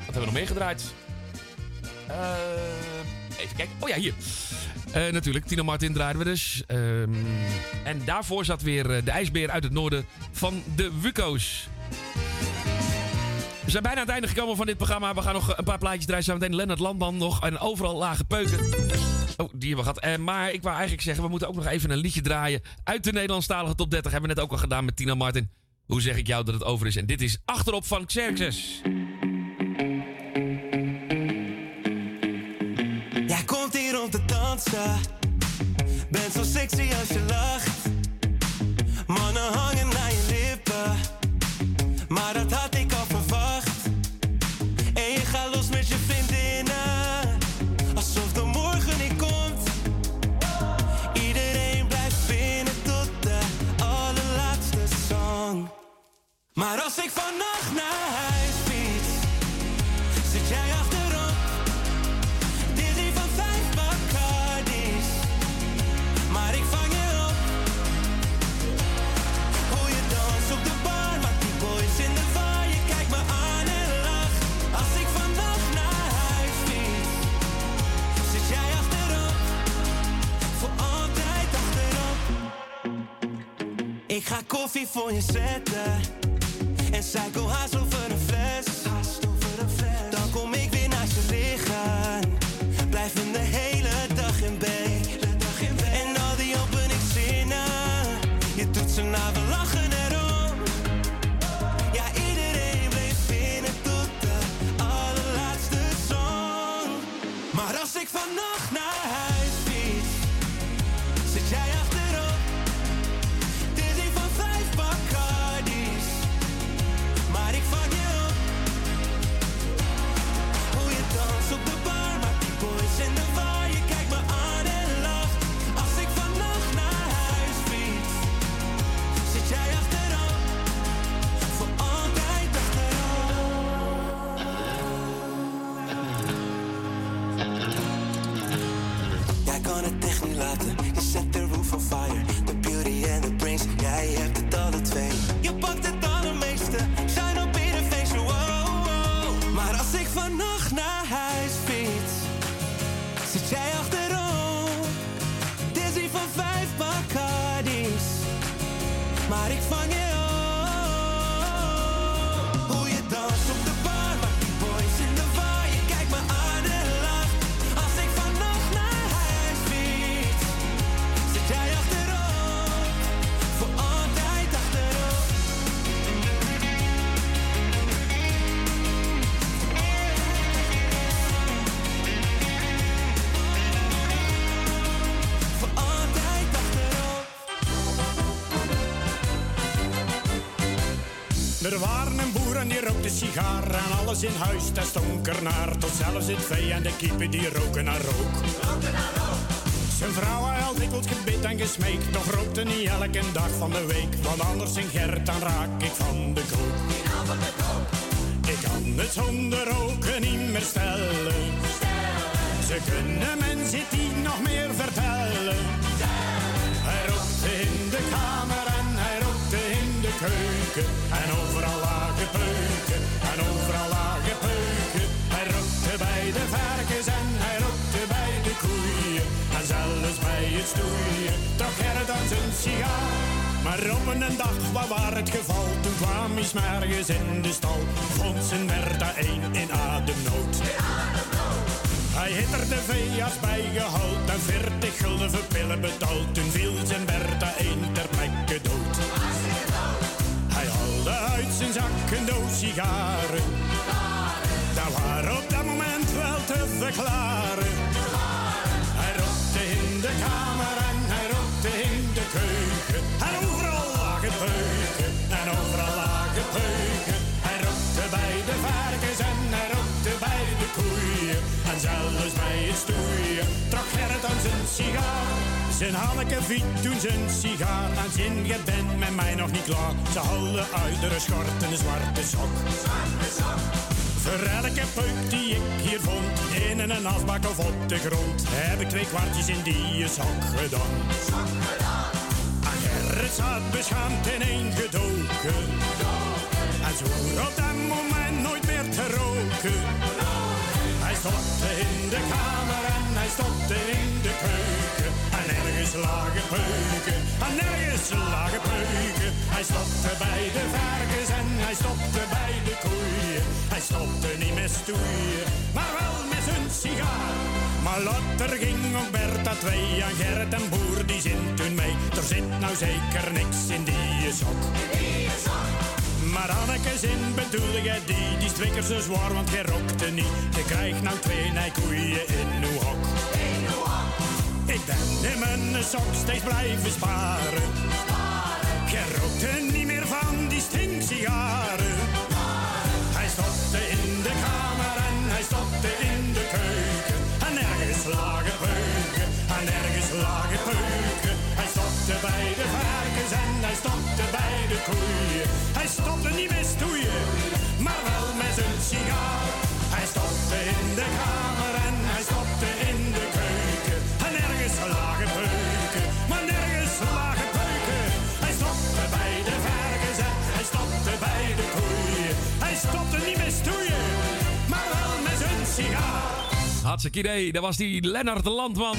Wat hebben we nog meer gedraaid? Eh, even kijken. Oh ja, hier. Eh, natuurlijk, Tino Martin draaiden we dus. Ehm, en daarvoor zat weer eh, de ijsbeer uit het noorden van de Wuko's. We zijn bijna aan het einde gekomen van dit programma. We gaan nog een paar plaatjes draaien. Zometeen Lennart Landman nog. En overal lage peuken. Oh, die hebben we gehad. Eh, maar ik wou eigenlijk zeggen, we moeten ook nog even een liedje draaien. Uit de Nederlandstalige top 30. Hebben we net ook al gedaan met Tina Martin. Hoe zeg ik jou dat het over is? En dit is Achterop van Xerxes. Jij komt hier om te dansen. Bent zo sexy als je lacht. Mannen Maar als ik vannacht naar huis fiets, zit jij achterop. Dizzy van vijf Bacardi's. Maar ik vang je op. Hoe je danst op de bar, maakt die boys in de var. Je kijkt me aan en lacht. Als ik vannacht naar huis fiets, zit jij achterop. Voor altijd achterop. Ik ga koffie voor je zetten. En psycho haast over een fles. Dan kom ik weer naast je liggen. Blijven de hele dag in bed. En al die openingszinnen. Je doet ze na, we lachen erom. Ja, iedereen bleef binnen tot de allerlaatste song. Maar als ik vannacht sigaar en alles in huis, dat stonk naar. Tot zelfs het vee en de kiepen die roken naar rook. Zijn vrouw had dikwijls gebid en gesmeekt, toch rookte niet elke dag van de week. Want anders in Gert, dan raak ik van de kook. Ik kan het zonder roken niet meer stellen. Ze kunnen mensen die nog meer vertellen. Hij rookte in de kamer en hij rookte in de keuken. En overal lagen peuken, de varkens en hij rookte bij de koeien. En zelfs bij het stoeien, toch er dan zijn sigaar. Maar op een dag, waar waar het geval? Toen kwam hij 's morgens in de stal. Vond zijn Bertha één in ademnood. Hij heeft er de veearts bij gehaald en 40 gulden pillen betaald. Toen viel zijn Bertha één ter plekke dood. Hij haalde uit zijn zak een doos sigaren. Dat waren op dat te verklaren. Hij rookte in de kamer en hij rookte in de keuken. En overal lagen peuken, en overal lagen peuken. Hij rookte bij de varkens en hij rookte bij de koeien. En zelfs bij het stoeien trok Gerrit aan zijn sigaar. Zijn Hanneke viet toen zijn sigaar aan zin. Je bent met mij nog niet klaar. Ze hadden uidere schort en een zwarte sok. Voor elke peuk die ik hier vond, in een asbak of op de grond, heb ik twee kwartjes in die zak gedaan. En Gerrit zat beschaamd in één gedoken. En zwoer op dat moment nooit meer te roken. Stopte in de kamer en hij stopte in de keuken. En ergens lagen peuken, en ergens lagen peuken. Hij stopte bij de varkens en hij stopte bij de koeien. Hij stopte niet met stoeien, maar wel met zijn sigaar. Maar later ging ook Bertha twee en Gerrit en Boer die zin toen mee. Er zit nou zeker niks in die sok. Maar Anneke zin bedoelde jij die, die keer zo zwaar, want jij rookte niet. Je krijgt nou twee nijkoeien in uw hok. Ik ben in mijn sok steeds blijven sparen. Jij rookte niet meer van die stinksigaren. Hij stopte in de kamer en hij stopte in de keuken. En ergens lagen peuken, en ergens lagen peuken. Hij stopte bij de varkens en hij stopte bij de koeien. Hij stopte niet met stoeien, maar wel met zijn sigaar. Hij stopte in de kamer en Hartstikke idee. Dat was die Lennart de Landman.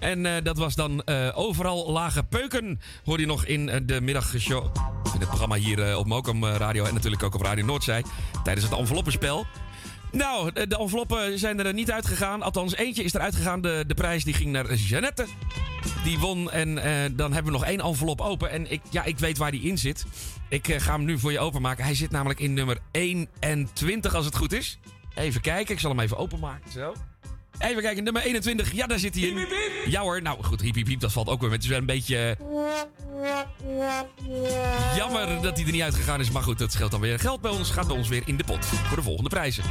En eh, dat was dan eh, overal lage peuken. Hoorde je nog in eh, de middagshow. In het programma hier op Mokum Radio. En natuurlijk ook op Radio Noordzij. Tijdens het enveloppenspel. Nou, de, enveloppen zijn er niet uitgegaan. Althans, eentje is eruit gegaan. De, de prijs die ging naar Jeannette. Die won. En dan hebben we nog één envelop open. En ik, ja, ik weet waar die in zit. Ik ga hem nu voor je openmaken. Hij zit namelijk in nummer 21, als het goed is. Even kijken. Ik zal hem even openmaken. Zo. Even kijken, nummer 21. Ja, daar zit hij in. Ja hoor. Nou goed, hiep hiep hiep. Dat valt ook weer. Het is wel een beetje eh, jammer dat hij er niet uitgegaan is. Maar goed, dat scheelt dan weer. Geld bij ons gaat bij ons weer in de pot. Voor de volgende prijzen.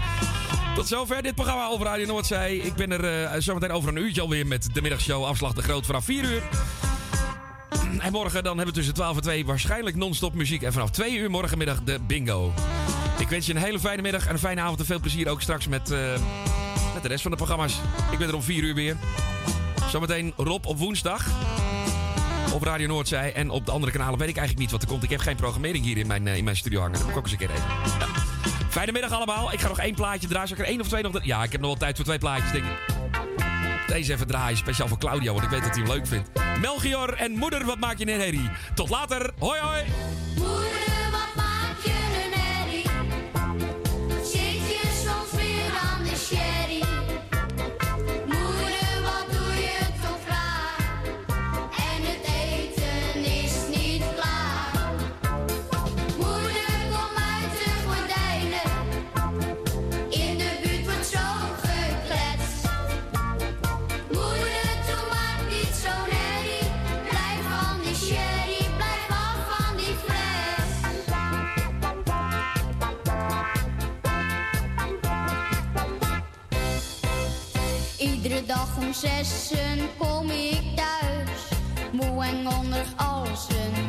Tot zover dit programma over Radio Noordzee. Ik ben er eh, zometeen over een uurtje alweer met de middagshow Afslag de Groot vanaf 4 uur. En morgen dan hebben we tussen 12 en 2 waarschijnlijk non-stop muziek. En vanaf 2 uur morgenmiddag de bingo. Ik wens je een hele fijne middag en een fijne avond. En veel plezier ook straks met, eh, de rest van de programma's. Ik ben er om 4 uur weer. Zometeen Rob op woensdag. Op Radio Noordzij. En op de andere kanalen weet ik eigenlijk niet wat er komt. Ik heb geen programmering hier in mijn, eh, in mijn studio hangen. Dat moet ik ook eens een keer even. Fijne middag allemaal. Ik ga nog één plaatje draaien. Zal ik er één of twee nog... Ja, ik heb nog wel tijd voor twee plaatjes, denk ik. Deze even draaien, speciaal voor Claudio, want ik weet dat hij hem leuk vindt. Melchior en moeder, wat maak je een herrie? Tot later, hoi hoi! Om zessen kom ik thuis, moe en hongerig als een